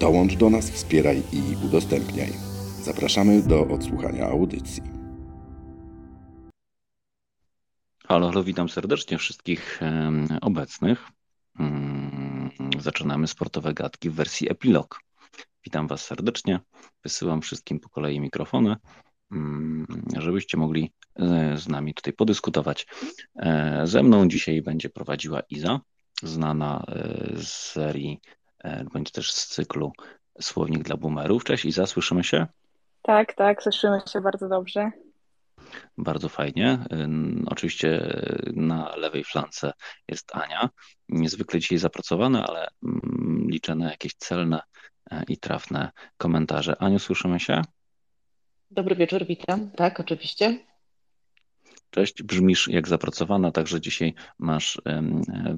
Dołącz do nas, wspieraj i udostępniaj. Zapraszamy do odsłuchania audycji. Halo, halo, witam serdecznie wszystkich obecnych. Mm, Zaczynamy sportowe gadki w wersji epilog. Witam Was serdecznie. Wysyłam wszystkim po kolei mikrofony, mm, żebyście mogli e, z nami tutaj podyskutować. E, Ze mną dzisiaj będzie prowadziła Iza, znana e, z serii, e, bądź też z cyklu Słownik dla Boomerów. Cześć Iza, słyszymy się? Tak, tak, słyszymy się bardzo dobrze. Bardzo fajnie. Ym, Oczywiście y, na lewej flance jest Ania. Niezwykle dzisiaj zapracowana, ale mm, liczę na jakieś celne e, i trafne komentarze. Aniu, słyszymy się? Dobry wieczór, witam. Tak, oczywiście. Cześć, brzmisz jak zapracowana, także dzisiaj masz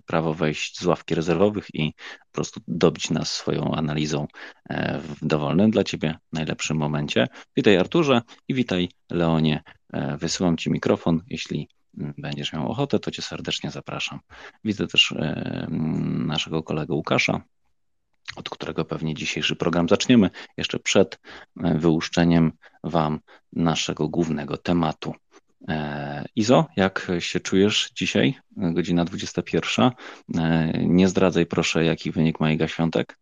prawo wejść z ławki rezerwowych i po prostu dobić nas swoją analizą e, w dowolnym dla Ciebie najlepszym momencie. Witaj Arturze i witaj Leonie. E, Wysyłam Ci mikrofon, jeśli mm, będziesz miał ochotę, to Cię serdecznie zapraszam. Widzę też e, naszego kolegę Łukasza, od którego pewnie dzisiejszy program zaczniemy, jeszcze przed wyłuszczeniem Wam naszego głównego tematu. E, Izo, jak się czujesz dzisiaj? Godzina 21. E, Nie zdradzaj proszę, jaki wynik ma Iga Świątek.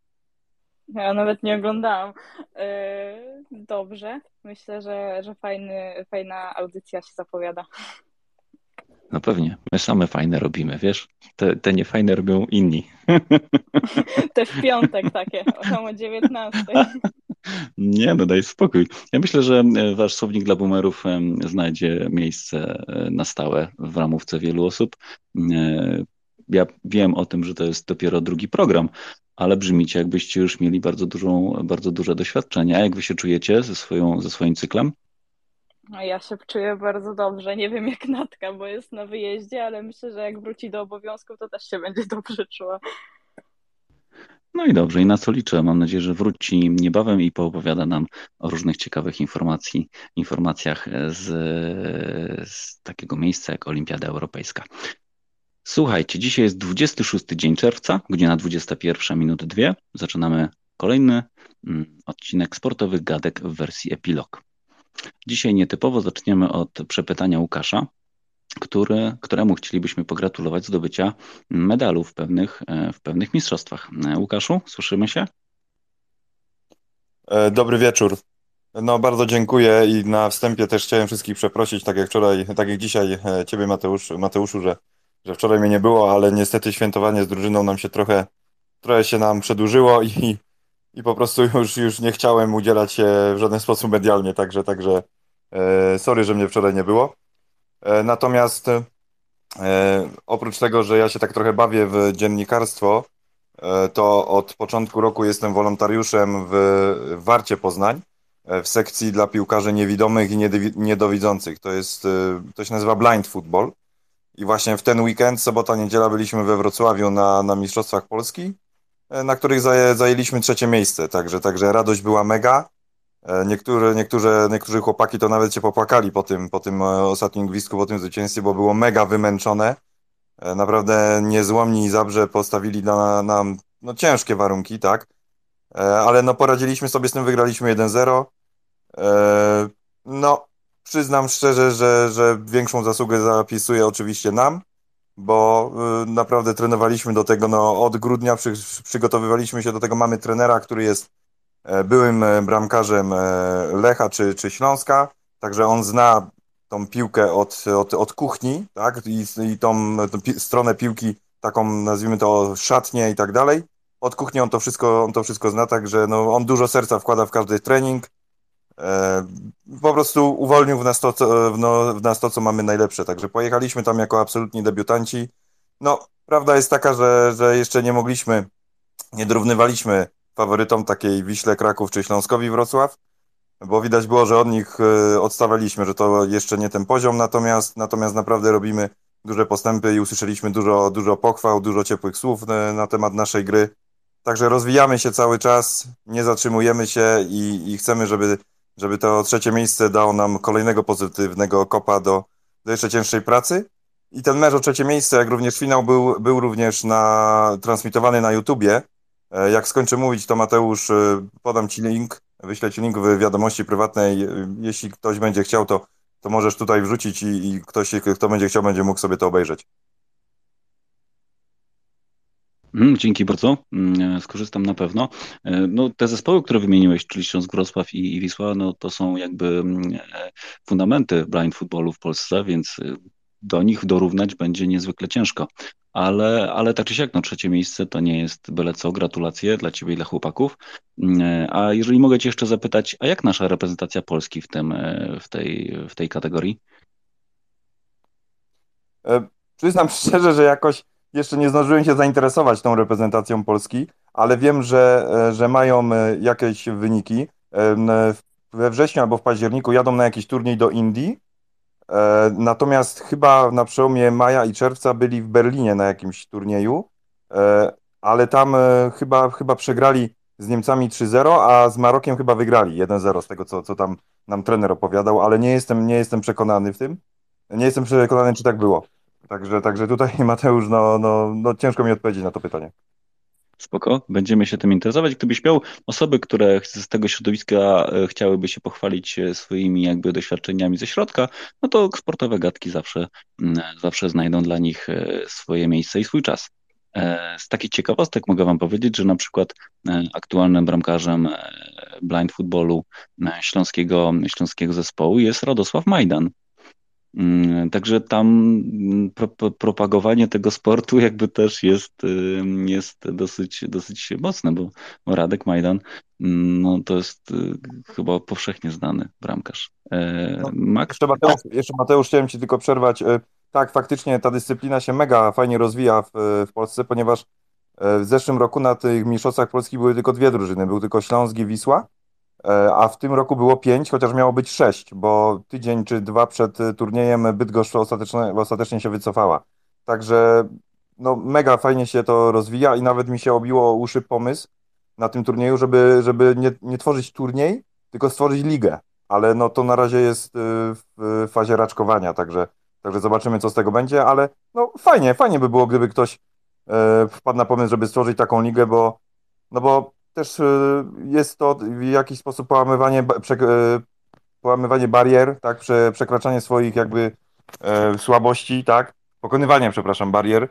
Ja nawet nie oglądałam. Yy, Dobrze. Myślę, że, że fajny, fajna audycja się zapowiada. No pewnie, my same fajne robimy, wiesz? Te, te niefajne robią inni. Te w piątek takie, tam o 19. Nie, no daj spokój. Ja myślę, że e, wasz słownik dla boomerów em, znajdzie miejsce e, na stałe w ramówce wielu osób. E, Ja wiem o tym, że to jest dopiero drugi program, ale brzmicie, jakbyście już mieli bardzo dużą, bardzo duże doświadczenie. A jak wy się czujecie ze swoją, ze swoim cyklem? Ja się czuję bardzo dobrze. Nie wiem jak Natka, bo jest na wyjeździe, ale myślę, że jak wróci do obowiązków, to też się będzie dobrze czuła. No i dobrze, i na co liczę? Mam nadzieję, że wróci niebawem i poopowiada nam o różnych ciekawych informacji, informacjach z, z takiego miejsca jak Olimpiada Europejska. Słuchajcie, dzisiaj jest 26 dzień czerwca, godzina 21 minut 2. Zaczynamy kolejny mm, odcinek sportowych gadek w wersji epilog. Dzisiaj nietypowo zaczniemy od przepytania Łukasza, który, któremu chcielibyśmy pogratulować zdobycia medalu w pewnych, e, w pewnych mistrzostwach. E, Łukaszu, słyszymy się? E, Dobry wieczór. No, bardzo dziękuję i na wstępie też chciałem wszystkich przeprosić, tak jak wczoraj, tak jak dzisiaj Ciebie Mateusz, Mateuszu, że, że wczoraj mnie nie było, ale niestety świętowanie z drużyną nam się trochę, trochę się nam przedłużyło i, i po prostu już, już nie chciałem udzielać się w żaden sposób medialnie, także, także sorry, że mnie wczoraj nie było. E, natomiast e, oprócz tego, że ja się tak trochę bawię w dziennikarstwo, e, to od początku roku jestem wolontariuszem w Warcie Poznań w sekcji dla piłkarzy niewidomych i niedowi- niedowidzących. To jest, to się nazywa Blind Football. I właśnie w ten weekend, sobota, niedziela byliśmy we Wrocławiu na, na Mistrzostwach Polski, na których zaję, zajęliśmy trzecie miejsce. Także, także radość była mega. E, Niektóre, niektóre, niektórzy chłopaki to nawet się popłakali po tym, po tym e, ostatnim gwizdku, po tym zwycięstwie, bo było mega wymęczone. E, Naprawdę niezłomni i Zabrze postawili na nam no, ciężkie warunki, tak? Ale no poradziliśmy sobie z tym, wygraliśmy 1-0. E, No, przyznam szczerze, że, że większą zasługę zapisuję oczywiście nam, bo naprawdę trenowaliśmy do tego, no od grudnia przy, przygotowywaliśmy się do tego, mamy trenera, który jest byłym e, bramkarzem e, Lecha czy, czy Śląska, także on zna tą piłkę od, od, od kuchni, tak, i, i tą, tą pi stronę piłki, taką nazwijmy to szatnię i tak dalej. Od kuchni on to wszystko, on to wszystko zna, także no, on dużo serca wkłada w każdy trening. E, po prostu uwolnił w nas, to, co, w, no, w nas to, co mamy najlepsze. Także pojechaliśmy tam jako absolutni debiutanci. No, prawda jest taka, że, że jeszcze nie mogliśmy, nie dorównywaliśmy faworytom takiej Wiśle Kraków czy Śląskowi Wrocław, bo widać było, że od nich e, odstawaliśmy, że to jeszcze nie ten poziom, natomiast, natomiast naprawdę robimy duże postępy i usłyszeliśmy dużo, dużo pochwał, dużo ciepłych słów na, na temat naszej gry. Także rozwijamy się cały czas, nie zatrzymujemy się i, i chcemy, żeby, żeby to trzecie miejsce dało nam kolejnego pozytywnego kopa do, do jeszcze cięższej pracy. I ten mecz o trzecie miejsce, jak również finał, był, był również na, transmitowany na YouTubie. E, Jak skończę mówić, to Mateusz, e, podam Ci link, wyślę Ci link w wiadomości prywatnej. E, Jeśli ktoś będzie chciał, to, to możesz tutaj wrzucić i, i ktoś, kto będzie chciał, będzie mógł sobie to obejrzeć. Mm, Dzięki bardzo, Mm, skorzystam na pewno. No, te zespoły, które wymieniłeś, czyli Śląsk Wrocław i, i Wisła, no, to są jakby mm, fundamenty blind footballu w Polsce, więc do nich dorównać będzie niezwykle ciężko. Ale, ale tak czy siak, no, trzecie miejsce to nie jest byle co. Gratulacje dla Ciebie i dla chłopaków. Mm, e, A jeżeli mogę Cię jeszcze zapytać, a jak nasza reprezentacja Polski w tym, e, w tej, w tej kategorii? E, Przyznam szczerze, że jakoś jeszcze nie zdążyłem się zainteresować tą reprezentacją Polski, ale wiem, że, że mają jakieś wyniki. We wrześniu albo w październiku jadą na jakiś turniej do Indii. E, Natomiast chyba na przełomie maja i czerwca byli w Berlinie na jakimś turnieju, E, ale tam e, chyba, chyba przegrali z Niemcami 3-0, a z Marokiem chyba wygrali 1-0 z tego, co, co tam nam trener opowiadał, ale nie jestem, nie jestem przekonany w tym. Nie jestem przekonany, czy tak było. Także, także tutaj Mateusz, no, no, no ciężko mi odpowiedzieć na to pytanie. Spoko, będziemy się tym interesować. Gdybyś miał osoby, które z tego środowiska e, chciałyby się pochwalić e, swoimi jakby doświadczeniami ze środka, no to sportowe gadki zawsze, mm, zawsze znajdą dla nich e, swoje miejsce i swój czas. Z takich ciekawostek mogę Wam powiedzieć, że na przykład aktualnym bramkarzem blind footballu śląskiego, śląskiego zespołu jest Radosław Majdan. Mm, Także tam mm, pro, pro- propagowanie tego sportu jakby też jest, jest dosyć, dosyć mocne, bo Radek Majdan mm, no, to jest y, chyba powszechnie znany bramkarz. E, No, Max? Jeszcze Mateusz, jeszcze Mateusz, chciałem Ci tylko przerwać. E, Tak, faktycznie ta dyscyplina się mega fajnie rozwija w, w Polsce, ponieważ e, w zeszłym roku na tych mistrzostwach Polski były tylko dwie drużyny. Był tylko Śląsk i Wisła, a w tym roku było pięć, chociaż miało być sześć, bo tydzień czy dwa przed e, turniejem Bydgoszcz ostatecznie, ostatecznie się wycofała. Także no, mega fajnie się to rozwija i nawet mi się obiło uszy pomysł na tym turnieju, żeby, żeby nie, nie tworzyć turniej, tylko stworzyć ligę. Ale no to na razie jest y, w fazie raczkowania, także, także zobaczymy, co z tego będzie, ale no fajnie, fajnie by było, gdyby ktoś e, wpadł na pomysł, żeby stworzyć taką ligę, bo, no bo też e, jest to w jakiś sposób połamywanie, e, połamywanie barier, tak, prze, przekraczanie swoich jakby e, słabości, tak, pokonywanie, przepraszam, barier.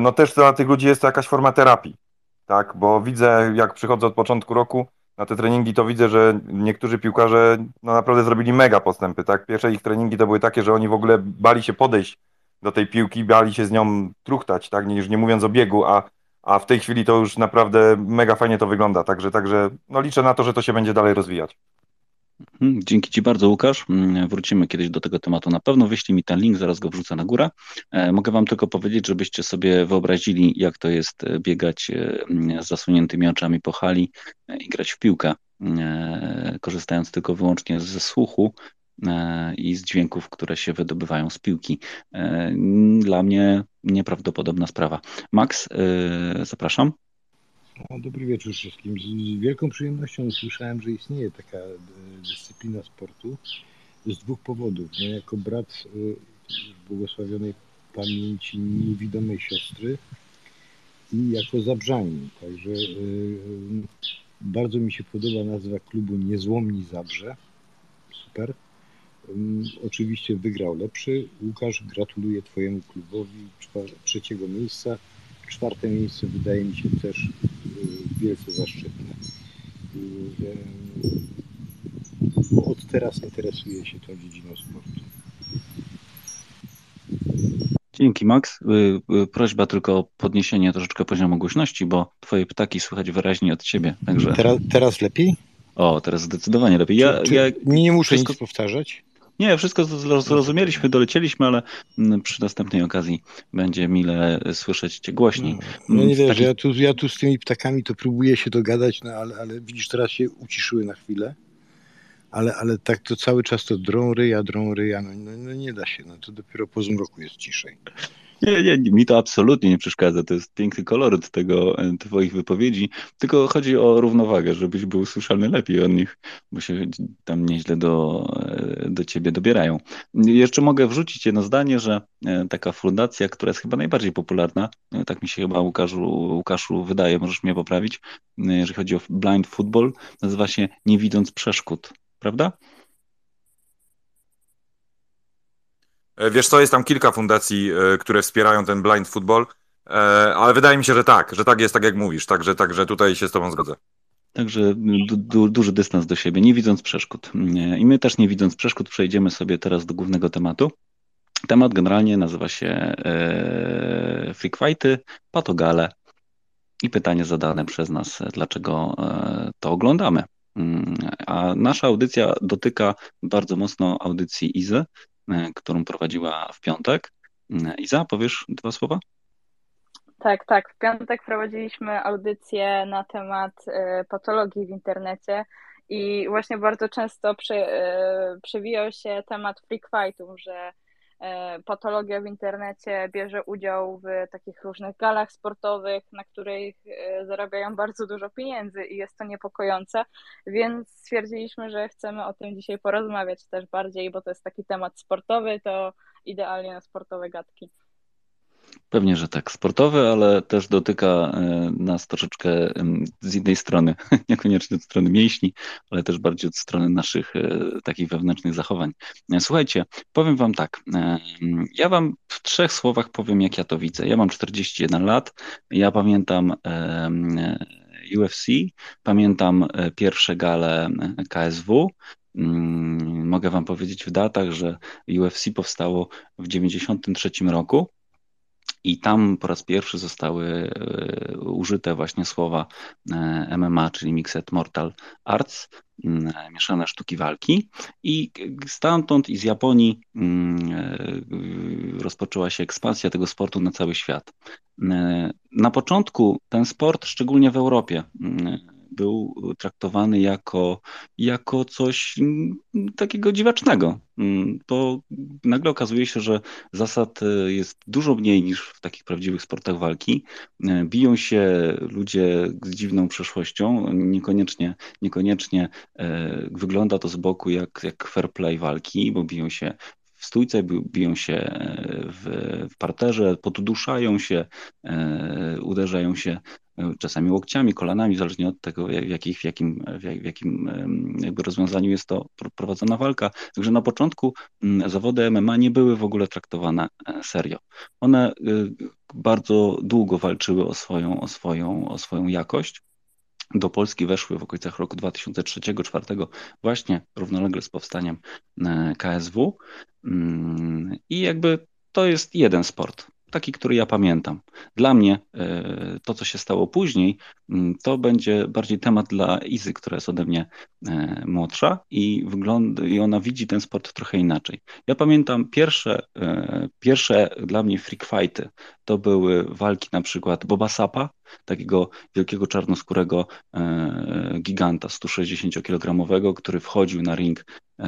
No też dla tych ludzi jest to jakaś forma terapii, tak, bo widzę, jak przychodzę od początku roku na te treningi, to widzę, że niektórzy piłkarze no naprawdę zrobili mega postępy, tak? Pierwsze ich treningi to były takie, że oni w ogóle bali się podejść do tej piłki, bali się z nią truchtać, tak? Już nie mówiąc o biegu, a, a w tej chwili to już naprawdę mega fajnie to wygląda, także, także no liczę na to, że to się będzie dalej rozwijać. Mm, Dzięki Ci bardzo, Łukasz. Mm, Wrócimy kiedyś do tego tematu na pewno. Wyślij mi ten link, zaraz go wrzucę na górę. E, Mogę Wam tylko powiedzieć, żebyście sobie wyobrazili, jak to jest e, biegać e, mm, z zasuniętymi oczami po hali i grać w piłkę, korzystając tylko wyłącznie ze słuchu i z dźwięków, które się wydobywają z piłki. E, Dla mnie nieprawdopodobna sprawa. Max, e, zapraszam. Dobry wieczór wszystkim. Z wielką przyjemnością usłyszałem, że istnieje taka e, dyscyplina sportu z dwóch powodów. Jako brat e, błogosławionej pamięci niewidomej siostry i jako zabrzanin. Także e, bardzo mi się podoba nazwa klubu Niezłomni Zabrze. Super. Oczywiście wygrał lepszy. Łukasz, gratuluję Twojemu klubowi trzeciego miejsca. Czwarte miejsce wydaje mi się też y, wielce zaszczytne. Bo Od teraz interesuję się tą dziedziną sportu. Dzięki, Max. Y, Prośba tylko o podniesienie troszeczkę poziomu głośności, bo Twoje ptaki słychać wyraźnie od Ciebie. Także, Teraz, teraz lepiej? o, teraz zdecydowanie lepiej. Ja, czy, czy ja nie muszę wszystko- nic powtarzać? Nie, wszystko zrozumieliśmy, dolecieliśmy, ale mm, przy następnej okazji będzie mile słyszeć cię głośniej. No, no nie wiesz, Taki- ja, tu, ja tu z tymi ptakami to próbuję się dogadać, no ale, ale widzisz, teraz się uciszyły na chwilę. Ale, ale tak to cały czas to drą ryja, drą ryja, no, no, no nie da się, no to dopiero po zmroku jest ciszej. Nie, nie, mi to absolutnie nie przeszkadza. To jest piękny koloryt tego, e, Twoich wypowiedzi. Tylko chodzi o równowagę, żebyś był słyszalny lepiej od nich, bo się tam nieźle do, e, do Ciebie dobierają. Jeszcze mogę wrzucić jedno zdanie, że e, taka fundacja, która jest chyba najbardziej popularna, tak mi się chyba Łukaszu, Łukaszu wydaje, możesz mnie poprawić, jeżeli chodzi o blind football, nazywa się Nie widząc przeszkód, prawda? E, Wiesz co, jest tam kilka fundacji, e, które wspierają ten blind football, e, ale wydaje mi się, że tak, że tak jest, tak jak mówisz, także, także tutaj się z tobą zgodzę. Także du, du, duży dystans do siebie, nie widząc przeszkód. I my też nie widząc przeszkód przejdziemy sobie teraz do głównego tematu. Temat generalnie nazywa się e, freak fighty, patogale i pytanie zadane przez nas, dlaczego e, to oglądamy. Mm, A nasza audycja dotyka bardzo mocno audycji Izy, e, którą prowadziła w piątek. Mm, Iza, powiesz dwa słowa? Tak, tak. W piątek prowadziliśmy audycję na temat e, patologii w internecie i właśnie bardzo często przy, e, przewijał się temat freak fightów, że e, patologia w internecie bierze udział w takich różnych galach sportowych, na których e, zarabiają bardzo dużo pieniędzy i jest to niepokojące, więc stwierdziliśmy, że chcemy o tym dzisiaj porozmawiać też bardziej, bo to jest taki temat sportowy, to idealnie na sportowe gadki. Pewnie, że tak. Sportowy, ale też dotyka e, nas troszeczkę z innej strony. Niekoniecznie od strony mięśni, ale też bardziej od strony naszych e, takich wewnętrznych zachowań. E, Słuchajcie, powiem Wam tak. Ja Wam w trzech słowach powiem, jak ja to widzę. Ja mam 41 lat. Ja pamiętam UFC, pamiętam pierwsze gale KSW. Mm, Mogę Wam powiedzieć w datach, że UFC powstało w 93 roku. I tam po raz pierwszy zostały e, użyte właśnie słowa e, MMA, czyli Mixed Mortal Arts, mm, mieszane sztuki walki. I stamtąd i z Japonii mm, e, rozpoczęła się ekspansja tego sportu na cały świat. E, Na początku ten sport, szczególnie w Europie, mm, był traktowany jako, jako coś mm, takiego dziwacznego. Mm, To nagle okazuje się, że zasad e, jest dużo mniej niż w takich prawdziwych sportach walki. E, Biją się ludzie z dziwną przeszłością, niekoniecznie, niekoniecznie e, wygląda to z boku jak, jak fair play walki, bo biją się w stójce, bi- biją się e, w, w parterze, poduduszają się, e, uderzają się e, czasami łokciami, kolanami, zależnie od tego, w, jakich, w jakim, w jak- w jakim jakby rozwiązaniu jest to pr- prowadzona walka. Także na początku mm, zawody MMA nie były w ogóle traktowane serio. One bardzo długo walczyły o swoją, o swoją, o swoją jakość. Do Polski weszły w okolicach roku 2003-2004, właśnie równolegle z powstaniem e, KSW. Mm, I jakby to jest jeden sport, taki, który ja pamiętam. Dla mnie e, to, co się stało później, mm, to będzie bardziej temat dla Izy, która jest ode mnie e, młodsza i wygląda, i ona widzi ten sport trochę inaczej. Ja pamiętam pierwsze, pierwsze dla mnie freak fighty, to były walki na przykład Boba Sapa, takiego wielkiego czarnoskórego e, giganta 160-kilogramowego, który wchodził na ring e,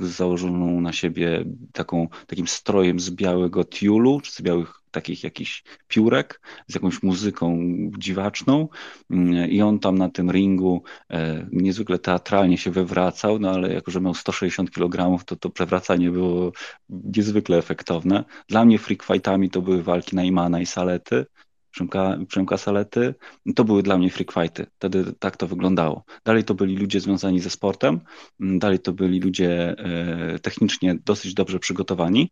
z założoną na siebie taką, takim strojem z białego tiulu, czy z białych takich jakichś piórek, z jakąś muzyką dziwaczną Mm, i on tam na tym ringu e, niezwykle teatralnie się wywracał, no ale jako, że miał 160 kg, to to przewracanie było niezwykle efektowne. Dla mnie freak fightami to były walki Najmana i Salety, Przemka, Przemka Salety, to były dla mnie freak fighty. Wtedy tak to wyglądało. Dalej to byli ludzie związani ze sportem, mm, dalej to byli ludzie e, technicznie dosyć dobrze przygotowani,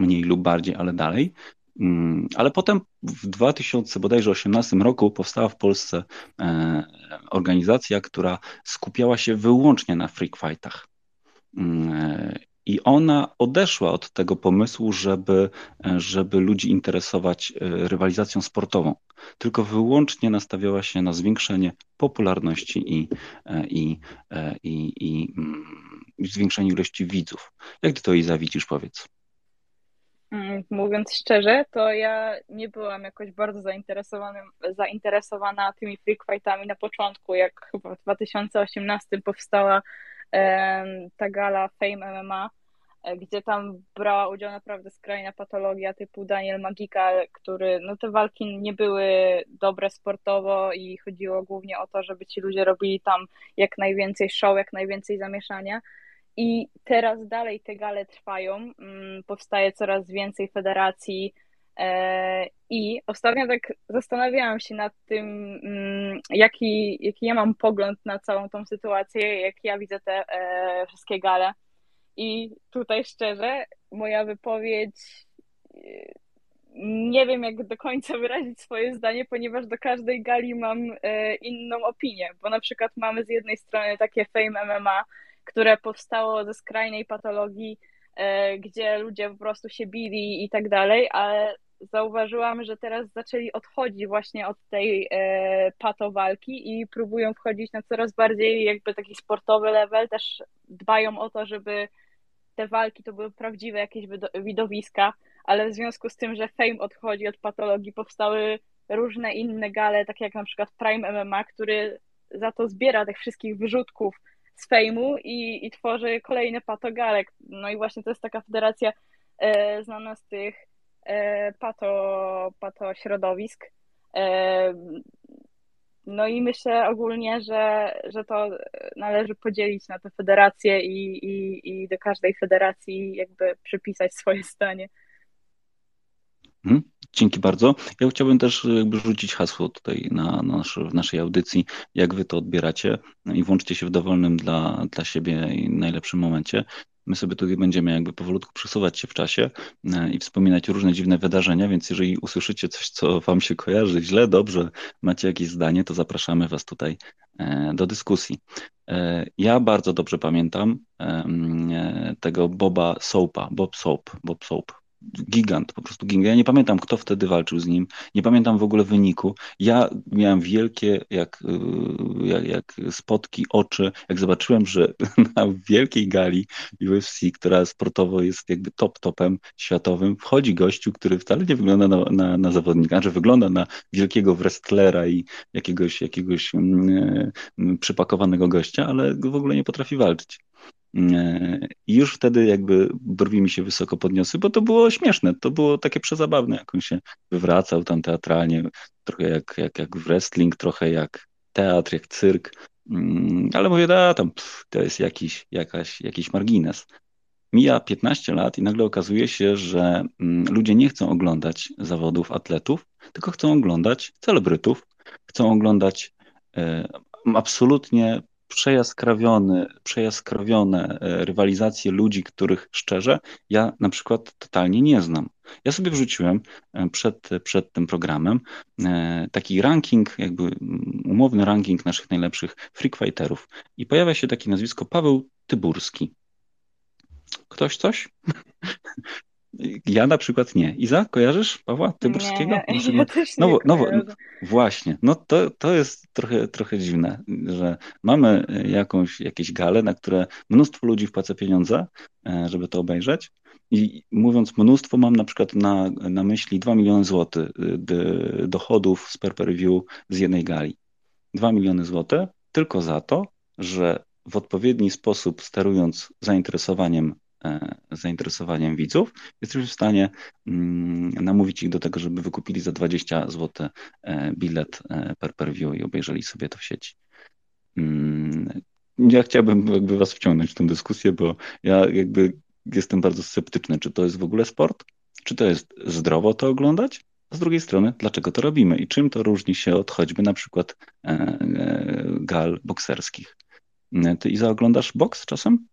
mniej lub bardziej, ale dalej. Mm, Ale potem w 2000 bodajże 18 roku powstała w Polsce e, organizacja, która skupiała się wyłącznie na freak fightach. E, I ona odeszła od tego pomysłu, żeby, e, żeby ludzi interesować e, rywalizacją sportową. tylko wyłącznie nastawiała się na zwiększenie popularności i, i, i, i, mm, i zwiększenie ilości widzów. Jak ty to i zawidzisz, powiedz? Mm, mówiąc szczerze, to ja nie byłam jakoś bardzo zainteresowana tymi freak fightami na początku, jak chyba w 2018 powstała ta gala Fame MMA, e, gdzie tam brała udział naprawdę skrajna patologia typu Daniel Magika, który, no te walki nie były dobre sportowo i chodziło głównie o to, żeby ci ludzie robili tam jak najwięcej show, jak najwięcej zamieszania. I teraz dalej te gale trwają, mm, powstaje coraz więcej federacji. E, I ostatnio tak zastanawiałam się nad tym, mm, jaki, jaki ja mam pogląd na całą tą sytuację, jak ja widzę te e, wszystkie gale. I tutaj szczerze, moja wypowiedź e, nie wiem, jak do końca wyrazić swoje zdanie, ponieważ do każdej gali mam inną opinię, bo na przykład mamy z jednej strony takie Fame MMA, które powstało ze skrajnej patologii, gdzie ludzie po prostu się bili i tak dalej, ale zauważyłam, że teraz zaczęli odchodzić właśnie od tej e, patowalki i próbują wchodzić na coraz bardziej jakby taki sportowy level, też dbają o to, żeby te walki to były prawdziwe jakieś widowiska, ale w związku z tym, że fame odchodzi od patologii, powstały różne inne gale, takie jak na przykład Prime MMA, który za to zbiera tych wszystkich wyrzutków z fejmu i, i tworzy kolejne patogalek. No i właśnie to jest taka federacja e, znana z tych pato, pato środowisk. E, no i myślę ogólnie, że, że to należy podzielić na te federacje i, i, i do każdej federacji jakby przypisać swoje zdanie. Hmm? Dzięki bardzo. Ja chciałbym też jakby rzucić hasło tutaj na, na nasz, w naszej audycji, jak wy to odbieracie no i włączcie się w dowolnym dla, dla siebie i najlepszym momencie. My sobie tutaj będziemy jakby powolutku przesuwać się w czasie e, i wspominać różne dziwne wydarzenia, więc jeżeli usłyszycie coś, co wam się kojarzy źle, dobrze, macie jakieś zdanie, to zapraszamy was tutaj e, do dyskusji. E, ja bardzo dobrze pamiętam tego Boba Soapa, Bob Soap, Bob Soap, gigant, po prostu gigant. Ja nie pamiętam, kto wtedy walczył z nim, nie pamiętam w ogóle wyniku. Ja miałem wielkie, jak, y, jak, jak spotki, oczy, jak zobaczyłem, że na wielkiej gali UFC, która sportowo jest jakby top topem światowym, wchodzi gościu, który wcale nie wygląda na, na, na zawodnika, że wygląda na wielkiego wrestlera i jakiegoś, jakiegoś mm, y, przypakowanego gościa, ale w ogóle nie potrafi walczyć. I już wtedy jakby brwi mi się wysoko podniosły, bo to było śmieszne, to było takie przezabawne, jak on się wywracał tam teatralnie, trochę jak, jak, jak wrestling, trochę jak teatr, jak cyrk, mm, ale mówię, da, tam pff, to jest jakiś, jakaś, jakiś margines. Mija 15 lat i nagle okazuje się, że mm, ludzie nie chcą oglądać zawodów atletów, tylko chcą oglądać celebrytów, chcą oglądać e, absolutnie przejaskrawione e, rywalizacje ludzi, których szczerze ja na przykład totalnie nie znam. Ja sobie wrzuciłem e, przed, przed tym programem e, taki ranking, jakby mm, umowny ranking naszych najlepszych freakfighterów i pojawia się takie nazwisko Paweł Tyburski. Ktoś coś? Ja na przykład nie. Iza, kojarzysz Pawła Tyburskiego? Nie, ja, ja też no, nie no, no, Właśnie, no to, to jest trochę, trochę dziwne, że mamy jakąś, jakieś gale, na które mnóstwo ludzi wpłaca pieniądze, e, żeby to obejrzeć i mówiąc mnóstwo, mam na przykład na, na myśli 2 miliony złotych y, dochodów z per, per view z jednej gali. 2 miliony złotych tylko za to, że w odpowiedni sposób sterując zainteresowaniem zainteresowaniem widzów, jesteśmy w stanie mm, namówić ich do tego, żeby wykupili za 20 zł e, bilet e, per per view i obejrzeli sobie to w sieci. Mm, ja chciałbym jakby was wciągnąć w tę dyskusję, bo ja jakby jestem bardzo sceptyczny, czy to jest w ogóle sport, czy to jest zdrowo to oglądać, a z drugiej strony, dlaczego to robimy i czym to różni się od choćby na przykład gal bokserskich. Ty Iza oglądasz boks czasem?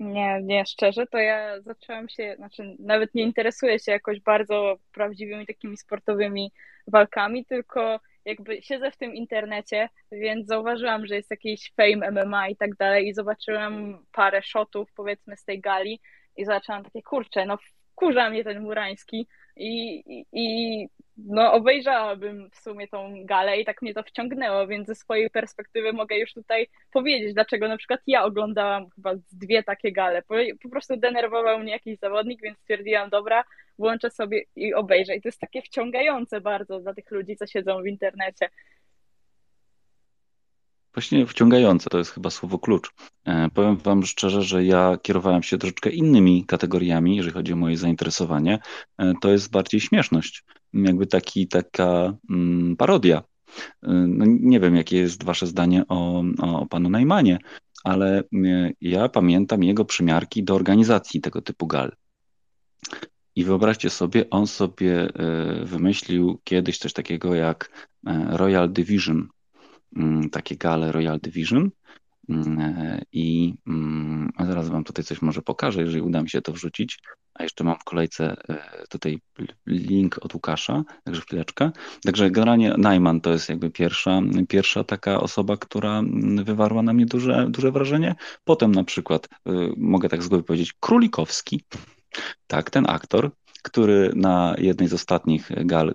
Nie, nie, szczerze, to ja zaczęłam się, znaczy nawet nie interesuję się jakoś bardzo prawdziwymi takimi sportowymi walkami, tylko jakby siedzę w tym internecie, więc zauważyłam, że jest jakiś fame MMA i tak dalej i zobaczyłam parę shotów powiedzmy z tej gali i zaczęłam takie, kurczę, no wkurza mnie ten Murański i, i, i no obejrzałabym w sumie tą galę i tak mnie to wciągnęło, więc ze swojej perspektywy mogę już tutaj powiedzieć, dlaczego na przykład ja oglądałam chyba dwie takie gale. Po, po prostu denerwował mnie jakiś zawodnik, więc stwierdziłam, dobra, włączę sobie i obejrzę. I to jest takie wciągające bardzo dla tych ludzi, co siedzą w internecie. Właśnie wciągające to jest chyba słowo klucz. E, powiem Wam szczerze, że ja kierowałem się troszeczkę innymi kategoriami, jeżeli chodzi o moje zainteresowanie. E, to jest bardziej śmieszność, jakby taki, taka mm, parodia. E, no, nie wiem, jakie jest Wasze zdanie o, o, o panu Najmanie, ale ja pamiętam jego przymiarki do organizacji tego typu gal. I wyobraźcie sobie, on sobie wymyślił kiedyś coś takiego jak Royal Division, takie gale Royal Division. Mm, e, I mm, zaraz Wam tutaj coś może pokażę, jeżeli uda mi się to wrzucić. A jeszcze mam w kolejce e, tutaj link od Łukasza, także chwileczkę. Także generalnie Najman to jest jakby pierwsza, pierwsza taka osoba, która wywarła na mnie duże, duże wrażenie. Potem na przykład, e, mogę tak z głowy powiedzieć, Królikowski, tak, ten aktor, który na jednej z ostatnich gal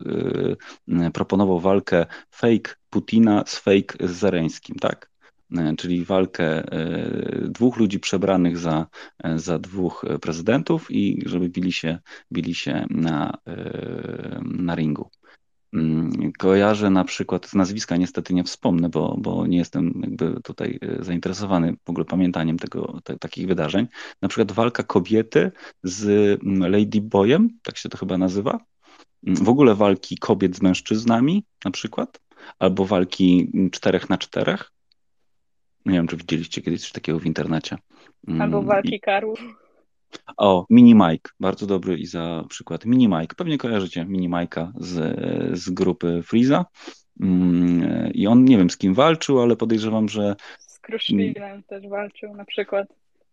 y, proponował walkę fake Putina z fake Zareńskim, tak? Y, czyli walkę y, dwóch ludzi przebranych za, za dwóch prezydentów i żeby bili się, bili się na, na ringu. Mm, kojarzę na przykład, z nazwiska niestety nie wspomnę, bo, bo nie jestem jakby tutaj e, zainteresowany w ogóle pamiętaniem tego, te, takich wydarzeń. Na przykład walka kobiety z mm, Lady Boyem, tak się to chyba nazywa. Mm, w ogóle walki kobiet z mężczyznami na przykład, albo walki czterech na czterech. Nie wiem, czy widzieliście kiedyś coś takiego w internecie. Albo walki karów. O, Mini Mike, bardzo dobry i za przykład. Mini Mike, pewnie kojarzycie Mini Mike'a z, z grupy Freeza. Mm, I on nie wiem z kim walczył, ale podejrzewam, że. Z Kruszwilem też walczył na przykład.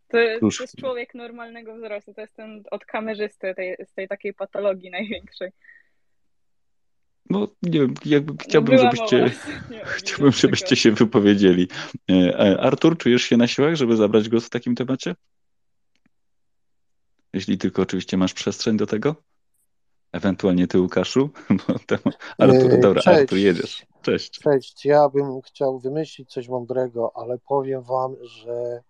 To, to, jest człowiek normalnego wzrostu, to jest ten od kamerzysty tej, z tej takiej patologii największej. No nie wiem, jakby chciałbym, żebyście, chciałbym, żebyście się wypowiedzieli. E, e, Artur, czujesz się na siłach, żeby zabrać głos w takim temacie? Jeśli tylko oczywiście masz przestrzeń do tego. Ewentualnie ty, Łukaszu. Artur, yy, dobra, Cześć. Artur, jedziesz. Cześć. Cześć, ja bym chciał wymyślić coś mądrego, ale powiem wam, że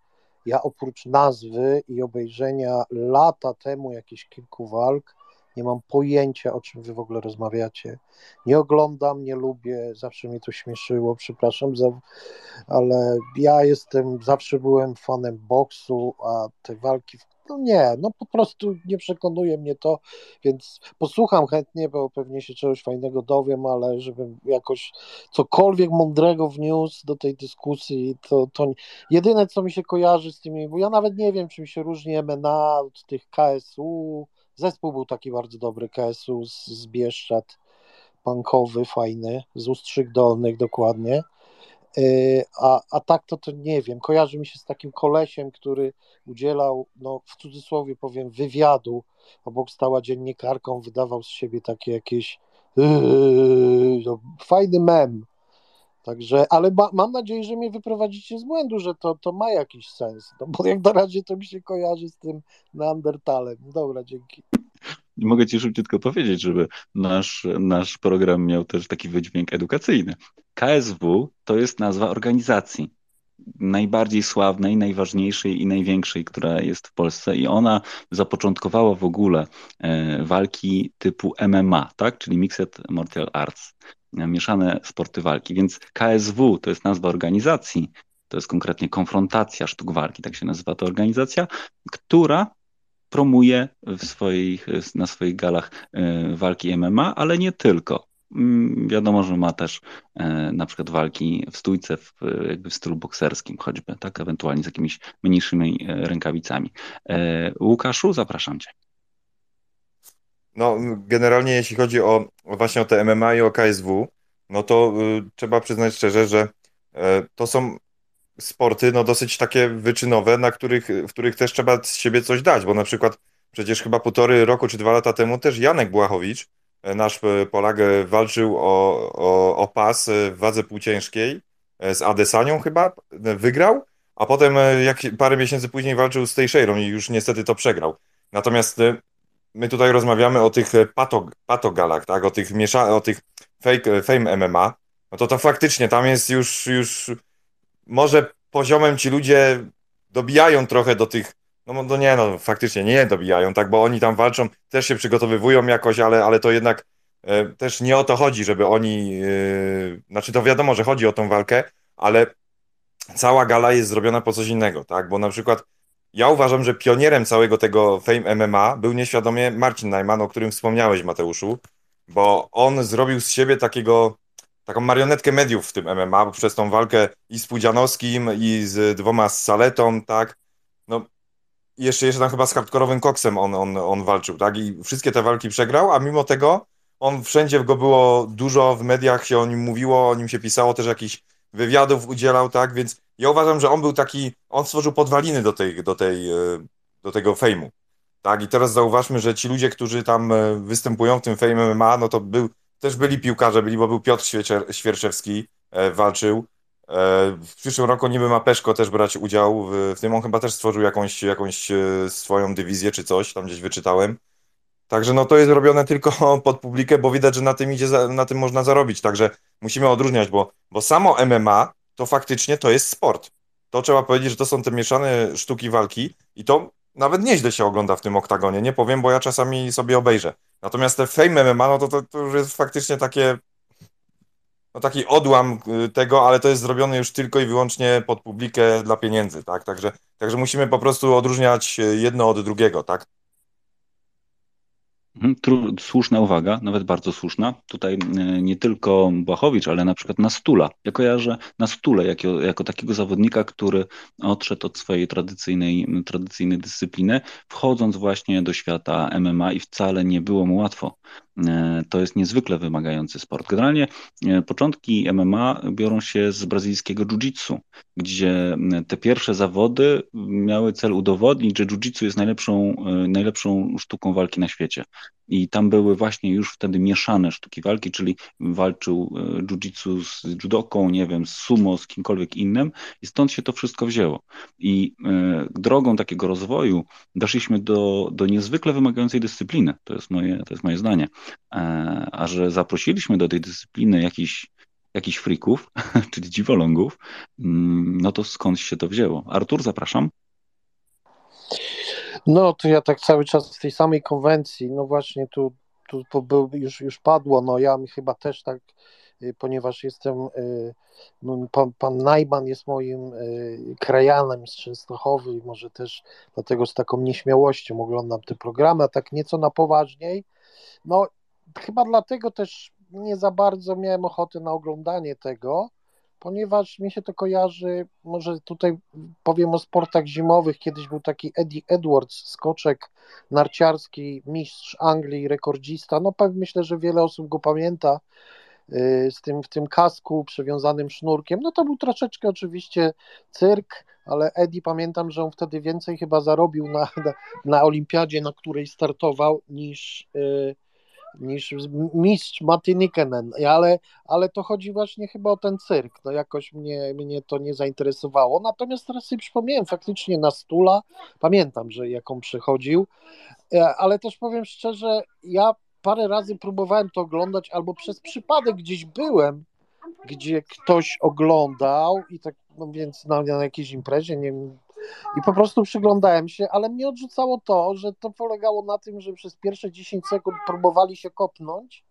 ja oprócz nazwy i obejrzenia lata temu jakichś kilku walk, nie mam pojęcia, o czym wy w ogóle rozmawiacie. Nie oglądam, nie lubię, zawsze mnie to śmieszyło, przepraszam, za, ale ja jestem, zawsze byłem fanem boksu, a te walki w no nie, no po prostu nie przekonuje mnie to, więc posłucham chętnie, bo pewnie się czegoś fajnego dowiem, ale żebym jakoś cokolwiek mądrego wniósł do tej dyskusji, to, to jedyne, co mi się kojarzy z tymi, bo ja nawet nie wiem, czym się różni MNA od tych KSU, zespół był taki bardzo dobry, KSU z, z Bieszczad, punkowy, fajny, z Ustrzyk Dolnych dokładnie, a, a tak to, to nie wiem. Kojarzy mi się z takim kolesiem, który udzielał, no w cudzysłowie powiem, wywiadu. Obok stała dziennikarką, wydawał z siebie takie jakieś yy, no, fajny mem. Także, ale ma, mam nadzieję, że mnie wyprowadzicie z błędu, że to, to ma jakiś sens. No bo jak na razie to mi się kojarzy z tym Neandertalem. Dobra, dzięki. Mogę Ci szybciutko powiedzieć, żeby nasz, nasz program miał też taki wydźwięk edukacyjny. KSW to jest nazwa organizacji najbardziej sławnej, najważniejszej i największej, która jest w Polsce i ona zapoczątkowała w ogóle e, walki typu MMA, tak? czyli Mixed Martial Arts, e, mieszane sporty walki. Więc KSW to jest nazwa organizacji, to jest konkretnie konfrontacja sztuk walki, tak się nazywa ta organizacja, która promuje w swoich, na swoich galach e, walki MMA, ale nie tylko. Mm, wiadomo, że ma też e, na przykład walki w stójce w, jakby w stylu bokserskim choćby, tak, ewentualnie z jakimiś mniejszymi e, rękawicami. Łukaszu, zapraszam Cię. No, generalnie jeśli chodzi o, właśnie o te MMA i o KSW, no to y, trzeba przyznać szczerze, że y, to są sporty no dosyć takie wyczynowe, na których, w których też trzeba z siebie coś dać, bo na przykład przecież chyba półtory roku czy dwa lata temu też Janek Błachowicz, e, nasz e, Polak, e, walczył o, o, o pas w wadze półciężkiej z Adesanią chyba, wygrał, a potem jak parę miesięcy później walczył z Teixeirą i już niestety to przegrał. Natomiast my tutaj rozmawiamy o tych patog, patogalach, tak? O tych miesza, o tych fake, fame MMA, no to to faktycznie tam jest już, już może poziomem ci ludzie dobijają trochę do tych, no, no nie no, faktycznie nie dobijają, tak, bo oni tam walczą, też się przygotowywują jakoś, ale, ale to jednak e, też nie o to chodzi, żeby oni, e, znaczy to wiadomo, że chodzi o tą walkę, ale cała gala jest zrobiona po coś innego, tak, bo na przykład ja uważam, że pionierem całego tego Fame MMA był nieświadomie Marcin Najman, o którym wspomniałeś, Mateuszu, bo on zrobił z siebie takiego, taką marionetkę mediów w tym MMA, przez tą walkę i z Pudzianowskim, i z dwoma z Saletą, tak, no jeszcze, jeszcze tam chyba z hardkorowym koksem on, on, on walczył, tak, i wszystkie te walki przegrał, a mimo tego on wszędzie go było dużo, w mediach się o nim mówiło, o nim się pisało, też jakichś wywiadów udzielał, tak, więc ja uważam, że on był taki, on stworzył podwaliny do, tej, do, tej, e, do tego fejmu. Tak, i teraz zauważmy, że ci ludzie, którzy tam e, występują w tym Fame MMA, no to był, też byli piłkarze, byli, bo był Piotr Świerczewski, e, walczył. w przyszłym roku niby ma Peszko też brać udział w, w tym. On chyba też stworzył jakąś, jakąś swoją dywizję czy coś, tam gdzieś wyczytałem. Także no to jest robione tylko pod publikę, bo widać, że na tym idzie, na tym można zarobić. Także musimy odróżniać, bo, bo samo MMA to faktycznie to jest sport. To trzeba powiedzieć, że to są te mieszane sztuki walki i to nawet nieźle się ogląda w tym oktagonie, nie powiem, bo ja czasami sobie obejrzę. Natomiast te Fame MMA, no to, to, to już jest faktycznie takie no taki odłam y, tego, ale to jest zrobione już tylko i wyłącznie pod publikę dla pieniędzy, tak? Także, także musimy po prostu odróżniać y, jedno od drugiego, tak? Mhm, słuszna uwaga, nawet bardzo słuszna. Tutaj e, nie tylko Błachowicz, ale na przykład Nastula. Ja kojarzę Nastulę jako, jako takiego zawodnika, który odszedł od swojej tradycyjnej, tradycyjnej dyscypliny, wchodząc właśnie do świata MMA i wcale nie było mu łatwo. E, to jest niezwykle wymagający sport. Generalnie e, początki MMA biorą się z brazylijskiego jiu-jitsu, gdzie te pierwsze zawody miały cel udowodnić, że jiu-jitsu jest najlepszą, e, najlepszą sztuką walki na świecie. I tam były właśnie już wtedy mieszane sztuki walki, czyli walczył jiu-jitsu z judoką, nie wiem, z sumo, z kimkolwiek innym i stąd się to wszystko wzięło. I drogą takiego rozwoju doszliśmy do, do niezwykle wymagającej dyscypliny. To jest moje, to jest moje zdanie. E, a że zaprosiliśmy do tej dyscypliny jakichś jakichś frików, czyli dziwolągów, mm, no to skąd się to wzięło? Artur, zapraszam. No to ja tak cały czas z tej samej konwencji, no właśnie tu, tu, tu już, już padło, no ja chyba też tak, y, ponieważ jestem, y, no, pan, pan Najman jest moim y, krajanem z Częstochowy i może też dlatego z taką nieśmiałością oglądam te programy, a tak nieco na poważniej, no chyba dlatego też nie za bardzo miałem ochoty na oglądanie tego, ponieważ mi się to kojarzy, może tutaj powiem o sportach zimowych, kiedyś był taki Eddie Edwards, skoczek narciarski, mistrz Anglii, rekordzista, no myślę, że wiele osób go pamięta, y, z tym, w tym kasku przewiązanym sznurkiem, no to był troszeczkę oczywiście cyrk, ale Eddie pamiętam, że on wtedy więcej chyba zarobił na, na, na olimpiadzie, na której startował, niż, yy, niż mistrz Matti Nikkanen, ale, ale to chodzi właśnie chyba o ten cyrk, no jakoś mnie, mnie to nie zainteresowało, natomiast teraz sobie przypomniałem faktycznie na Stula, pamiętam, że jak on przychodził, e, ale też powiem szczerze, ja parę razy próbowałem to oglądać, albo przez przypadek gdzieś byłem, gdzie ktoś oglądał i tak, no więc na, na jakiejś imprezie, nie wiem, i po prostu przyglądałem się, ale mnie odrzucało to, że to polegało na tym, że przez pierwsze 10 sekund próbowali się kopnąć,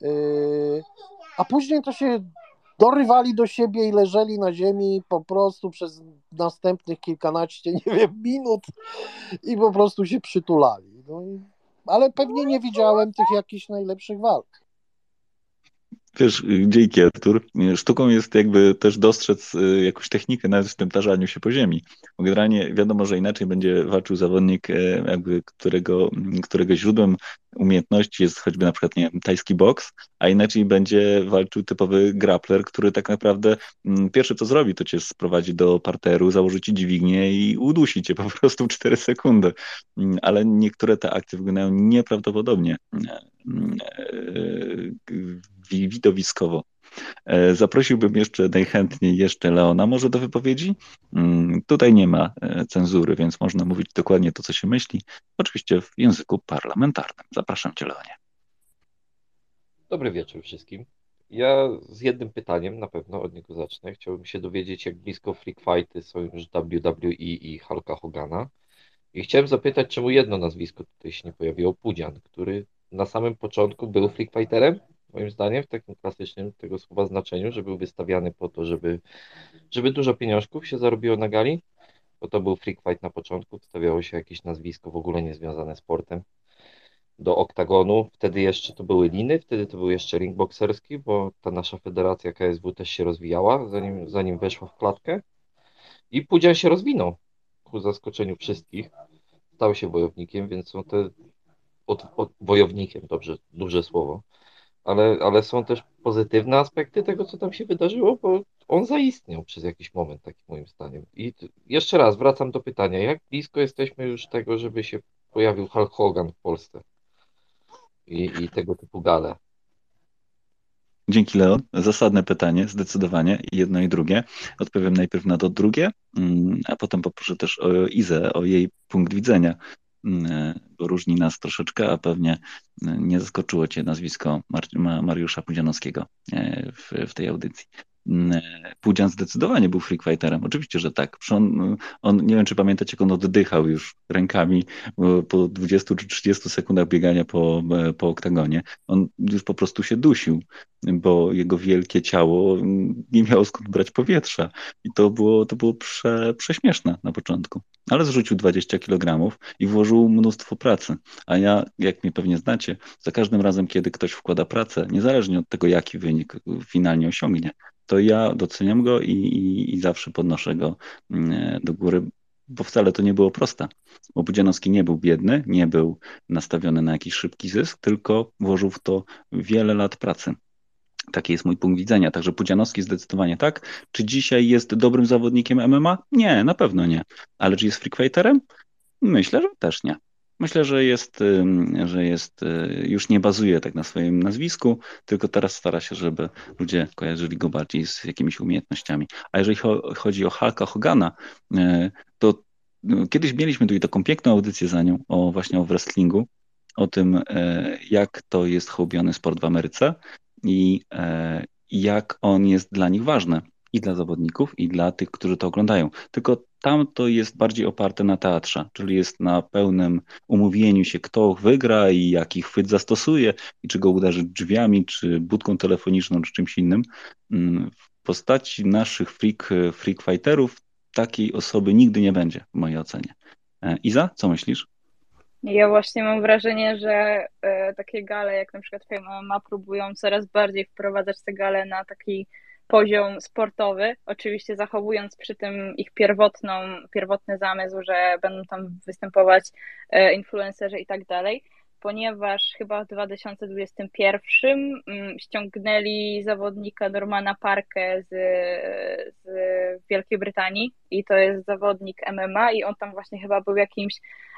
yy, a później to się dorywali do siebie i leżeli na ziemi po prostu przez następnych kilkanaście, nie wiem, minut i po prostu się przytulali. No ale pewnie nie widziałem tych jakichś najlepszych walk. Wiesz, dzięki Artur. Sztuką jest jakby też dostrzec y, jakąś technikę nawet w tym tarzaniu się po ziemi. Bo generalnie wiadomo, że inaczej będzie walczył zawodnik, e, jakby którego, którego źródłem umiejętności jest choćby na przykład, nie wiem, tajski boks, a inaczej będzie walczył typowy grappler, który tak naprawdę mm, pierwsze co zrobi, to cię sprowadzi do parteru, założy ci dźwignię i udusi cię po prostu w 4 sekundy. Mm, ale niektóre te akcje wyglądają nieprawdopodobnie mm, e, widowiskowo. E, zaprosiłbym jeszcze najchętniej jeszcze Leona może do wypowiedzi. Mm, tutaj nie ma e, cenzury, więc można mówić dokładnie to, co się myśli. Oczywiście w języku parlamentarnym. Zapraszam Cię, Leonie. Dobry wieczór wszystkim. Ja z jednym pytaniem, na pewno od niego zacznę. Chciałbym się dowiedzieć, jak blisko freak fighty są już WWE i Hulka Hogana. I chciałem zapytać, czemu jedno nazwisko tutaj się nie pojawiło, Pudzian, który na samym początku był freak fighterem, moim zdaniem, w takim klasycznym tego słowa znaczeniu, że był wystawiany po to, żeby, żeby dużo pieniążków się zarobiło na gali, bo to był freak fight na początku, wstawiało się jakieś nazwisko w ogóle niezwiązane z sportem do oktagonu. Wtedy jeszcze to były liny, wtedy to był jeszcze ring bokserski, bo ta nasza federacja KSW też się rozwijała, zanim, zanim weszła w klatkę. I Pudzian się rozwinął ku zaskoczeniu wszystkich. Stał się wojownikiem, więc są te. Od, od, wojownikiem, dobrze, duże słowo. Ale, ale są też pozytywne aspekty tego, co tam się wydarzyło, bo on zaistniał przez jakiś moment, takim moim zdaniem. I jeszcze raz wracam do pytania, jak blisko jesteśmy już tego, żeby się pojawił Hulk Hogan w Polsce? i, i tego typu gale. Dzięki Leon. Zasadne pytanie, zdecydowanie, jedno i drugie. Odpowiem najpierw na to drugie, mm, a potem poproszę też o Izę, o jej punkt widzenia, bo różni nas troszeczkę, a pewnie mm, nie zaskoczyło Cię nazwisko Mariusza Pudzianowskiego e, w, w tej audycji. Mm, Pudzian zdecydowanie był freakfighterem. Oczywiście, że tak. On, on, nie wiem, czy pamiętacie, jak on oddychał już rękami po 20 czy 30 sekundach biegania po, po oktagonie. On już po prostu się dusił, bo jego wielkie ciało nie miało skąd brać powietrza. I to było, to było prze, prześmieszne na początku. Ale zrzucił 20 kg i włożył mnóstwo pracy. A ja, jak mnie pewnie znacie, za każdym razem, kiedy ktoś wkłada pracę, niezależnie od tego, jaki wynik finalnie osiągnie, to ja doceniam go i, i, i zawsze podnoszę go mm, do góry, bo wcale to nie było proste. Bo Budzianowski nie był biedny, nie był nastawiony na jakiś szybki zysk, tylko włożył w to wiele lat pracy. Taki jest mój punkt widzenia. Także Pudzianowski zdecydowanie tak. Czy dzisiaj jest dobrym zawodnikiem MMA? Nie, na pewno nie. Ale czy jest freakfighterem? Myślę, że też nie. Myślę, że jest, że jest, y, już nie bazuje tak na swoim nazwisku, tylko teraz stara się, żeby ludzie kojarzyli go bardziej z jakimiś umiejętnościami. A jeżeli chodzi o Hulka Hogana, y, to y, kiedyś mieliśmy tutaj taką piękną audycję za nią, o właśnie o wrestlingu, o tym, jak to jest hołbiony sport w Ameryce i jak on jest dla nich ważny i dla zawodników, i dla tych, którzy to oglądają. Tylko tam to jest bardziej oparte na teatrze, czyli jest na pełnym umówieniu się, kto wygra i jaki chwyt zastosuje, i czy go uderzy drzwiami, czy budką telefoniczną, czy czymś innym. Mm, w postaci naszych freak, freak fighterów takiej osoby nigdy nie będzie, w mojej ocenie. E, Iza, co myślisz? Ja właśnie mam wrażenie, że e, takie gale, jak na przykład MMA, próbują coraz bardziej wprowadzać te gale na taki poziom sportowy, oczywiście zachowując przy tym ich pierwotną, pierwotny zamysł, że będą tam występować e, influencerzy i tak dalej, ponieważ chyba w 2021 mm, ściągnęli zawodnika Normana Parkę z, z Wielkiej Brytanii i to jest zawodnik MMA i on tam właśnie chyba był jakimś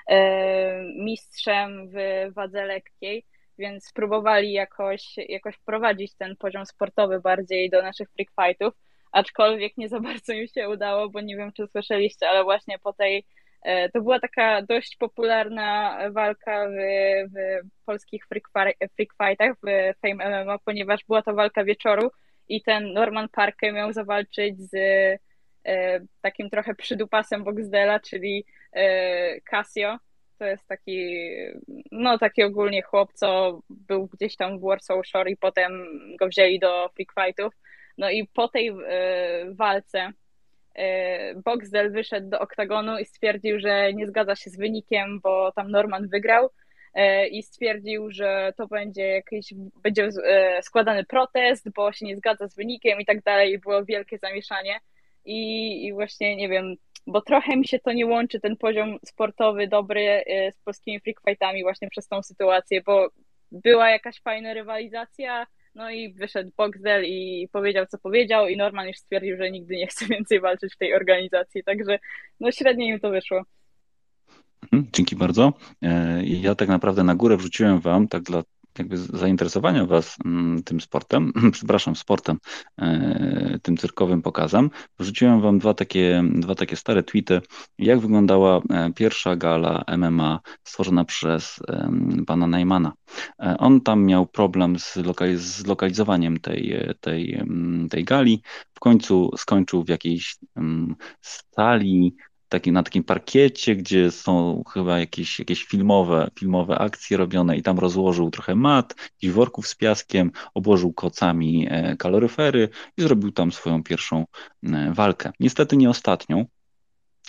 e, mistrzem w wadze lekkiej więc próbowali jakoś, jakoś wprowadzić ten poziom sportowy bardziej do naszych freak fightów, aczkolwiek nie za bardzo im się udało, bo nie wiem, czy słyszeliście, ale właśnie po tej e, to była taka dość popularna walka w, w polskich freak, fightach, w Fame MMA, ponieważ była to walka wieczoru i ten Norman Parker miał zawalczyć z e, takim trochę przydupasem Boxdela, czyli e, Casio, to jest taki, no taki ogólnie chłop, co był gdzieś tam w Warsaw Shore i potem go wzięli do freak fightów. No i po tej y, walce y, Boxdel wyszedł do oktagonu i stwierdził, że nie zgadza się z wynikiem, bo tam Norman wygrał y, i stwierdził, że to będzie jakiś, będzie składany protest, bo się nie zgadza z wynikiem i tak dalej było wielkie zamieszanie i, i właśnie, nie wiem, bo trochę mi się to nie łączy, ten poziom sportowy dobry y, z polskimi freakfightami właśnie przez tą sytuację, bo była jakaś fajna rywalizacja, no i wyszedł Boxdel i powiedział, co powiedział i Norman już stwierdził, że nigdy nie chce więcej walczyć w tej organizacji, także no średnio im to wyszło. Mhm, dzięki bardzo. E, ja tak naprawdę na górę wrzuciłem wam, tak dla jakby zainteresowania Was mm, tym sportem, przepraszam, sportem, e, tym cyrkowym pokazem, wrzuciłem Wam dwa takie, dwa takie stare tweety, jak wyglądała e, pierwsza gala MMA stworzona przez pana Neymana. E, on tam miał problem z, lokaliz z lokalizowaniem tej, tej, tej gali. W końcu skończył w jakiejś sali taki, na takim parkiecie, gdzie są chyba jakieś, jakieś filmowe, filmowe akcje robione i tam rozłożył trochę mat, jakichś worków z piaskiem, obłożył kocami e, kaloryfery i zrobił tam swoją pierwszą e, walkę. Niestety nie ostatnią,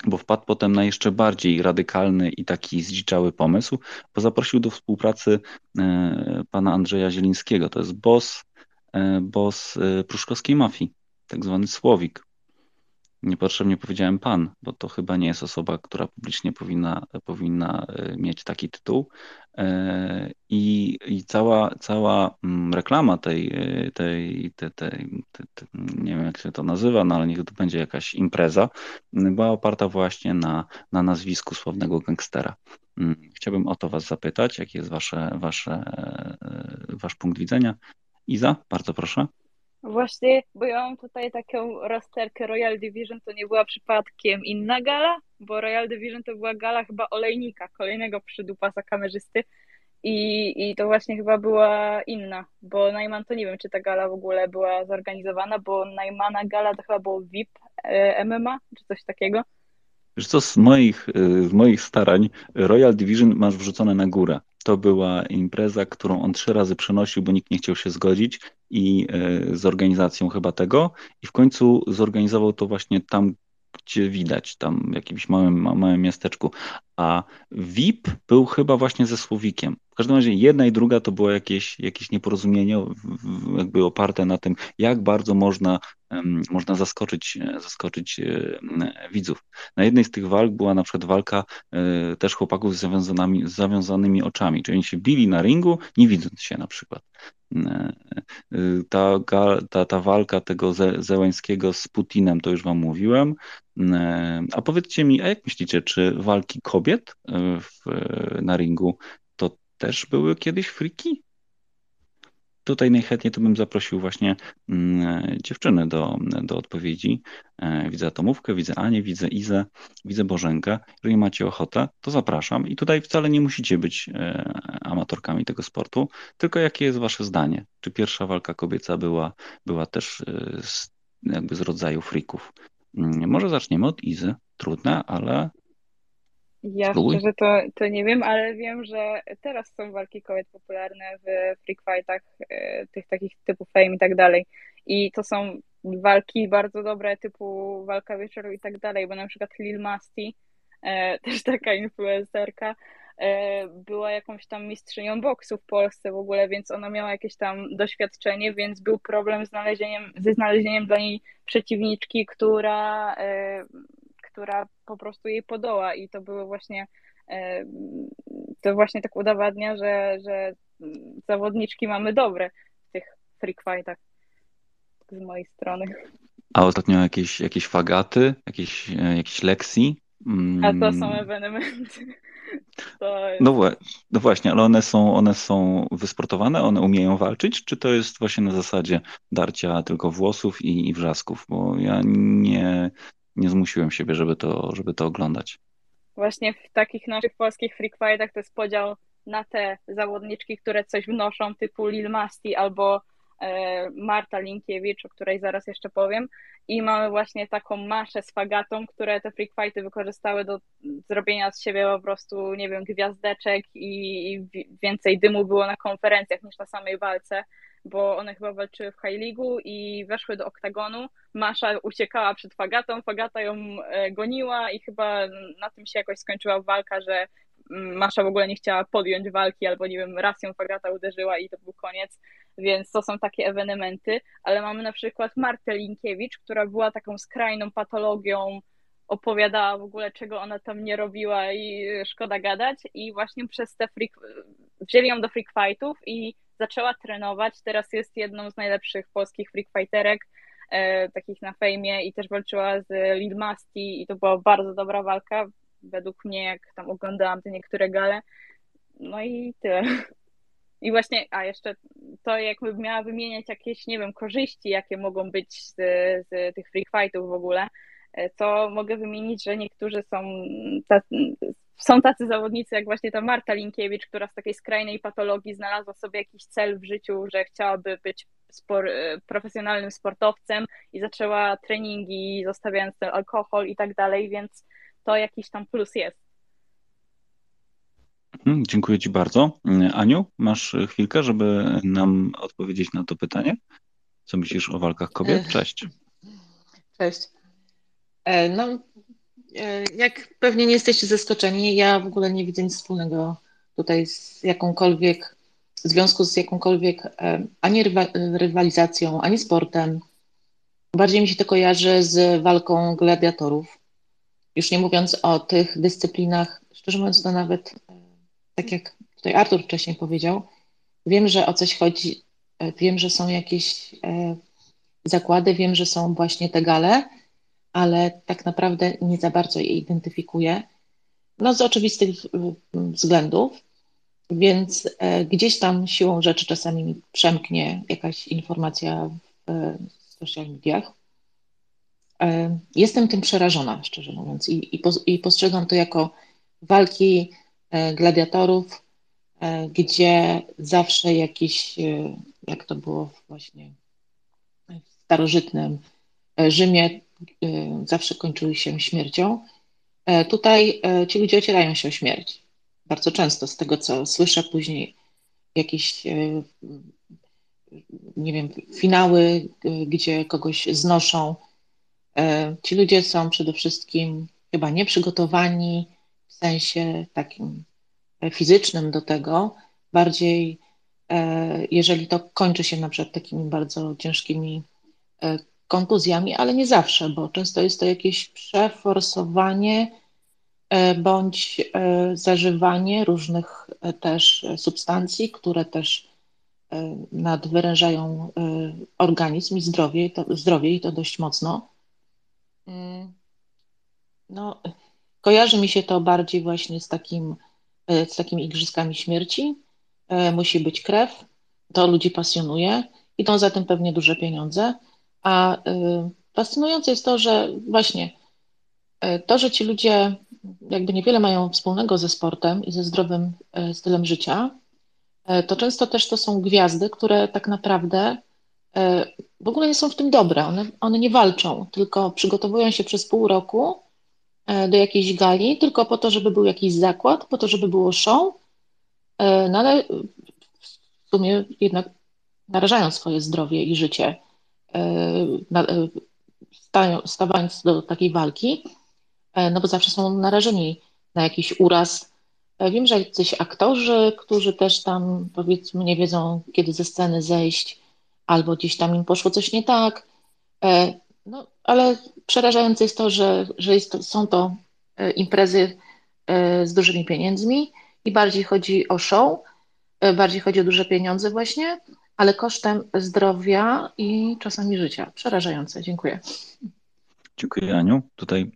bo wpadł potem na jeszcze bardziej radykalny i taki zdziczały pomysł, bo zaprosił do współpracy e, pana Andrzeja Zielińskiego. To jest boss, boss pruszkowskiej mafii, tak zwany Słowik. Niepotrzebnie powiedziałem pan, bo to chyba nie jest osoba, która publicznie powinna, powinna e, mieć taki tytuł. E, I, i cała, cała mm, reklama tej, e, tej, tej, tej, nie wiem jak się to nazywa, no ale niech to będzie jakaś impreza, była oparta właśnie na, na nazwisku sławnego gangstera. Mm, chciałbym o to Was zapytać, jaki jest wasze, wasze, Wasz punkt widzenia. Iza, bardzo proszę. Właśnie, bo ja mam tutaj taką rozterkę Royal Division, to nie była przypadkiem inna gala, bo Royal Division to była gala chyba olejnika, kolejnego przydupasa kamerzysty i, i to właśnie chyba była inna, bo Najman to nie wiem, czy ta gala w ogóle była zorganizowana, bo Najmana gala to chyba było VIP e, MMA, czy coś takiego. Wiesz co, z moich, e, z moich starań Royal Division masz wrzucone na górę. To była impreza, którą on trzy razy przenosił, bo nikt nie chciał się zgodzić i e, z organizacją chyba tego. I w końcu zorganizował to właśnie tam, gdzie widać, tam w jakimś małym, małym miasteczku. A VIP był chyba właśnie ze Słowikiem. W każdym razie jedna i druga to było jakieś, jakieś nieporozumienie, jakby oparte na tym, jak bardzo można, można zaskoczyć, zaskoczyć e, widzów. Na jednej z tych walk była na przykład walka e, też chłopaków z zawiązanymi, z zawiązanymi oczami, czyli oni się bili na ringu, nie widząc się na przykład. E, ta, ta, ta walka tego Zełańskiego z Putinem, to już wam mówiłem. A powiedzcie mi, a jak myślicie, czy walki kobiet w, na ringu też były kiedyś friki? Tutaj najchętniej to bym zaprosił właśnie mm, dziewczyny do, do odpowiedzi. E, widzę Atomówkę, widzę Anię, widzę Izę, widzę Bożenkę. Jeżeli macie ochotę, to zapraszam. I tutaj wcale nie musicie być e, amatorkami tego sportu, tylko jakie jest wasze zdanie? Czy pierwsza walka kobieca była, była też e, z, jakby z rodzaju frików? Mm, może zaczniemy od Izy. Trudne, ale ja Spróbuj. szczerze to, to nie wiem, ale wiem, że teraz są walki kobiet popularne w freak fightach, e, tych takich typu fame i tak dalej. I to są walki bardzo dobre, typu walka wieczoru i tak dalej, bo na przykład Lil Masti, e, też taka influencerka, e, była jakąś tam mistrzynią boksu w Polsce w ogóle, więc ona miała jakieś tam doświadczenie, więc był problem z znalezieniem, ze znalezieniem dla niej przeciwniczki, która która po prostu jej podoła i to było właśnie e, to właśnie tak udowadnia, że, że zawodniczki mamy dobre w tych freak fightach z mojej strony. A ostatnio jakieś, jakieś fagaty, jakieś, e, jakieś lekcji? Mm. A to są ewenementy. Jest... No, no, właśnie, ale one są, one są wysportowane, one umieją walczyć, czy to jest właśnie na zasadzie darcia tylko włosów i, i wrzasków? Bo ja nie, nie zmusiłem siebie, żeby to, żeby to oglądać. Właśnie w takich naszych polskich freak fightach to jest podział na te zawodniczki, które coś wnoszą, typu Lil Masti albo Marta Linkiewicz, o której zaraz jeszcze powiem. I mamy właśnie taką maszę z fagatą, które te freak fighty wykorzystały do zrobienia z siebie po prostu, nie wiem, gwiazdeczek i, więcej dymu było na konferencjach niż na samej walce bo one chyba walczyły w High League'u i weszły do oktagonu. Masza uciekała przed Fagatą, Fagata ją e, goniła i chyba na tym się jakoś skończyła walka, że mm, Masza w ogóle nie chciała podjąć walki, albo nie wiem, raz ją Fagata uderzyła i to był koniec, więc to są takie ewenementy, ale mamy na przykład Martę Linkiewicz, która była taką skrajną patologią, opowiadała w ogóle, czego ona tam nie robiła i szkoda gadać i właśnie przez te freak, wzięli ją do freak fightów i zaczęła trenować, teraz jest jedną z najlepszych polskich freak fighterek, e, takich na fejmie i też walczyła z Lil Masti i to była bardzo dobra walka, według mnie, jak tam oglądałam te niektóre gale. No i tyle. I właśnie, a jeszcze to jakbym miała wymieniać jakieś, nie wiem, korzyści, jakie mogą być z, z tych freak fightów w ogóle, to mogę wymienić, że niektórzy są są tacy zawodnicy jak właśnie ta Marta Linkiewicz, która z takiej skrajnej patologii znalazła sobie jakiś cel w życiu, że chciałaby być spor profesjonalnym sportowcem i zaczęła treningi, zostawiając ten alkohol i tak dalej, więc to jakiś tam plus jest. Mhm, dziękuję Ci bardzo. Aniu, masz chwilkę, żeby nam odpowiedzieć na to pytanie? Co myślisz o walkach kobiet? Cześć. Cześć. E, no, e, jak pewnie nie jesteście zaskoczeni, ja w ogóle nie widzę nic wspólnego tutaj z jakąkolwiek, w związku z jakąkolwiek e, ani rywalizacją, ani sportem. Bardziej mi się to kojarzy z walką gladiatorów. Już nie mówiąc o tych dyscyplinach, szczerze mówiąc, to nawet, tak jak tutaj Artur wcześniej powiedział, wiem, że o coś chodzi, wiem, że są jakieś zakłady, wiem, że są właśnie te gale, ale tak naprawdę nie za bardzo je identyfikuję. No z oczywistych względów, więc e, gdzieś tam siłą rzeczy czasami mi przemknie jakaś informacja w social mediach. E, jestem tym przerażona, szczerze mówiąc, i, i, postrzegam to jako walki e, gladiatorów, gdzie zawsze jakiś, jak to było właśnie w starożytnym Rzymie, zawsze kończyły się śmiercią. E, tutaj e, ci ludzie ocierają się o śmierć. Bardzo często, z tego co słyszę później, jakieś, e, nie wiem, finały, gdzie kogoś znoszą. Ci ludzie są przede wszystkim chyba nieprzygotowani w sensie takim fizycznym do tego. Bardziej, jeżeli to kończy się na przykład takimi bardzo ciężkimi kontuzjami, ale nie zawsze, bo często jest to jakieś przeforsowanie e, bądź e, zażywanie różnych e, też substancji, które też nadwyrężają organizm i zdrowie, to, zdrowie i to dość mocno. Mm. No, kojarzy mi się to bardziej właśnie z, takim, z takimi igrzyskami śmierci. Musi być krew, to ludzi pasjonuje, idą za tym pewnie duże pieniądze. A y, fascynujące jest to, że właśnie to, że ci ludzie jakby niewiele mają wspólnego ze sportem i ze zdrowym stylem życia, to często też to są gwiazdy, które tak naprawdę w ogóle nie są w tym dobre. One, one nie walczą, tylko przygotowują się przez pół roku do jakiejś gali, tylko po to, żeby był jakiś zakład, po to, żeby było show, no ale w sumie jednak narażają swoje zdrowie i życie E, e, stawając do takiej walki, e, no bo zawsze są narażeni na jakiś uraz. Wiem, że jacyś aktorzy, którzy też tam powiedzmy nie wiedzą, kiedy ze sceny zejść, albo gdzieś tam im poszło coś nie tak. No, ale przerażające jest to, że, że jest to, są to imprezy z dużymi pieniędzmi i bardziej chodzi o show, bardziej chodzi o duże pieniądze właśnie, ale kosztem zdrowia i czasami życia. Przerażające. Dziękuję. Dziękuję Aniu. Tutaj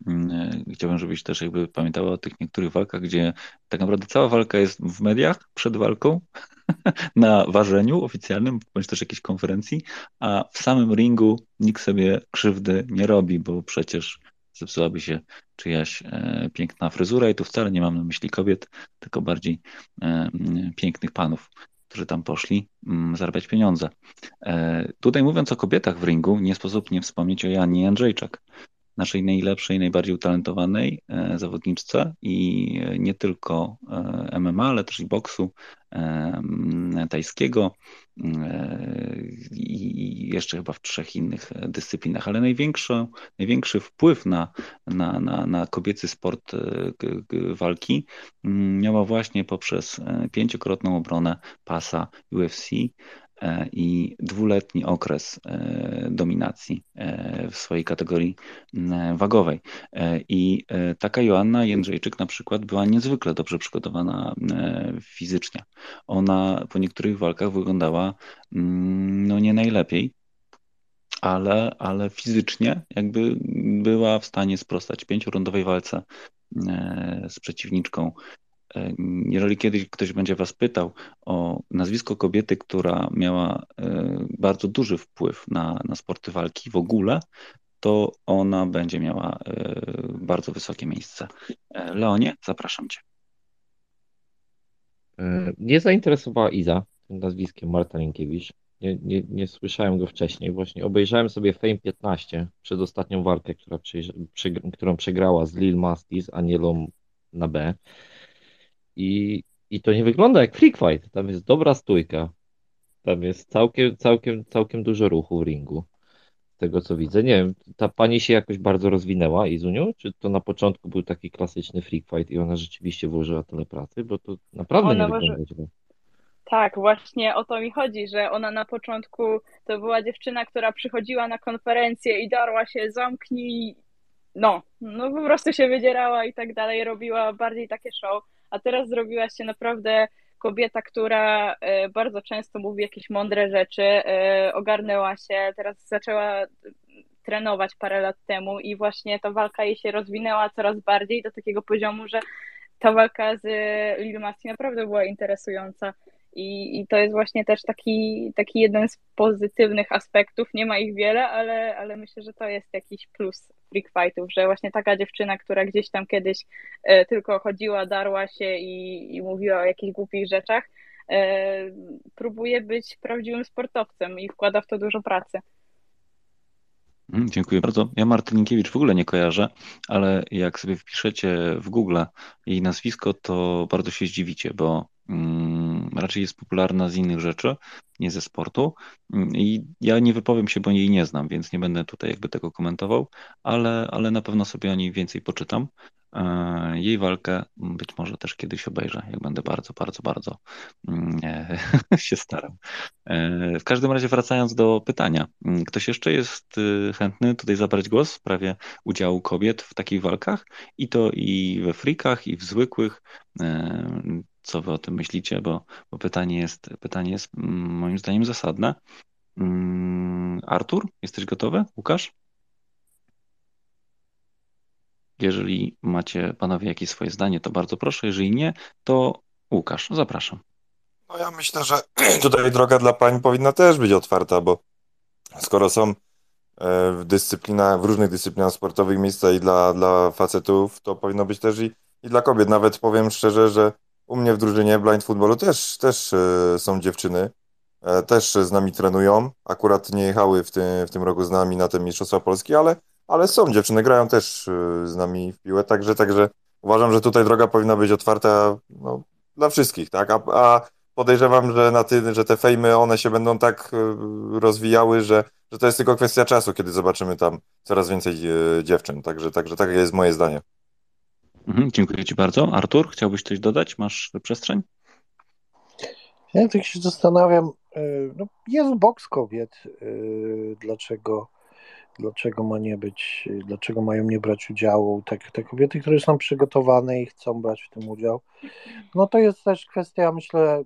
y, chciałbym, żebyś też jakby pamiętała o tych niektórych walkach, gdzie tak naprawdę cała walka jest w mediach przed walką, na ważeniu oficjalnym, bądź też jakiejś konferencji, a w samym ringu nikt sobie krzywdy nie robi, bo przecież zepsułaby się czyjaś e, piękna fryzura i tu wcale nie mam na myśli kobiet, tylko bardziej e, pięknych panów którzy tam poszli mm, zarabiać pieniądze. E, tutaj mówiąc o kobietach w ringu, nie sposób nie wspomnieć o Janie Andrzejczak, naszej najlepszej, najbardziej utalentowanej e, zawodniczce i nie tylko e, MMA, ale też i boksu tajskiego i jeszcze chyba w trzech innych dyscyplinach, ale największy, największy wpływ na, na, na, na kobiecy sport walki miała właśnie poprzez pięciokrotną obronę pasa UFC E, i dwuletni okres e, dominacji e, w swojej kategorii wagowej. I taka Joanna Jędrzejczyk na przykład była niezwykle dobrze przygotowana fizycznie. Ona po niektórych walkach wyglądała no nie najlepiej, ale, ale fizycznie jakby była w stanie sprostać pięciorundowej walce z przeciwniczką E, jeżeli kiedyś ktoś będzie Was pytał o nazwisko kobiety, która miała e, bardzo duży wpływ na, na sporty walki w ogóle, to ona będzie miała e, bardzo wysokie miejsce. Leonie, zapraszam Cię. Mnie zainteresowała Iza tym nazwiskiem Marta Linkiewicz. Nie, nie, nie słyszałem go wcześniej. Właśnie obejrzałem sobie Fame 15 przed ostatnią walkę, która przy, przy, którą przegrała z Lil Masti z Anielą na B. I, I to nie wygląda jak freak fight. Tam jest dobra stójka. Tam jest całkiem, całkiem, całkiem dużo ruchu w ringu. Z tego co widzę. Nie wiem, ta pani się jakoś bardzo rozwinęła Izuniu? Czy to na początku był taki klasyczny freak fight i ona rzeczywiście włożyła tyle pracy? Bo to naprawdę Ona nie może- wygląda źle. Tak, właśnie o to mi chodzi, że ona na początku to była dziewczyna, która przychodziła na konferencję i darła się, zamknij, no, no po prostu się wydzierała i tak dalej, robiła bardziej takie show, a teraz zrobiła się naprawdę kobieta, która e, bardzo często mówi jakieś mądre rzeczy, e, ogarnęła się, teraz zaczęła trenować parę lat temu i właśnie ta walka jej się rozwinęła coraz bardziej do takiego poziomu, że ta walka z Lil Masti naprawdę była interesująca. I, I to jest właśnie też taki, taki jeden z pozytywnych aspektów. Nie ma ich wiele, ale, ale myślę, że to jest jakiś plus freak fightów, że właśnie taka dziewczyna, która gdzieś tam kiedyś e, tylko chodziła, darła się i, i mówiła o jakichś głupich rzeczach, e, próbuje być prawdziwym sportowcem i wkłada w to dużo pracy. Mm, Dziękuję bardzo. Ja Martyninkiewicz w ogóle nie kojarzę, ale jak sobie wpiszecie w Google jej nazwisko, to bardzo się zdziwicie, bo raczej jest popularna z innych rzeczy, nie ze sportu. Mm, I ja nie wypowiem się, bo jej nie znam, więc nie będę tutaj jakby tego komentował, ale, ale na pewno sobie o niej więcej poczytam. E, Jej walkę być może też kiedyś obejrzę, jak będę bardzo, bardzo, bardzo mm, e, się starał. E, W każdym razie wracając do pytania, Mm, ktoś jeszcze jest y, chętny tutaj zabrać głos w sprawie udziału kobiet w takich walkach? I to i we frikach, i w zwykłych. Co wy o tym myślicie? Bo, bo pytanie jest, pytanie jest mm, moim zdaniem zasadne. Mm, Artur, jesteś gotowy? Łukasz? Jeżeli macie panowie jakieś swoje zdanie, to bardzo proszę. Jeżeli nie, to Łukasz, zapraszam. No ja myślę, że tutaj droga dla pań powinna też być otwarta, bo skoro są e, w dyscyplinach, w różnych dyscyplinach sportowych miejsca i dla, dla facetów, to powinno być też i, i dla kobiet. Nawet powiem szczerze, że u mnie w drużynie blind footballu też, też e, są dziewczyny, e, też z nami trenują. Akurat nie jechały w tym, w tym roku z nami na te Mistrzostwa Polski, ale, ale są dziewczyny, grają też e, z nami w piłę, także, także uważam, że tutaj droga powinna być otwarta no, dla wszystkich, tak? A, a podejrzewam, że, na ty, że te fejmy, one się będą tak rozwijały, że, że to jest tylko kwestia czasu, kiedy zobaczymy tam coraz więcej dziewczyn. Także, także takie jest moje zdanie. Mhm, dziękuję Ci bardzo. Artur, chciałbyś coś dodać? Masz przestrzeń? Ja tak się zastanawiam, y, no jest boks kobiet, y, dlaczego, dlaczego ma nie być, dlaczego mają nie brać udziału, tak, te kobiety, które są przygotowane i chcą brać w tym udział, no to jest też kwestia, myślę,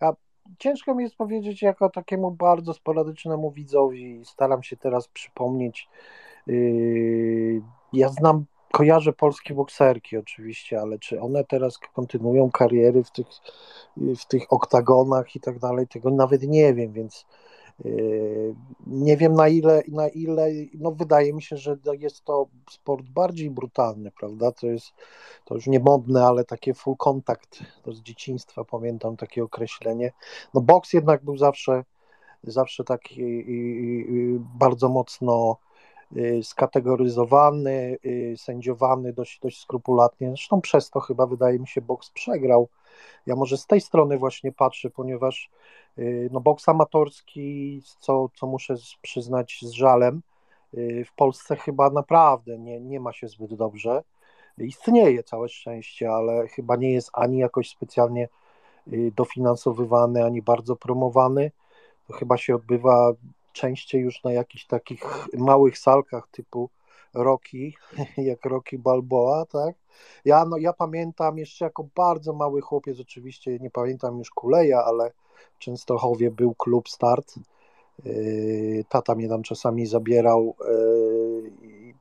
a ciężko mi jest powiedzieć jako takiemu bardzo sporadycznemu widzowi, staram się teraz przypomnieć, y, ja znam kojarzę polskie bokserki oczywiście, ale czy one teraz kontynuują kariery w tych, w tych oktagonach i tak dalej, tego nawet nie wiem, więc yy, nie wiem na ile, na ile, no wydaje mi się, że jest to sport bardziej brutalny, prawda, to jest, to już nie modne, ale takie full contact, to z dzieciństwa pamiętam takie określenie, no boks jednak był zawsze, zawsze taki bardzo mocno skategoryzowany, y, sędziowany dość, dość skrupulatnie. Zresztą przez to chyba wydaje mi się boks przegrał. Ja może z tej strony właśnie patrzę, ponieważ y, no, boks amatorski, co, co muszę przyznać z żalem, y, w Polsce chyba naprawdę nie, nie ma się zbyt dobrze. Istnieje całe szczęście, ale chyba nie jest ani jakoś specjalnie y, dofinansowywany, ani bardzo promowany. To chyba się odbywa częściej już na jakichś takich małych salkach typu Rocky, jak Rocky Balboa, tak? Ja, no, ja pamiętam jeszcze jako bardzo mały chłopiec, oczywiście nie pamiętam już Kuleja, ale w Częstochowie był klub Start. Yy, Tata mnie tam czasami zabierał. yy,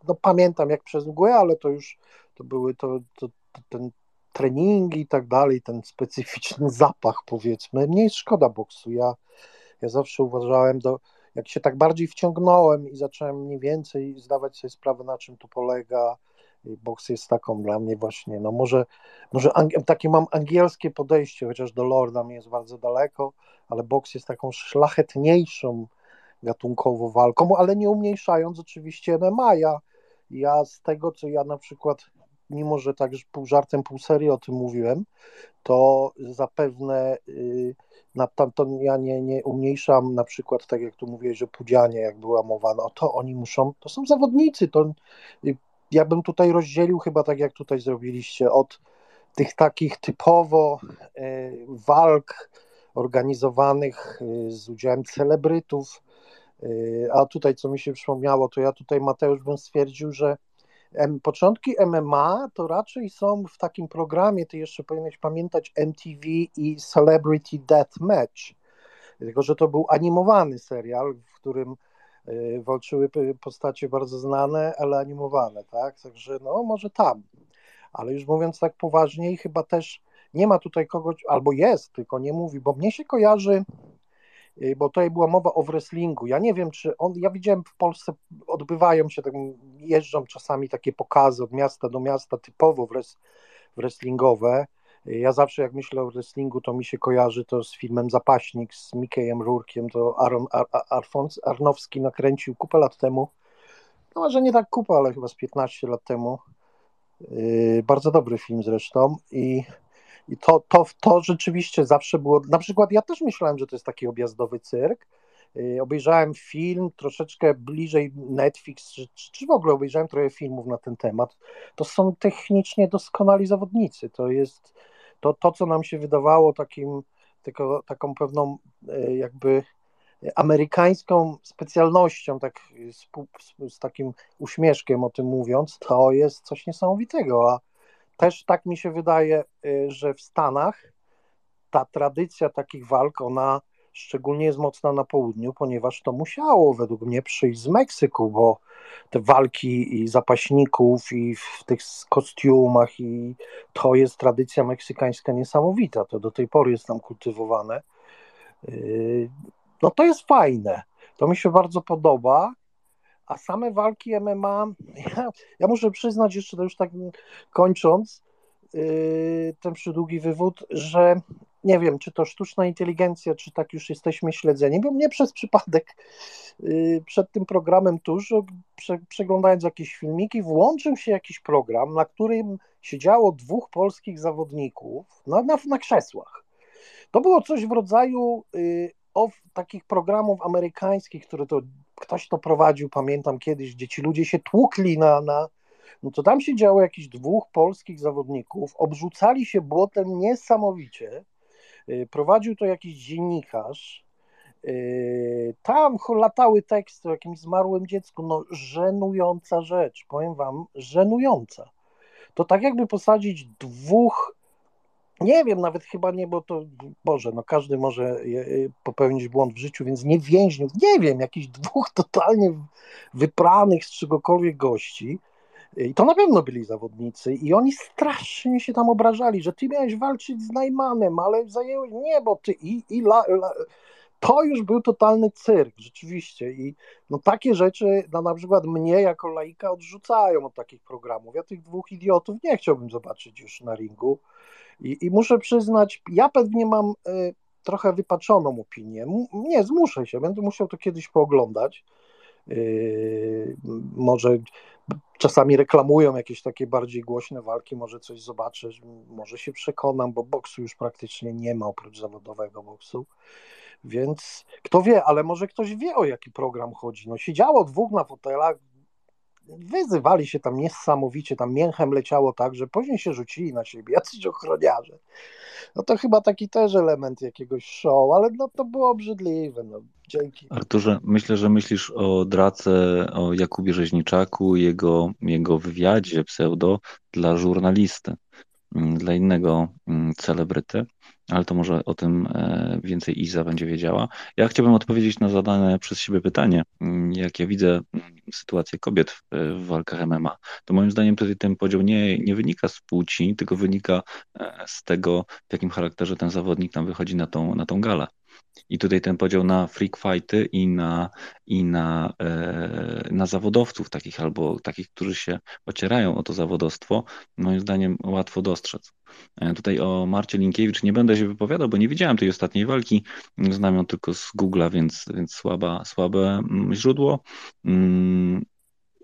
No pamiętam jak przez mgłę, ale to już to były to, to, to ten treningi i tak dalej, ten specyficzny zapach powiedzmy. Mnie jest szkoda boksu. Ja, ja zawsze uważałem, do, jak się tak bardziej wciągnąłem i zacząłem mniej więcej zdawać sobie sprawę, na czym to polega, boks jest taką dla mnie właśnie, no może, może takie mam angielskie podejście, chociaż do Lorda mi jest bardzo daleko, ale boks jest taką szlachetniejszą gatunkowo walką, ale nie umniejszając oczywiście MMA. Ja, ja z tego, co ja na przykład, mimo że tak pół żartem, pół serii o tym mówiłem, to zapewne y, na tamto ja nie, nie umniejszam na przykład, tak jak tu mówiłeś, że Pudzianie, jak była mowa, no to oni muszą, to są zawodnicy, to y, ja bym tutaj rozdzielił chyba tak jak tutaj zrobiliście, od tych takich typowo y, walk organizowanych z udziałem celebrytów, a tutaj co mi się przypomniało, to ja tutaj Mateusz bym stwierdził, że Początki MMA to raczej są w takim programie, ty jeszcze powinieneś pamiętać MTV i Celebrity Death Match, tylko że to był animowany serial, w którym e, walczyły postacie bardzo znane, ale animowane, tak? Także no może tam. Ale już mówiąc tak poważniej, chyba też nie ma tutaj kogoś, albo jest, tylko nie mówi, bo mnie się kojarzy Y, bo tutaj była mowa o wrestlingu. Ja nie wiem, czy on, ja widziałem w Polsce, odbywają się, tak, jeżdżą czasami takie pokazy od miasta do miasta, typowo wrestlingowe. Y, ja zawsze jak myślę o wrestlingu, to mi się kojarzy to z filmem Zapaśnik z Mickeyem Rourkiem, to Aaron Ar Arnowski nakręcił kupę lat temu. No może nie tak kupę, ale chyba z 15 lat temu. Yy, bardzo dobry film zresztą i i to, to, to rzeczywiście zawsze było. Na przykład ja też myślałem, że to jest taki objazdowy cyrk. Y, obejrzałem film troszeczkę bliżej Netflix, czy, czy w ogóle obejrzałem trochę filmów na ten temat. To są technicznie doskonali zawodnicy. To jest to, to co nam się wydawało takim, tylko, taką pewną y, jakby amerykańską specjalnością, tak z, z, z, takim uśmieszkiem o tym mówiąc, to jest coś niesamowitego. A też tak mi się wydaje, y, że w Stanach ta tradycja takich walk, ona szczególnie jest mocna na południu, ponieważ to musiało według mnie przyjść z Meksyku, bo te walki i zapaśników i w tych kostiumach i to jest tradycja meksykańska niesamowita, to do tej pory jest tam kultywowane. Y, no to jest fajne, to mi się bardzo podoba a same walki MMA, ja, ja muszę przyznać jeszcze, to już tak kończąc yy, ten przydługi wywód, że nie wiem, czy to sztuczna inteligencja, czy tak już jesteśmy śledzeni, bo mnie przez przypadek yy, przed tym programem tuż, prze, przeglądając jakieś filmiki, włączył się jakiś program, na którym siedziało dwóch polskich zawodników na, na, na krzesłach. To było coś w rodzaju yy, o, takich programów amerykańskich, które to ktoś to prowadził, pamiętam kiedyś, gdzie ci ludzie się tłukli na, na no to tam się działo jakichś dwóch polskich zawodników, obrzucali się błotem niesamowicie, y, prowadził to jakiś dziennikarz, y, tam latały teksty o jakimś zmarłym dziecku, no żenująca rzecz, powiem wam, żenująca. To tak jakby posadzić dwóch nie wiem, nawet chyba nie, bo to, Boże, no każdy może e, popełnić błąd w życiu, więc nie więźniów, nie wiem, jakichś dwóch totalnie wypranych z czegokolwiek gości. I to na pewno byli zawodnicy i oni strasznie się tam obrażali, że ty miałeś walczyć z Najmanem, ale zajęłeś, nie, bo ty i, i la, la, to już był totalny cyrk, rzeczywiście. I no takie rzeczy no, na przykład mnie jako laika odrzucają od takich programów. Ja tych dwóch idiotów nie chciałbym zobaczyć już na ringu. I, i muszę przyznać, ja pewnie mam y, trochę wypaczoną opinię. M nie, zmuszę się, będę musiał to kiedyś pooglądać. Yy, może czasami reklamują jakieś takie bardziej głośne walki, może coś zobaczę, może się przekonam, bo boksu już praktycznie nie ma oprócz zawodowego boksu. Więc kto wie, ale może ktoś wie o jaki program chodzi. No siedziało dwóch na fotelach, wyzywali się tam niesamowicie, tam mięchem leciało tak, że później się rzucili na siebie jacyś ochroniarze. No to chyba taki też element jakiegoś show, ale no to było obrzydliwe, no dzięki. Arturze, myślę, że myślisz o Drace, o Jakubie Rzeźniczaku, jego, jego wywiadzie pseudo dla żurnalisty, mm, dla innego mm, celebryty, ale to może o tym e, więcej Iza będzie wiedziała. Ja chciałbym odpowiedzieć na zadane przez siebie pytanie. Mm, jak ja widzę sytuację kobiet w, w, walkach MMA, to moim zdaniem ten podział nie, nie wynika z płci, tylko wynika z tego, w jakim charakterze ten zawodnik tam wychodzi na tą, na tą galę. I tutaj ten podział na freak fighty i na, i na, e, na zawodowców takich albo takich, którzy się ocierają o to zawodowstwo, moim zdaniem łatwo dostrzec. E, tutaj o Marcie Linkiewicz nie będę się wypowiadał, bo nie widziałem tej ostatniej walki. Znam ją tylko z Google'a, więc, więc słaba, słabe mm, źródło. Mm,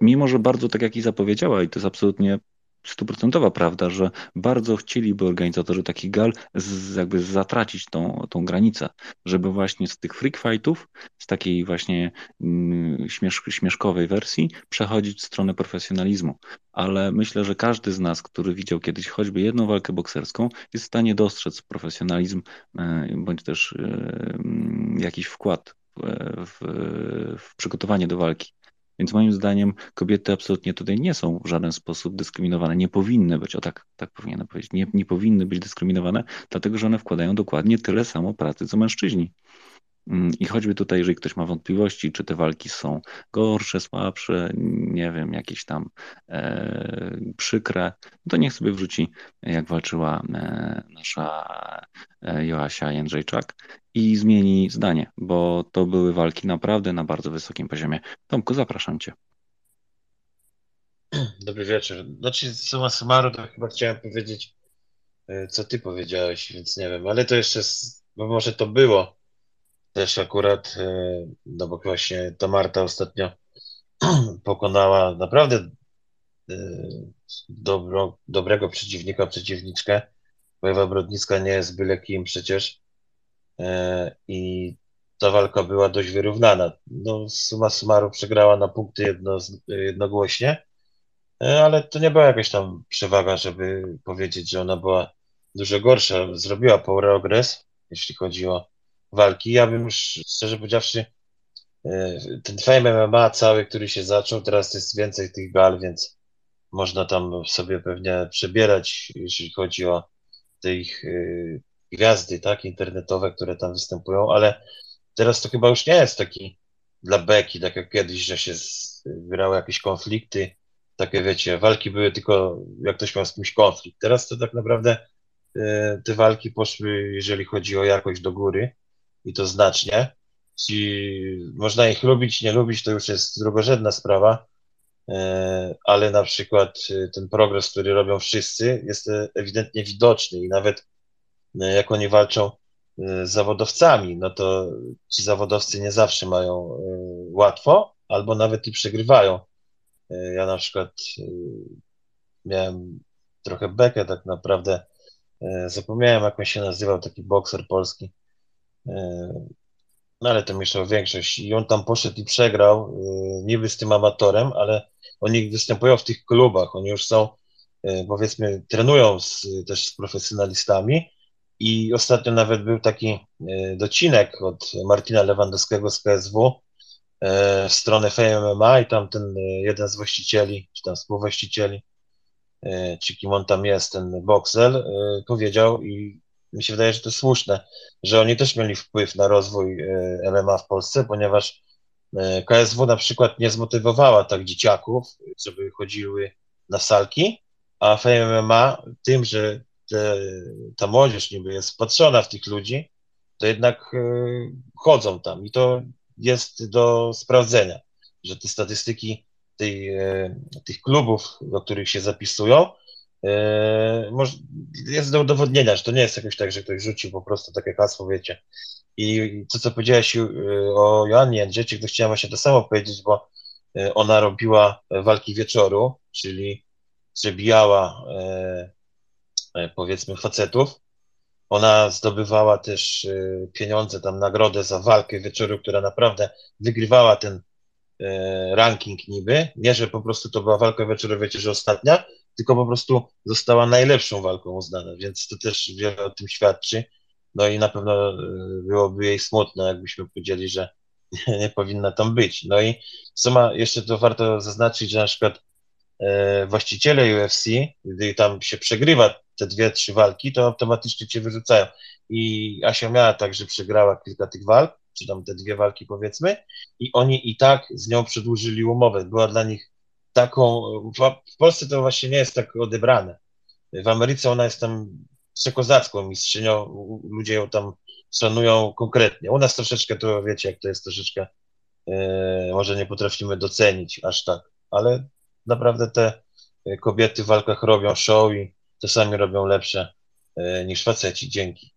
mimo, że bardzo, tak jak i zapowiedziała, i to jest absolutnie stuprocentowa prawda, że bardzo chcieliby organizatorzy takich gal z, jakby zatracić tą, tą granicę, żeby właśnie z tych freak fightów, z takiej właśnie mm, śmiesz, śmieszkowej wersji przechodzić w stronę profesjonalizmu. Ale myślę, że każdy z nas, który widział kiedyś choćby jedną walkę bokserską, jest w stanie dostrzec profesjonalizm e, bądź też e, jakiś wkład w, w przygotowanie do walki. Więc moim zdaniem kobiety absolutnie tutaj nie są w żaden sposób dyskryminowane. Nie powinny być, o tak, tak powinienem powiedzieć, nie, nie powinny być dyskryminowane, dlatego że one wkładają dokładnie tyle samo pracy co mężczyźni. Mm, I choćby tutaj, jeżeli ktoś ma wątpliwości, czy te walki są gorsze, słabsze, nie wiem, jakieś tam e, przykre, no to niech sobie wrzuci, jak walczyła e, nasza e, Joasia Jędrzejczak i zmieni zdanie, bo to były walki naprawdę na bardzo wysokim poziomie. Tomku, zapraszam Cię. Dobry wieczór. Znaczy, suma summarum, to chyba chciałem powiedzieć, e, co Ty powiedziałeś, więc nie wiem, ale to jeszcze, bo może to było też akurat, e, no bo właśnie to Marta ostatnio pokonała naprawdę e, dobro, dobrego przeciwnika, przeciwniczkę. Wojewa Brodnicka nie jest byle kim przecież i ta walka była dość wyrównana. No, suma summarum przegrała na punkty jedno, jednogłośnie, ale to nie była jakaś tam przewaga, żeby powiedzieć, że ona była dużo gorsza. Zrobiła progres, jeśli chodzi o walki. Ja bym już, szczerze powiedziawszy, e, ten fame MMA cały, który się zaczął, teraz jest więcej tych gal, więc można tam sobie pewnie przebierać, jeśli chodzi o e, gwiazdy, tak, internetowe, które tam występują, ale teraz to chyba już nie jest taki dla beki, tak jak kiedyś, że się wyrały jakieś konflikty, takie wiecie, walki były tylko jak ktoś miał z kimś konflikt. Teraz to tak naprawdę e, te walki poszły, jeżeli chodzi o jakość do góry i to znacznie. Ci, można ich lubić, nie lubić, to już jest drugorzędna sprawa, e, ale na przykład e, ten progres, który robią wszyscy, jest ewidentnie widoczny i nawet jak oni walczą z zawodowcami, no to ci zawodowcy nie zawsze mają łatwo, albo nawet i przegrywają. Ja na przykład miałem trochę bekę tak naprawdę, zapomniałem jak on się nazywał, taki bokser polski, no ale to mieszał większość. I on tam poszedł i przegrał, niby z tym amatorem, ale oni występują w tych klubach, oni już są, powiedzmy, trenują z, też z profesjonalistami i ostatnio nawet był taki y, docinek od Martina Lewandowskiego z KSW w stronę FMMA i tam ten jeden z właścicieli, czy tam współwłaścicieli, czy kim on tam jest, ten Boxel, powiedział i mi się wydaje, że to słuszne, że oni też mieli wpływ na rozwój e, MMA w Polsce, ponieważ e, KSW na przykład nie zmotywowała tak dzieciaków, żeby chodziły na salki, a FMMA tym, że te, ta młodzież niby jest patrzona w tych ludzi, to jednak e, chodzą tam i to jest do sprawdzenia, że te statystyki tej, tych klubów, do których się zapisują, Yy, jest do udowodnienia, że to nie jest jakoś tak, że ktoś rzucił po prostu takie hasło, wiecie. I to, co powiedziałeś o Joannie Jędrzejczyk, to chciałem właśnie to samo powiedzieć, bo ona robiła walki wieczoru, czyli przebijała powiedzmy facetów. Ona zdobywała też pieniądze, tam nagrodę za walkę wieczoru, która naprawdę wygrywała ten ranking niby. Nie, że po prostu to była walka wieczoru, wiecie, że ostatnia, tylko po prostu została najlepszą walką uznana, więc to też wiele o tym świadczy. No i na pewno e, byłoby jej smutno, jakbyśmy powiedzieli, że nie powinna tam być. No i suma, jeszcze to warto zaznaczyć, że na przykład e, właściciele UFC, gdy tam się przegrywa te dwie, trzy walki, to automatycznie cię wyrzucają. I Asia miała tak, że przegrała kilka tych walk czy tam te dwie walki powiedzmy, i oni i tak z nią przedłużyli umowę. Była dla nich taką, w Polsce to właśnie nie jest tak odebrane. W Ameryce ona jest tam przekozacką mistrzynią, ludzie ją tam szanują konkretnie. U nas troszeczkę to, wiecie, jak to jest troszeczkę, e, może nie potrafimy docenić aż tak, ale naprawdę te kobiety w walkach robią show i czasami robią lepsze e, niż faceci. Dzięki.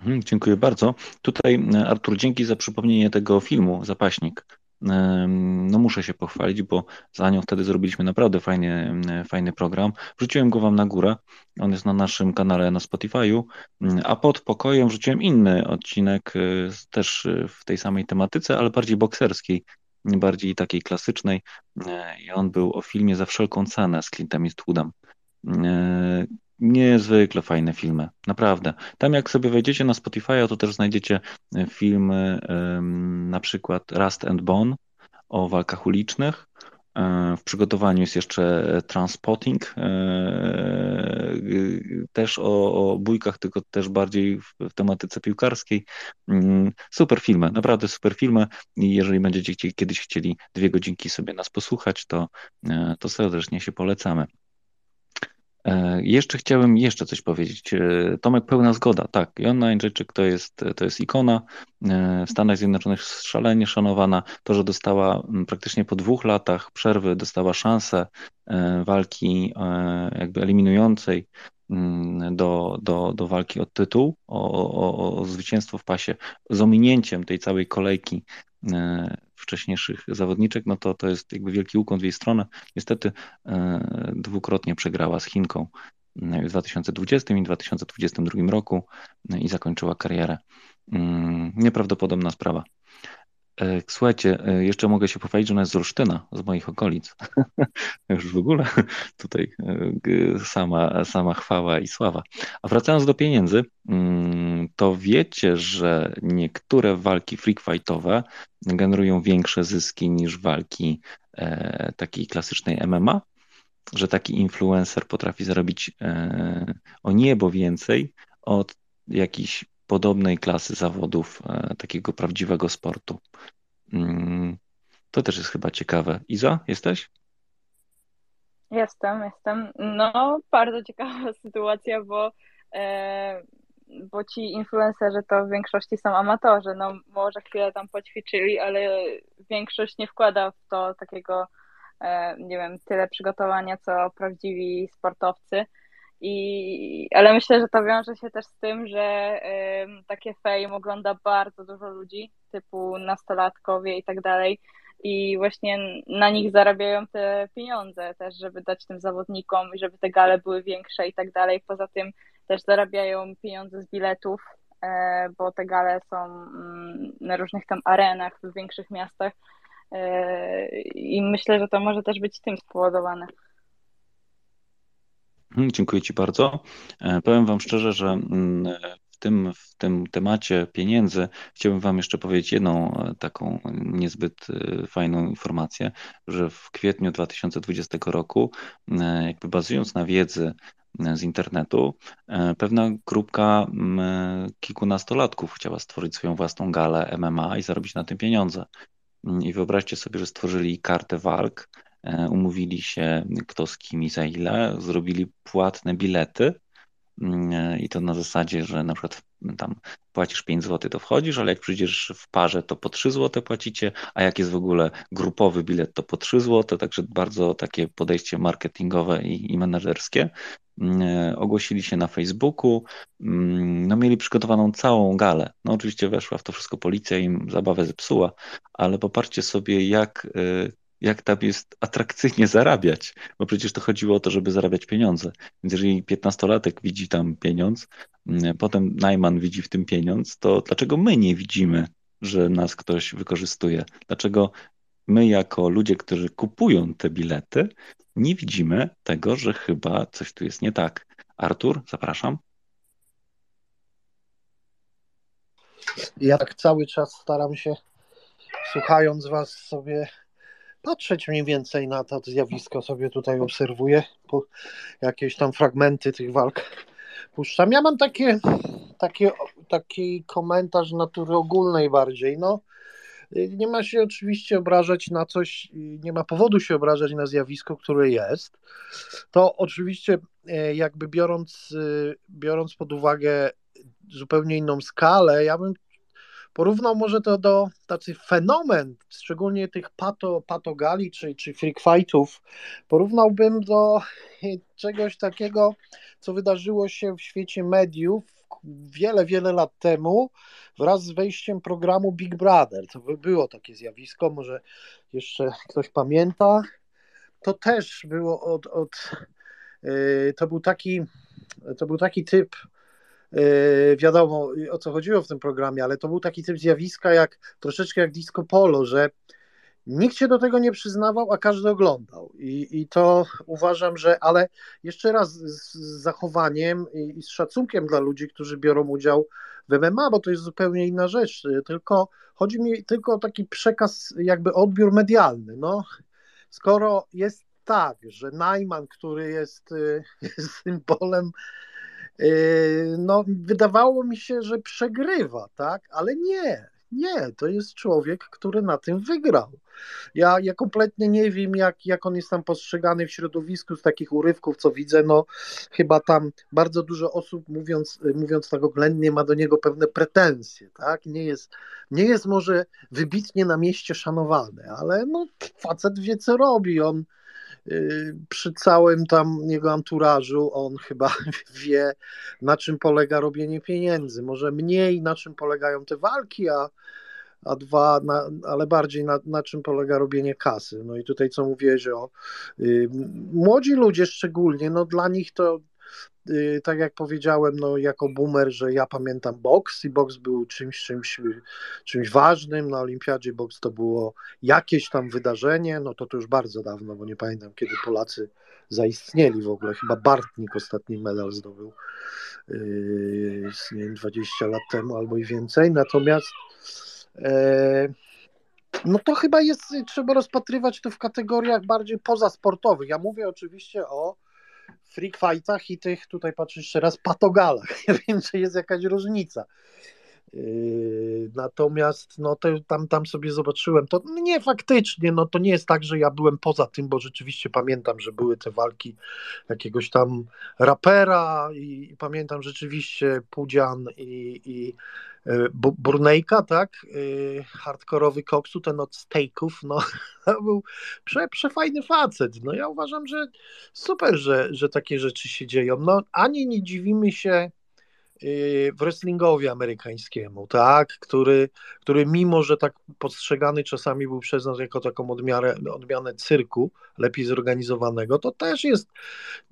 Mhm, dziękuję bardzo. Tutaj e, Artur, dzięki za przypomnienie tego filmu Zapaśnik. No muszę się pochwalić, bo z Anią wtedy zrobiliśmy naprawdę fajny, fajny program. Wrzuciłem go wam na górę. On jest na naszym kanale na Spotify'u, a pod pokojem wrzuciłem inny odcinek e, też w tej samej tematyce, ale bardziej bokserskiej, bardziej takiej klasycznej. I on był o filmie za wszelką cenę z Clintem Eastwoodem. Niezwykle fajne filmy, naprawdę. Tam jak sobie wejdziecie na Spotify, to też znajdziecie e, filmy na przykład Rust and Bone o walkach ulicznych. E, w przygotowaniu jest jeszcze Transpotting, e, też o, o bójkach, tylko też bardziej w, w tematyce piłkarskiej. Mm, super filmy, naprawdę super filmy jeżeli będziecie kiedyś chcieli dwie godzinki sobie nas posłuchać, to, to serdecznie się polecamy. E, jeszcze chciałem jeszcze coś powiedzieć. E, Tomek, pełna zgoda. Tak, Jonna Jędrzejczyk to jest, to jest ikona e, w Stanach Zjednoczonych szalenie szanowana. To, że dostała praktycznie po dwóch latach przerwy, dostała szansę walki jakby eliminującej do, do, do walki o tytuł, o, o, o zwycięstwo w pasie, z ominięciem tej całej kolejki wcześniejszych zawodniczek, no to to jest jakby wielki ukłon w jej stronę. Niestety e, dwukrotnie przegrała z Chinką e, w 2020 i 2022 roku e, i zakończyła karierę. Mm, nieprawdopodobna sprawa. E, słuchajcie, e, jeszcze mogę się pochwalić, że ona jest z Olsztyna, z moich okolic. Już w ogóle tutaj e, sama, sama chwała i sława. A wracając do pieniędzy, mm, to wiecie, że niektóre walki freak fightowe generują większe zyski niż walki takiej klasycznej MMA? Że taki influencer potrafi zarobić o niebo więcej od jakichś podobnej klasy zawodów, e, takiego prawdziwego sportu. Mm, to też jest chyba ciekawe. Iza, jesteś? Jestem, jestem. No, bardzo ciekawa sytuacja, bo, e, bo ci influencerzy to w większości są amatorzy. No, może chwilę tam poćwiczyli, ale większość nie wkłada w to takiego, e, nie wiem, tyle przygotowania, co prawdziwi sportowcy. I, ale myślę, że to wiąże się też z tym, że takie fame ogląda bardzo dużo ludzi, typu nastolatkowie i tak dalej. I właśnie na nich zarabiają te pieniądze też, żeby dać tym zawodnikom, żeby te gale były większe i tak dalej. Poza tym też zarabiają pieniądze z biletów, y, bo te gale są y, na różnych tam arenach w większych miastach. E, I myślę, że to może też być tym spowodowane. Mhm, dziękuję Ci bardzo. E, powiem Wam szczerze, że mm, w tym, w tym temacie pieniędzy chciałbym Wam jeszcze powiedzieć jedną e, taką niezbyt e, fajną informację, że w kwietniu 2020 roku, jakby bazując na wiedzy z internetu, pewna grupka kilkunastolatków chciała stworzyć swoją własną galę MMA i zarobić na tym pieniądze. I wyobraźcie sobie, że stworzyli kartę walk, E, umówili się kto z kim i za ile, zrobili płatne bilety mm, e, i to na zasadzie, że na przykład tam płacisz 5 zł, to wchodzisz, ale jak przyjdziesz w parze, to po 3 zł płacicie, a jak jest w ogóle grupowy bilet, to po 3 zł, także bardzo takie podejście marketingowe i, i menedżerskie. Mm, e, ogłosili się na Facebooku, mm, no mieli przygotowaną całą galę. No oczywiście weszła w to wszystko policja im zabawę zepsuła, ale poparcie sobie, jak jak tam jest atrakcyjnie zarabiać, bo przecież to chodziło o to, żeby zarabiać pieniądze. Więc jeżeli piętnastolatek widzi tam pieniądz, mm, potem Najman widzi w tym pieniądz, to dlaczego my nie widzimy, że nas ktoś wykorzystuje? Dlaczego my jako ludzie, którzy kupują te bilety, nie widzimy tego, że chyba coś tu jest nie tak? Artur, zapraszam. Ja tak cały czas staram się, słuchając Was sobie patrzeć mniej więcej na to zjawisko, sobie tutaj obserwuję, jakieś tam fragmenty tych walk puszczam. Ja mam takie, takie taki komentarz natury ogólnej bardziej. No, nie ma się oczywiście obrażać na coś, nie ma powodu się obrażać na zjawisko, które jest. To oczywiście e, jakby biorąc, e, biorąc pod uwagę zupełnie inną skalę, ja bym porównał może to do tacy fenomen, szczególnie tych pato, patogali czy, czy freak fightów, porównałbym do czegoś takiego, co wydarzyło się w świecie mediów wiele, wiele lat temu wraz z wejściem programu Big Brother. To by było takie zjawisko, może jeszcze ktoś pamięta. To też było od, od yy, to był taki to był taki typ wiadomo o co chodziło w tym programie, ale to był taki typ zjawiska jak troszeczkę jak disco polo, że nikt się do tego nie przyznawał, a każdy oglądał. I, i to uważam, że, ale jeszcze raz z, zachowaniem i, i, z szacunkiem dla ludzi, którzy biorą udział w MMA, bo to jest zupełnie inna rzecz. Tylko chodzi mi tylko o taki przekaz, jakby odbiór medialny. No, skoro jest tak, że Najman, który jest, jest symbolem Yy, no, wydawało mi się, że przegrywa, tak, ale nie, nie, to jest człowiek, który na tym wygrał. Ja, ja kompletnie nie wiem, jak, jak on jest tam postrzegany w środowisku z takich urywków, co widzę. No, chyba tam bardzo dużo osób, mówiąc, mówiąc tak oględnie, ma do niego pewne pretensje. Tak? Nie, jest, nie jest może wybitnie na mieście szanowany, ale no, facet wie, co robi. On przy całym tam jego anturażu on chyba wie, na czym polega robienie pieniędzy. Może mniej na czym polegają te walki, a, a dwa, na, ale bardziej na, na czym polega robienie kasy. No i tutaj co mówię, że o, y, młodzi ludzie szczególnie, no dla nich to Y, tak jak powiedziałem, no jako boomer, że ja pamiętam boks i boks był czymś, czymś, czymś ważnym. Na olimpiadzie boks to było jakieś tam wydarzenie, no to to już bardzo dawno, bo nie pamiętam kiedy Polacy zaistnieli w ogóle. Chyba Bartnik ostatni medal zdobył yy, nie wiem, 20 lat temu albo i więcej. Natomiast e, no to chyba jest, trzeba rozpatrywać to w kategoriach bardziej pozasportowych. Ja mówię oczywiście o freak fightach i tych, tutaj patrzę jeszcze raz, patogalach. Ja wiem, że jest jakaś różnica. Yy, natomiast no tam, tam sobie zobaczyłem, to nie faktycznie, no to nie jest tak, że ja byłem poza tym, bo rzeczywiście pamiętam, że były te walki jakiegoś tam rapera i, i pamiętam rzeczywiście Pudzian i, i E, tak, e, hardkorowy koksu, ten od steaków, no był prze, przefajny facet, no ja uważam, że super, że, że takie rzeczy się dzieją, no ani nie dziwimy się wrestlingowi amerykańskiemu, tak, który, który mimo, że tak postrzegany czasami był przez nas jako taką odmiarę, odmianę cyrku, lepiej zorganizowanego, to też jest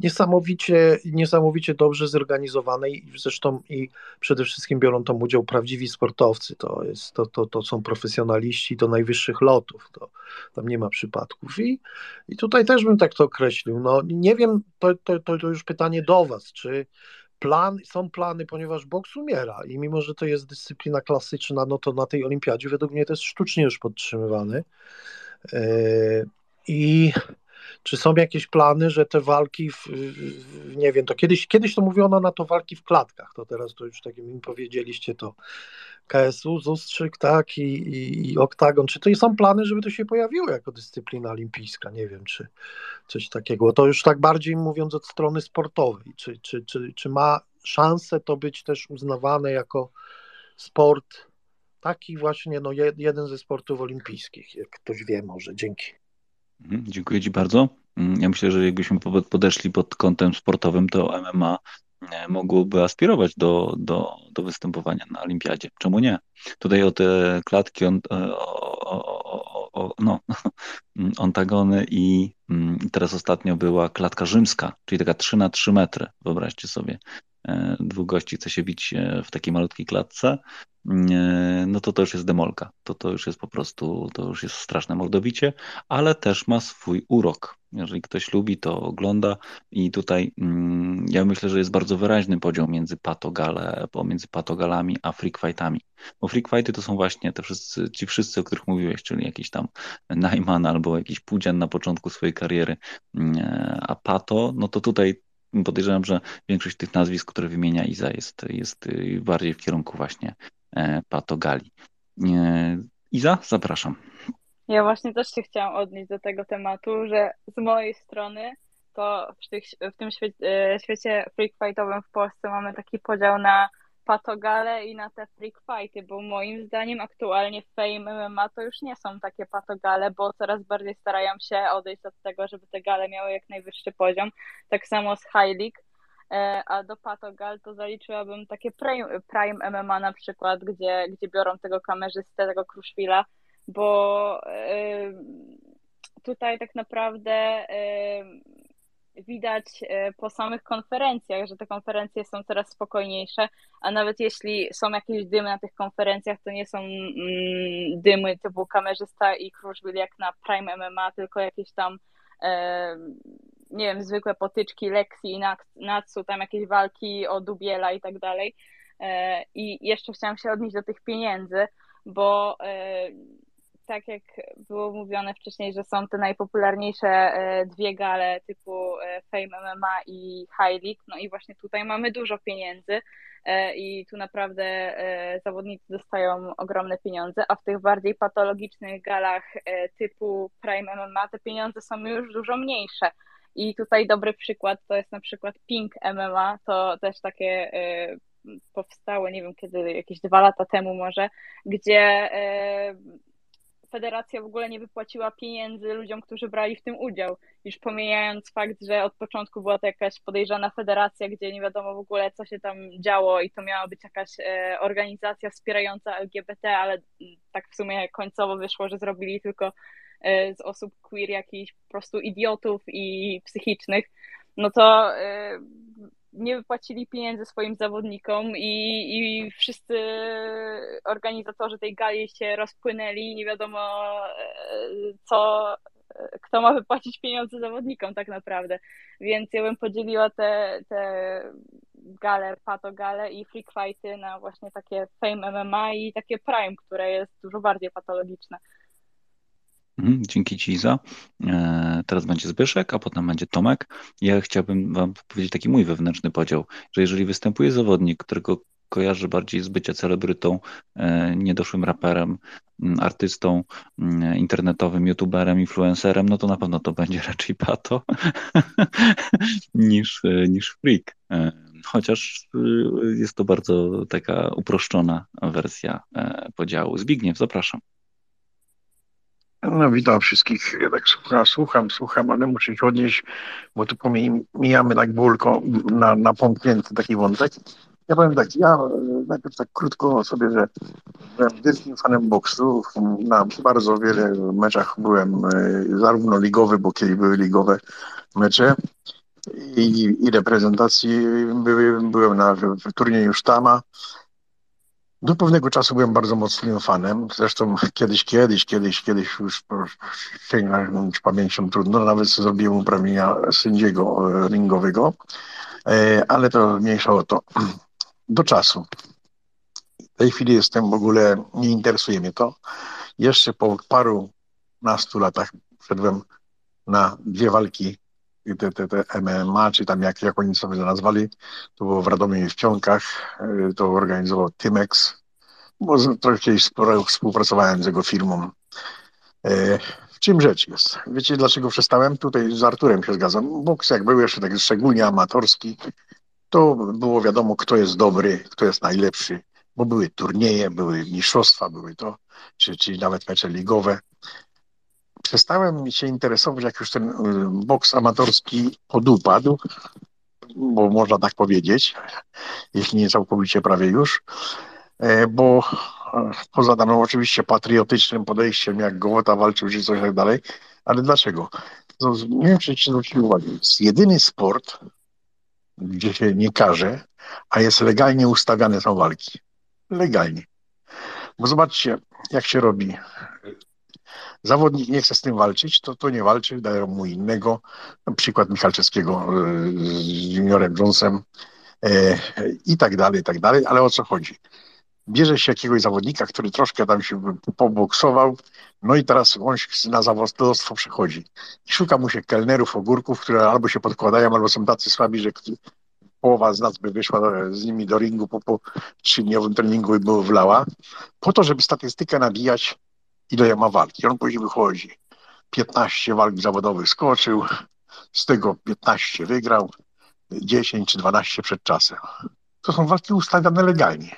niesamowicie, niesamowicie dobrze zorganizowany i zresztą i przede wszystkim biorą tam udział prawdziwi sportowcy, to, jest, to, to, to są profesjonaliści do najwyższych lotów, to tam nie ma przypadków. I, i tutaj też bym tak to określił, no nie wiem, to, to, to już pytanie do Was, czy plan, są plany, ponieważ boks umiera i mimo, że to jest dyscyplina klasyczna, no to na tej olimpiadzie według mnie to jest sztucznie już podtrzymywany. E, I czy są jakieś plany, że te walki, w, nie wiem, to kiedyś, kiedyś to mówiono na to walki w klatkach, to teraz to już tak mi powiedzieliście, to KSU, Zustrzyk, tak, i, i, i Oktagon. Czy to są plany, żeby to się pojawiło jako dyscyplina olimpijska? Nie wiem, czy coś takiego. To już tak bardziej mówiąc od strony sportowej. Czy, czy, czy, czy ma szansę to być też uznawane jako sport taki właśnie, no jeden ze sportów olimpijskich, jak ktoś wie może. Dzięki. Mhm, dziękuję Ci bardzo. Mm, ja myślę, że jakbyśmy podeszli pod kątem sportowym, to MMA e, mogłoby aspirować do, do, do występowania na olimpiadzie. Czemu nie? Tutaj o te klatki, on, e, o, o, o, no, ontagony i mm, teraz ostatnio była klatka rzymska, czyli taka 3 na 3 metry. Wyobraźcie sobie, e, dwóch gości chce się bić w takiej malutkiej klatce no to to już jest demolka. To to już jest po prostu, to już jest straszne mordobicie, ale też ma swój urok. Jeżeli ktoś lubi, to ogląda i tutaj mm, ja myślę, że jest bardzo wyraźny podział między patogale, pomiędzy patogalami a freakfightami. Bo freakfighty to są właśnie te wszyscy, ci wszyscy, o których mówiłeś, czyli jakiś tam Najman albo jakiś Pudzian na początku swojej kariery, mm, a pato, no to tutaj podejrzewam, że większość tych nazwisk, które wymienia Iza, jest, jest bardziej w kierunku właśnie patogali. Iza, zapraszam. Ja właśnie też się chciałam odnieść do tego tematu, że z mojej strony to w, tych, w tym świecie, świecie freak fightowym w Polsce mamy taki podział na patogale i na te freak fighty, bo moim zdaniem aktualnie Fame MMA to już nie są takie patogale, bo coraz bardziej starają się odejść od tego, żeby te gale miały jak najwyższy poziom. Tak samo z High League, e, a do patogal to zaliczyłabym takie Prime, MMA na przykład, gdzie, gdzie biorą tego kamerzystę, tego Kruszwila, bo e, tutaj tak naprawdę e, widać e, po samych konferencjach, że te konferencje są coraz spokojniejsze, a nawet jeśli są jakieś dymy na tych konferencjach, to nie są mm, dymy typu kamerzysta i Kruszwil jak na Prime MMA, tylko jakieś tam e, nie wiem, zwykłe potyczki Lexi i Natsu, tam jakieś walki o Dubiela i tak dalej. E, I jeszcze chciałam się odnieść do tych pieniędzy, bo tak jak było mówione wcześniej, że są te najpopularniejsze e, dwie gale typu e, Fame MMA i High League, no i właśnie tutaj mamy dużo pieniędzy e, i tu naprawdę zawodnicy dostają ogromne pieniądze, a w tych bardziej patologicznych galach typu Prime MMA te pieniądze są już dużo mniejsze. I tutaj dobry przykład to jest na przykład Pink MMA, to też takie powstało, nie wiem kiedy, jakieś dwa lata temu może, gdzie federacja w ogóle nie wypłaciła pieniędzy ludziom, którzy brali w tym udział. Już pomijając fakt, że od początku była to jakaś podejrzana federacja, gdzie nie wiadomo w ogóle, co się tam działo i to miała być jakaś e, organizacja wspierająca LGBT, ale tak w sumie końcowo wyszło, że zrobili tylko e, z osób queer jakichś po prostu idiotów i psychicznych. No to e, nie wypłacili pieniędzy swoim zawodnikom i, i wszyscy organizatorzy tej gali się rozpłynęli nie wiadomo e, co, kto ma wypłacić pieniądze zawodnikom tak naprawdę. Więc ja bym podzieliła te, te gale, patogale i freak fighty na właśnie takie Fame MMA i takie Prime, które jest dużo bardziej patologiczne. Mhm, dzięki Ci za. E, teraz będzie Zbyszek, a potem będzie Tomek. Ja chciałbym Wam powiedzieć taki mój wewnętrzny podział, że jeżeli występuje zawodnik, którego kojarzy bardziej z bycia celebrytą, e, niedoszłym raperem, artystą, internetowym, youtuberem, influencerem, no to na pewno to będzie raczej pato niż, e, niż freak. Chociaż jest to bardzo taka uproszczona wersja podziału. Zbigniew, zapraszam. No witam wszystkich. Ja tak słucham, słucham, słucham, ale muszę się odnieść, bo tu pomijamy tak bulko na, napomknięty taki wątek. Ja powiem tak, ja najpierw tak krótko sobie, że byłem wielkim fanem boksu. Na bardzo wiele meczach byłem e, zarówno ligowy, bo kiedyś były ligowe mecze i, i reprezentacji byłem na w turnieju Sztama do pewnego czasu byłem bardzo mocnym fanem. Zresztą kiedyś, kiedyś, kiedyś, kiedyś już sięgnąć pamięcią trudno, nawet zrobiłem uprawnienia sędziego e, ringowego, e, ale to mniejsza o to. Do czasu. W tej chwili jestem w ogóle, nie interesuje mnie to. Jeszcze po paru nastu latach wszedłem na dwie walki te, te, te MMA, czy tam jak, jak oni sobie nazwali, to było w Radomiu i w Pionkach, y, to organizował Tymex, bo trochę kiedyś współpracowałem z jego firmą. Y, w czym rzecz jest? Wiecie, dlaczego przestałem? Tutaj z Arturem się zgadzam. Boks jak był jeszcze taki szczególnie amatorski, to było wiadomo, kto jest dobry, kto jest najlepszy, bo były turnieje, były mistrzostwa, były to, czy, czy nawet mecze ligowe przestałem się interesować, jak już ten y, boks amatorski podupadł, bo można tak powiedzieć, jeśli nie całkowicie prawie już, e, bo e, poza daną oczywiście patriotycznym podejściem, jak Gołota walczył, czy coś tak dalej, ale dlaczego? No, nie wiem, czy zwrócili uwagę, jest jedyny sport, gdzie się nie każe, a jest legalnie ustawiane są walki. Legalnie. Bo zobaczcie, jak się robi zawodnik nie chce z tym walczyć, to, to nie walczy, dają mu innego. Na przykład Michalczewskiego e, z juniorem Jonesem e, i tak dalej, i tak dalej. Ale o co chodzi? bierze się jakiegoś zawodnika, który troszkę tam się poboksował, no i teraz on na zawodowstwo przechodzi. I szuka mu się kelnerów, ogórków, które albo się podkładają, albo są tacy słabi, że połowa z nas by wyszła z nimi do ringu po, po trzydniowym treningu i by wlała, po to, żeby statystykę nabijać, ile ma walki. On później wychodzi. 15 walk zawodowych skoczył, z tego 15 wygrał, 10 czy 12 przed czasem. To są walki ustawiane legalnie.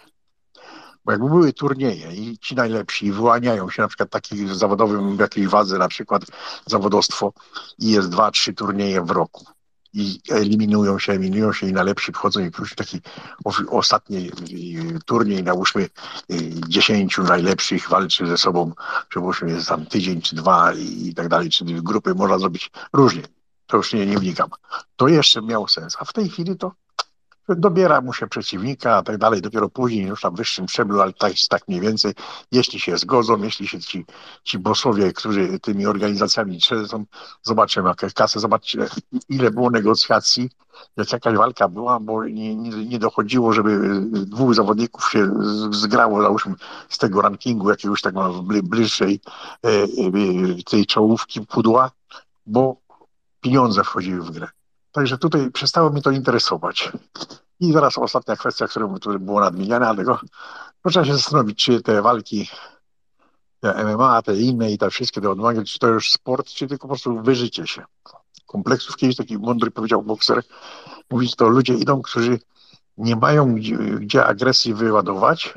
Bo jakby były turnieje i ci najlepsi wyłaniają się na przykład takich zawodowym w jakiejś wadze, na przykład zawodowstwo i jest dwa, trzy turnieje w roku i eliminują się, eliminują się i najlepsi wchodzą i później taki ostatni turniej, nałóżmy dziesięciu najlepszych walczy ze sobą, przypuśćmy jest tam tydzień czy dwa i, tak dalej, czy grupy można zrobić różnie. To już nie, nie wnikam. To jeszcze miało sens, a w tej chwili to dobiera mu się przeciwnika, a tak dalej, dopiero później już na wyższym szczeblu, ale tak, tak mniej więcej, jeśli się zgodzą, jeśli się ci, ci bossowie, którzy tymi organizacjami są, zobaczą jakie kasy, zobaczcie ile było negocjacji, jak jakaś walka była, bo nie, nie, nie dochodziło, żeby dwóch zawodników się zgrało, załóżmy, z tego rankingu jakiegoś tak bliższej e, e, tej czołówki pudła, bo pieniądze wchodziły w grę. Także tutaj przestało mnie to interesować. I teraz ostatnia kwestia, która było nadmieniana, tego no, trzeba się zastanowić, czy te walki te MMA, te inne i te wszystkie te odwagi, czy to już sport, czy tylko po prostu wyżycie się. Kompleksów kiedyś taki mądry powiedział bokser, mówić to ludzie idą, którzy nie mają gdzie, gdzie agresji wyładować,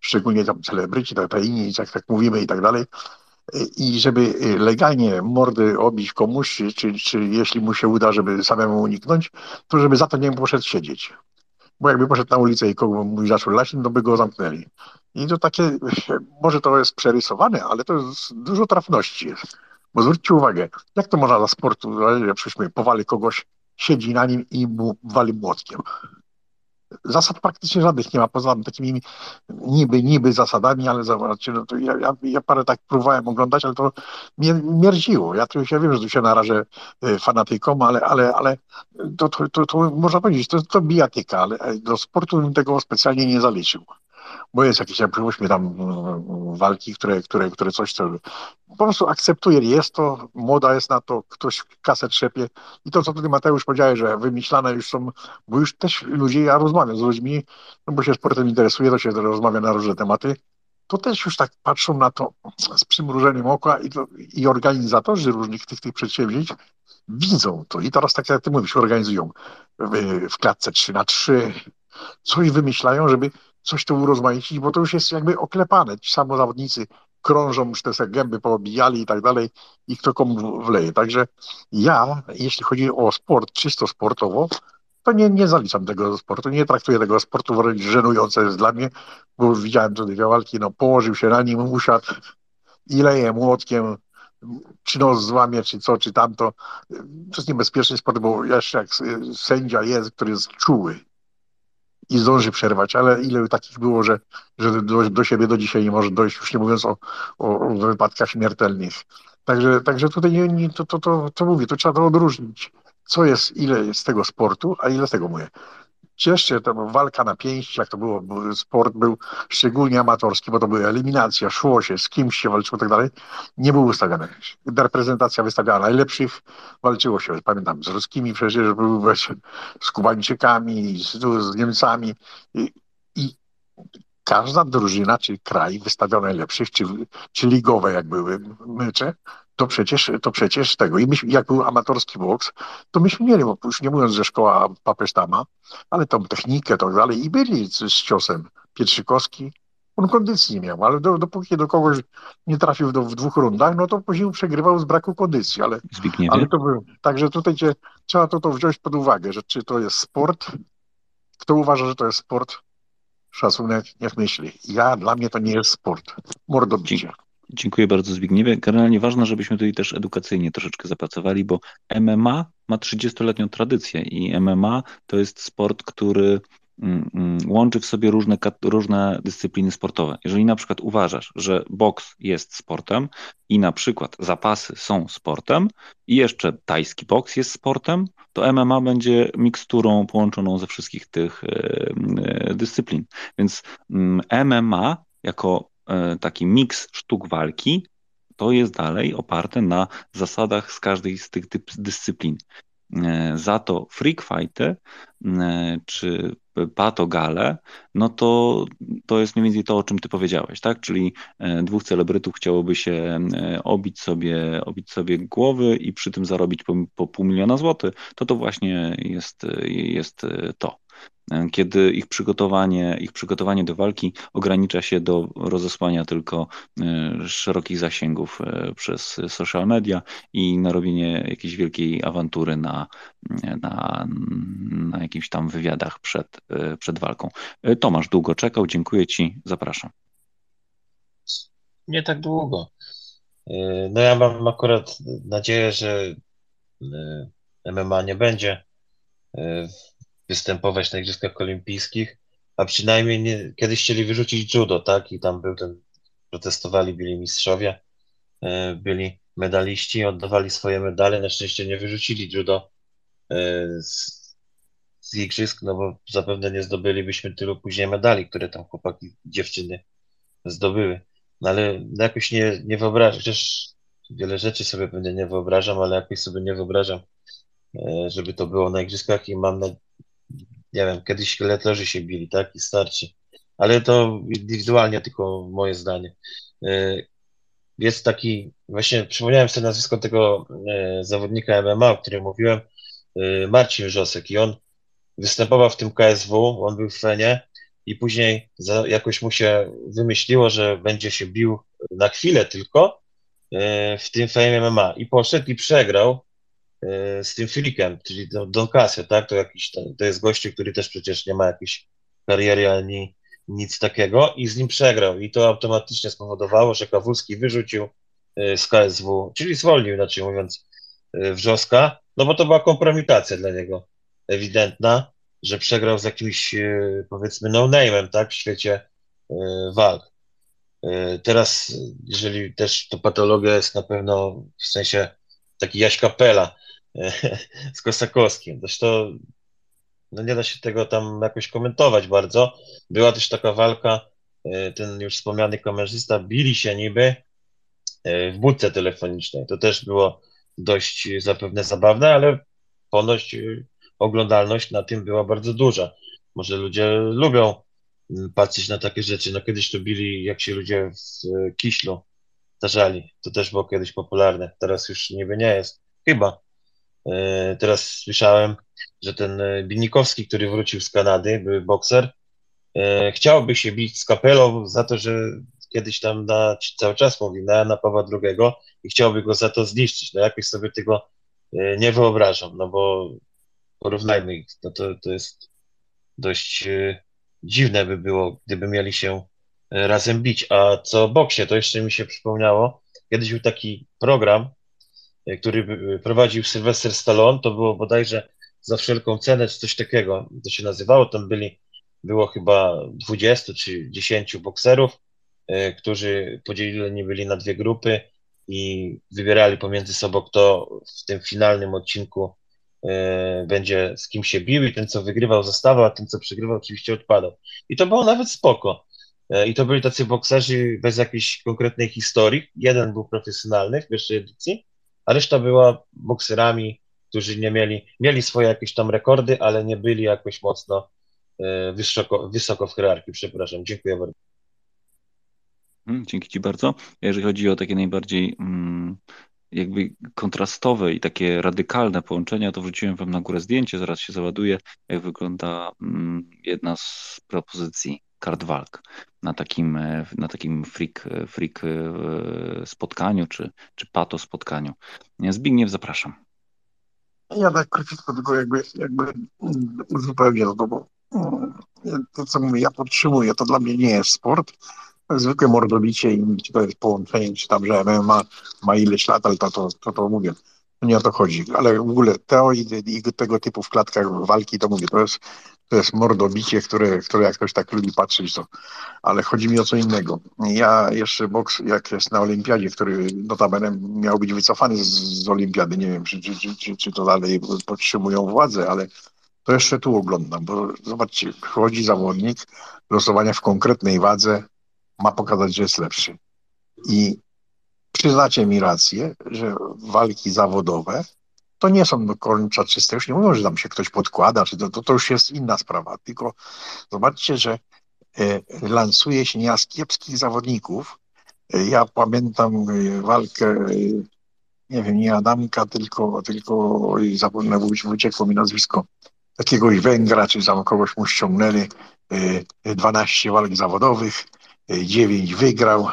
szczególnie tam celebryci, tak inni, jak tak mówimy i tak dalej, i żeby legalnie mordy obić komuś, czy, czy, jeśli mu się uda, żeby samemu uniknąć, to żeby za to nie poszedł siedzieć. Bo jakby poszedł na ulicę i kogo mu zaczął lać, to by go zamknęli. I to takie, może to jest przerysowane, ale to jest dużo trafności. Bo zwróćcie uwagę, jak to można za sportu, przyszmy, powali kogoś, siedzi na nim i mu wali młotkiem zasad praktycznie żadnych nie ma, poza takimi niby, niby zasadami, ale zobaczcie, no to ja, ja, ja parę tak próbowałem oglądać, ale to mnie mierziło. Ja, tu, ja wiem, że tu się narażę y, fanatykom, ale, ale, ale to, to, to, to można powiedzieć, to, to bijatyka, ale do sportu bym tego specjalnie nie zaliczył bo jest jakieś, jak przypuśćmy tam walki, które, które, które coś, co po prostu akceptuje, jest to, moda jest na to, ktoś kasę trzepie i to, co tutaj Mateusz powiedział, że wymyślane już są, bo już też ludzie, ja rozmawiam z ludźmi, no bo się sportem interesuje, to się rozmawia na różne tematy, to też już tak patrzą na to z przymrużeniem oka i, to, i organizatorzy różnych tych, tych przedsięwzięć widzą to. I teraz tak jak ty mówisz, organizują w, w klatce 3 na 3 coś wymyślają, żeby coś tu urozmaicić, bo to już jest jakby oklepane. Ci samo zawodnicy krążą, już te gęby poobijali i tak dalej i kto komu wleje. Także ja, jeśli chodzi o sport, czysto sportowo, to nie, nie zaliczam tego sportu, nie traktuję tego sportu wręcz żenujące jest dla mnie, bo widziałem tutaj dwie walki, no położył się na nim, usiadł i leje młotkiem, czy nos złamie, czy co, czy tamto. To jest niebezpieczny sport, bo jeszcze jak sędzia jest, który jest czuły, i zdąży przerwać, ale ile takich było, że, że do, do siebie do dzisiaj nie może dojść, już nie mówiąc o, o, o wypadkach śmiertelnych. Także, także tutaj nie, nie, to, to, to, to mówię, to trzeba to odróżnić. Co jest, ile jest tego sportu, a ile tego mówię cieszcie, to walka na pięści, jak to było, sport był szczególnie amatorski, bo to była eliminacja, szło się, z kimś się walczyło i tak dalej, nie był ustawiany. Reprezentacja wystawiała najlepszych, walczyło się, pamiętam, z ruskimi przecież, był z Kubańczykami, z, z Niemcami i, i każda drużyna, czy kraj wystawiał najlepszych, czy, czy ligowe, jak były mecze, to przecież, to przecież tego. I myśmy, jak był amatorski boks, to myśmy mieli, bo już nie mówiąc, że szkoła Papesztama, ale tą technikę, tak dalej, i byli z, z ciosem. Pietrzykowski, on kondycji nie miał, ale do, dopóki do kogoś nie trafił do, w dwóch rundach, no to później przegrywał z braku kondycji, ale, ale to był, także tutaj cię, trzeba to, to wziąć pod uwagę, że czy to jest sport, kto uważa, że to jest sport, szacunek, niech myśli. Ja, dla mnie to nie jest sport. Mordobicie. Dziękuję bardzo Zbigniewie. Generalnie ważne, żebyśmy tutaj też edukacyjnie troszeczkę zapracowali, bo MMA ma 30-letnią tradycję i MMA to jest sport, który mm, mm, łączy w sobie różne, różne dyscypliny sportowe. Jeżeli na przykład uważasz, że boks jest sportem i na przykład zapasy są sportem i jeszcze tajski boks jest sportem, to MMA będzie miksturą połączoną ze wszystkich tych e, e, dyscyplin. Więc MMA mm, jako taki miks sztuk walki to jest dalej oparte na zasadach z każdej z tych dyscyplin. E, za to freak fighty e, czy patogale, no to to jest mniej więcej to, o czym ty powiedziałeś, tak? Czyli e, dwóch celebrytów chciałoby się obić sobie, obić sobie głowy i przy tym zarobić po, po pół miliona złotych, to to właśnie jest, jest to kiedy ich przygotowanie, ich przygotowanie do walki ogranicza się do rozesłania tylko e, szerokich zasięgów e, przez social media i narobienie jakiejś wielkiej awantury na, na, na jakichś tam wywiadach przed, e, przed walką. Tomasz długo czekał, dziękuję Ci, zapraszam. Nie tak długo. No ja mam akurat nadzieję, że MMA nie będzie występować na Igrzyskach Olimpijskich, a przynajmniej nie, kiedyś chcieli wyrzucić judo, tak? I tam był ten, protestowali, byli mistrzowie, e, byli medaliści, oddawali swoje medale. Na szczęście nie wyrzucili judo e, z, z igrzysk, no bo zapewne nie zdobylibyśmy tylu później medali, które tam chłopaki, dziewczyny zdobyły. No ale jakoś nie, nie wyobrażam, chociaż wiele rzeczy sobie pewnie nie wyobrażam, ale jakoś sobie nie wyobrażam, e, żeby to było na igrzyskach i mam, na, nie wiem, kiedyś szkieletorzy się bili, tak, i starczy. Ale to indywidualnie tylko moje zdanie. E, jest taki, właśnie przypomniałem sobie nazwisko tego e, zawodnika MMA, o którym mówiłem, e, Marcin Wrzosek. I on występował w tym KSW, on był w Fenie i później jakoś mu się wymyśliło, że będzie się bił na chwilę tylko w tym Fame MMA i poszedł i przegrał z tym Filikiem, czyli Don Casio, tak? To, jakiś, to jest gościu, który też przecież nie ma jakiejś kariery ani nic takiego i z nim przegrał. I to automatycznie spowodowało, że Kawulski wyrzucił e, z KSW, czyli zwolnił, inaczej mówiąc, e, Wrzoska, no bo to była kompromitacja dla niego ewidentna, że przegrał z jakimś, powiedzmy, no-name'em, tak, w świecie walk. Teraz, jeżeli też to patologia jest na pewno w sensie taki Jaś Kapela, z Kosakowskim. Zresztą no nie da się tego tam jakoś komentować bardzo. Była też taka walka, e, ten już wspomniany kamerzysta bili się niby e, w budce telefonicznej. To też było dość zapewne zabawne, ale ponoć e, oglądalność na tym była bardzo duża. Może ludzie lubią patrzeć na takie rzeczy. No kiedyś to bili, jak się ludzie w Kiślu zdarzali. To też było kiedyś popularne. Teraz już niby nie jest. Chyba. E, teraz słyszałem, że ten e, Binikowski, który wrócił z Kanady, były bokser, e, chciałby się bić z kapelą za to, że kiedyś tam na, cały czas mówi na Jana Pawła II i chciałby go za to zniszczyć. No jakoś sobie tego nie wyobrażam, no bo porównajmy ich, no to, to jest dość dziwne by było, gdyby mieli się razem bić. A co boksie, to jeszcze mi się przypomniało, kiedyś był taki program, E, który e, prowadził Sylwester Stallone, to było bodajże za wszelką cenę, coś takiego to się nazywało. Tam byli, było chyba 20 czy 10 bokserów, e, którzy podzieleni byli na dwie grupy i wybierali pomiędzy sobą, kto w tym finalnym odcinku będzie z kim się bił i ten, co wygrywał, zostawał, a ten, co przegrywał, oczywiście odpadał. I to było nawet spoko. I to byli tacy bokserzy bez jakiejś konkretnej historii. Jeden był profesjonalny w pierwszej edycji, a reszta była bokserami, którzy nie mieli, mieli swoje jakieś tam rekordy, ale nie byli jakoś mocno e, wysoko, wysoko w hierarchii. Przepraszam, dziękuję bardzo. Hmm, dzięki Ci bardzo. Jeżeli chodzi o takie najbardziej mm, jakby kontrastowe i takie radykalne połączenia, to wrzuciłem Wam na górę zdjęcie, zaraz się załaduje, jak wygląda mm, jedna z propozycji kart walk na takim, e, na takim freak, e, freak e, spotkaniu czy, czy pato spotkaniu. Zbigniew, zapraszam. Ja tak króciutko tylko jakby, jakby uzupełnię to, bo mm, to co mówię, ja podtrzymuję, to dla mnie nie jest sport. Zwykłe mordobicie i czy to jest połączenie, czy tam, że MMA ma ileś lat, ale to, to, to, to mówię, nie o to chodzi. Ale w ogóle teorii i tego typu w klatkach walki, to mówię, to jest to jest mordobicie, które, które jak ktoś tak lubi patrzeć, to, ale chodzi mi o co innego. Ja jeszcze boks, jak jest na olimpiadzie, który notabene miał być wycofany z, z olimpiady, nie wiem, czy, czy, czy, czy to dalej podtrzymują władzę, ale to jeszcze tu oglądam, bo zobaczcie, wchodzi zawodnik, losowania w konkretnej wadze, ma pokazać, że jest lepszy. I przyznacie mi rację, że walki zawodowe to nie są do końca czyste. Już nie mówią, że tam się ktoś podkłada, czy to, to, to już jest inna sprawa. Tylko zobaczcie, że e, lansuje się nieraz kiepskich zawodników. E, ja pamiętam e, walkę, nie wiem, nie Adamka, tylko, tylko zapomnę, wyciekło mi nazwisko, jakiegoś Węgra, czy tam kogoś mu ściągnęli. E, 12 walk zawodowych, 9 wygrał.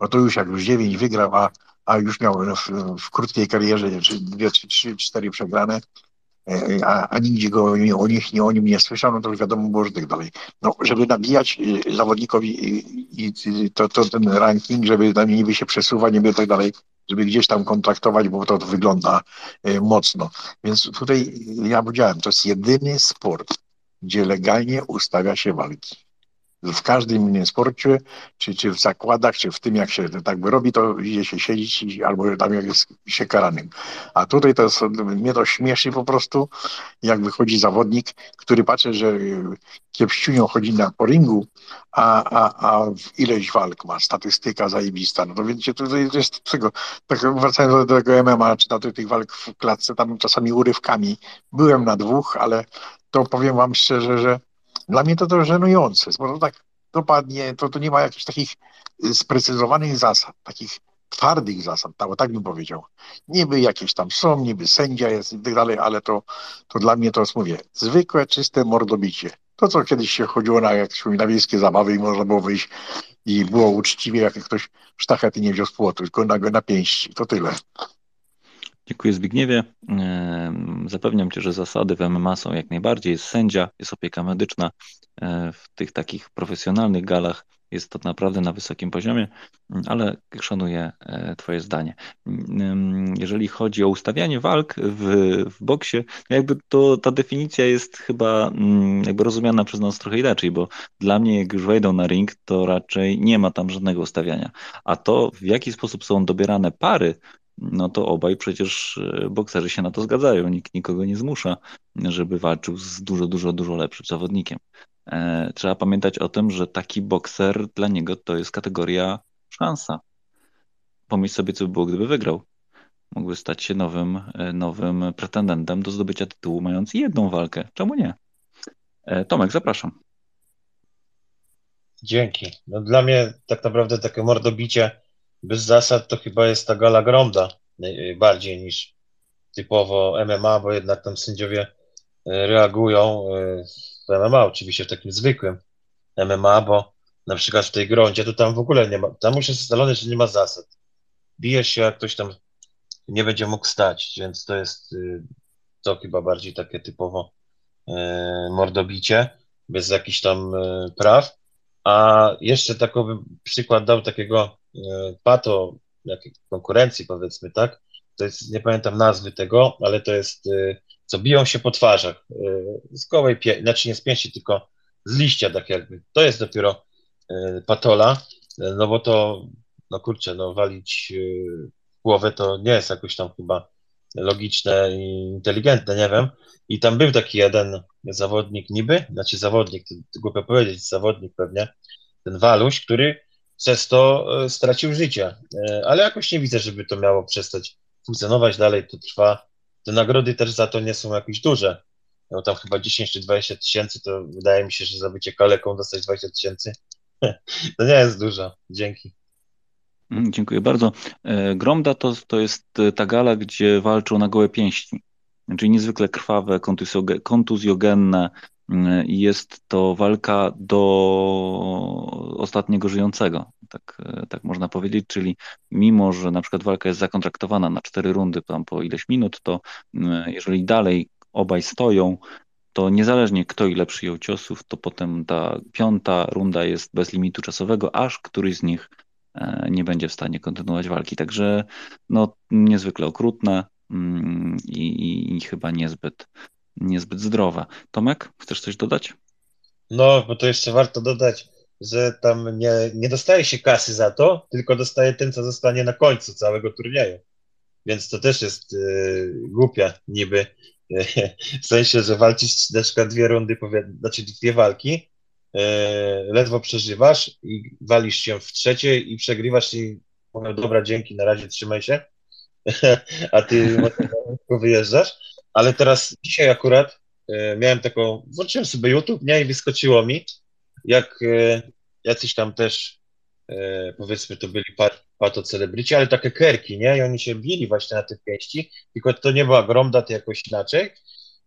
No to już jak już 9 wygrał, a a już miał w, w krótkiej karierze dwie, czy trzy, cztery przegrane, e, a, a nigdzie go nie, o nich, nie o nim nie słyszał, no to już wiadomo było, że tak dalej. No, żeby nabijać e, zawodnikowi i, i to, to ten ranking, żeby tam niby się przesuwa, niby tak dalej, żeby gdzieś tam kontraktować, bo to wygląda e, mocno. Więc tutaj ja powiedziałem, to jest jedyny sport, gdzie legalnie ustawia się walki w każdym innym sporcie, czy, czy w zakładach, czy w tym, jak się tak by robi, to idzie się siedzieć albo tam jak jest się karanym. A tutaj to jest, mnie to śmieszy po prostu, jak wychodzi zawodnik, który patrzy, że kiepściunią chodzi na po ringu, a, a, a ileś walk ma, statystyka zajebista. No to wiecie, to jest tego, tak wracając do tego MMA, czy na tych walk w klatce, tam czasami urywkami. Byłem na dwóch, ale to powiem wam szczerze, że dla mnie to to żenujące, bo to tak dopadnie, to, to nie ma jakichś takich y, sprecyzowanych zasad, takich twardych zasad, tak, tak bym powiedział. Niby jakieś tam są, niby sędzia jest i tak dalej, ale to, to dla mnie to jest, mówię, zwykłe, czyste mordobicie. To, co kiedyś się chodziło na jakieś na wiejskie zabawy i można było wyjść i było uczciwie, jak ktoś sztachety nie wziął z płotu, tylko na, na pięści. To tyle. Dziękuję Zbigniewie. Zapewniam Cię, że zasady w MMA są jak najbardziej. Jest sędzia, jest opieka medyczna. E, w tych takich profesjonalnych galach jest to naprawdę na wysokim poziomie, ale szanuję e, Twoje zdanie. Jeżeli chodzi o ustawianie walk w, w boksie, jakby to ta definicja jest chyba mm, jakby rozumiana przez nas trochę inaczej, bo dla mnie jak już wejdą na ring, to raczej nie ma tam żadnego ustawiania. A to w jaki sposób są dobierane pary, no to obaj przecież e, bokserzy się na to zgadzają. Nikt nikogo nie zmusza, żeby walczył z dużo, dużo, dużo lepszym zawodnikiem. E, trzeba pamiętać o tym, że taki bokser dla niego to jest kategoria szansa. Pomyśl sobie, co by było, gdyby wygrał. Mógłby stać się nowym, e, nowym pretendentem do zdobycia tytułu, mając jedną walkę. Czemu nie? Tomek, zapraszam. Dzięki. No dla mnie tak naprawdę takie mordobicie bez zasad to chyba jest ta gala Gromda bardziej niż typowo MMA, bo jednak tam sędziowie e, reagują e, w MMA, oczywiście w takim zwykłym MMA, bo na przykład w tej grądzie to tam w ogóle nie ma, tam już jest ustalone, że nie ma zasad. Bijesz się, jak ktoś tam nie będzie mógł stać, więc to jest y, to chyba bardziej takie typowo e, mordobicie, bez jakichś tam praw. A jeszcze takowy przykład dał takiego E, pato jakiej konkurencji powiedzmy, tak? To jest, nie pamiętam nazwy tego, ale to jest, e, co biją się po twarzach. E, z gołej, znaczy nie z pięści, tylko z liścia tak jakby. To jest dopiero patola, no bo to, no kurczę, no walić głowę to nie jest jakoś tam chyba logiczne i inteligentne, nie wiem. I tam był taki jeden zawodnik niby, znaczy zawodnik, to głupio powiedzieć, zawodnik pewnie, ten Waluś, który przez to e, stracił życie. E, ale jakoś nie widzę, żeby to miało przestać funkcjonować dalej, to trwa. Te nagrody też za to nie są jakieś duże. No tam chyba 10 czy 20 tysięcy, to wydaje mi się, że za bycie kaleką dostać 20 tysięcy to nie jest dużo. Dzięki. Mm, dziękuję bardzo. E, Gromda to, to jest ta gala, gdzie walczą na gołe pięści, czyli niezwykle krwawe, kontuzjogenne, jest to walka do ostatniego żyjącego, tak, tak można powiedzieć, czyli mimo, że na przykład walka jest zakontraktowana na cztery rundy tam po ileś minut, to mm, jeżeli dalej obaj stoją, to niezależnie kto ile przyjął ciosów, to potem ta piąta runda jest bez limitu czasowego, aż któryś z nich e, nie będzie w stanie kontynuować walki. Także no, niezwykle okrutne mm, i, i, i chyba niezbyt niezbyt zdrowe. Tomek, chcesz coś dodać? No, bo to jeszcze warto dodać, że tam nie, nie dostaje się kasy za to, tylko dostaje ten, co zostanie na końcu całego turnieju. Więc to też jest y, głupia niby. w sensie, że walczysz na przykład dwie rundy, znaczy dwie walki, y, ledwo przeżywasz i walisz się w trzecie i przegrywasz i mówią, dobra, dzięki, na razie trzymaj się, a ty wyjeżdżasz. Ale teraz dzisiaj akurat y, miałem taką, włączyłem sobie YouTube, nie, i wyskoczyło mi, jak jacyś tam też, powiedzmy, to byli par, pato celebryci, ale takie kerki, nie? I oni się bili właśnie na tych pięści, tylko to nie była gromda, to jakoś inaczej.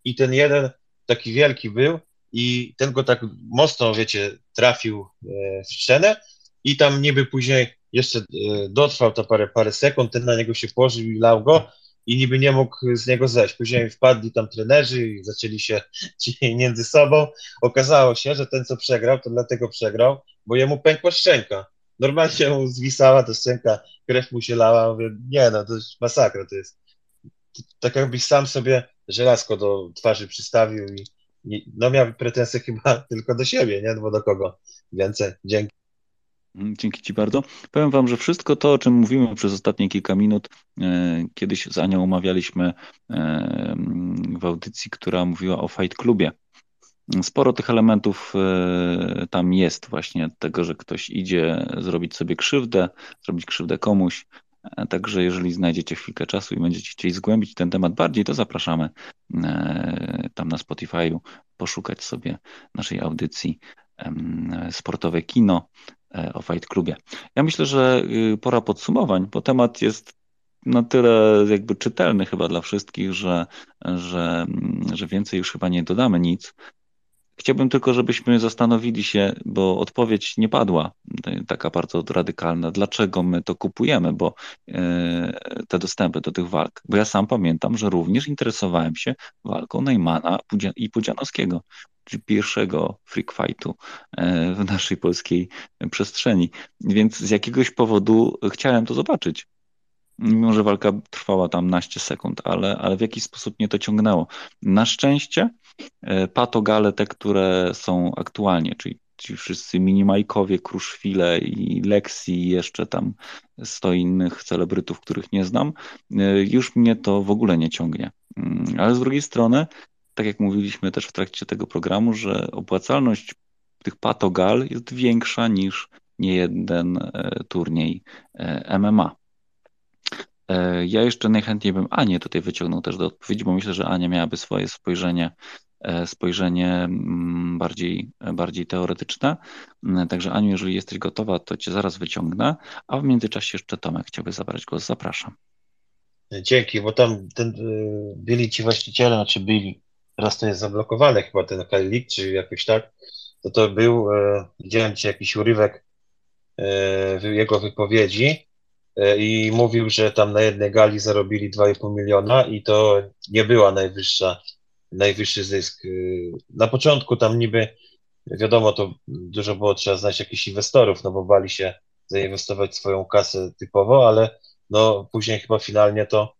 I ten jeden taki wielki był i ten go tak mocno, wiecie, trafił e, w szczenę i tam niby później jeszcze e, dotrwał to parę, parę sekund, ten na niego się położył i lał go i niby nie mógł z niego zejść. Później wpadli tam trenerzy i zaczęli się ci między sobą. Okazało się, że ten, co przegrał, to dlatego przegrał, bo jemu pękła szczęka normalnie mu zwisała ta scenka, krew mu się lała, mówię, nie no, to jest masakra, to jest tak jakbyś sam sobie żelazko do twarzy przystawił i, i no miał pretensje chyba tylko do siebie, nie, bo do kogo więcej. Dzięki. Mm, dzięki Ci bardzo. Powiem Wam, że wszystko to, o czym mówimy przez ostatnie kilka minut, e, kiedyś z Anią omawialiśmy e, w audycji, która mówiła o Fight Clubie. Sporo tych elementów e, tam jest właśnie tego, że ktoś idzie zrobić sobie krzywdę, zrobić krzywdę komuś. Także jeżeli znajdziecie chwilkę czasu i będziecie chcieli zgłębić ten temat bardziej, to zapraszamy tam na Spotify'u, poszukać sobie naszej audycji sportowe kino o Fight Clubie. Ja myślę, że y, pora podsumowań, bo temat jest na tyle jakby czytelny chyba dla wszystkich, że, że, że więcej już chyba nie dodamy nic. Chciałbym tylko, żebyśmy zastanowili się, bo odpowiedź nie padła, taka bardzo radykalna, dlaczego my to kupujemy, bo e, te dostępy do tych walk. Bo ja sam pamiętam, że również interesowałem się walką Neymana i Pudzianowskiego, pierwszego freak fightu e, w naszej polskiej przestrzeni. Więc z jakiegoś powodu chciałem to zobaczyć. Mimo, że walka trwała tam naście sekund, ale, ale w jakiś sposób mnie to ciągnęło. Na szczęście e, patogale, te, które są aktualnie, czyli ci wszyscy minimajkowie, Kruszwile i Lexi i jeszcze tam sto innych celebrytów, których nie znam, e, już mnie to w ogóle nie ciągnie. Mm, ale z drugiej strony, tak jak mówiliśmy też w trakcie tego programu, że opłacalność tych patogal jest większa niż niejeden e, turniej MMA. E, ja jeszcze najchętniej bym Anię tutaj wyciągnął też do odpowiedzi, bo myślę, że Ania miałaby swoje spojrzenie, e, spojrzenie mm, bardziej, bardziej teoretyczne. Mm, także Aniu, jeżeli jesteś gotowa, to cię zaraz wyciągnę, a w międzyczasie jeszcze Tomek chciałby zabrać głos. Zapraszam. Dzięki, bo tam ten, byli ci właściciele, znaczy byli, teraz to jest zablokowane chyba ten Kalik, czy jakoś tak, to to był, e, widziałem ci jakiś urywek jego wypowiedzi, E, i mówił, że tam na jednej gali zarobili 2,5 miliona i to nie była najwyższa, najwyższy zysk. E, na początku tam niby, wiadomo, to dużo było trzeba znać jakichś inwestorów, no bo bali się zainwestować swoją kasę typowo, ale no później chyba finalnie to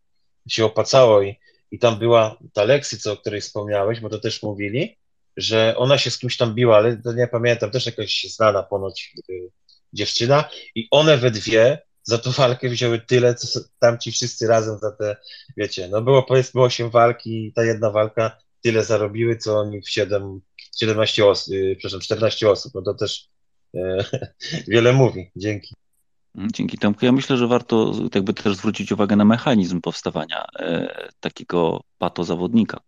się opłacało i, i tam była ta Lexi, co, o której wspomniałeś, bo to też mówili, że ona się z kimś tam biła, ale to nie pamiętam, też jakaś znana ponoć y, dziewczyna i one we dwie za tą walkę wzięły tyle, co tamci wszyscy razem za te, wiecie, no było powiedzmy 8 walki i ta jedna walka tyle zarobiły, co oni w 7, 17 osób, yy, przepraszam, 14 osób, no to też e, wiele mówi. Dzięki. Mm, dzięki Tomku. Ja myślę, że warto jakby też zwrócić uwagę na mechanizm powstawania e, takiego patozawodnika.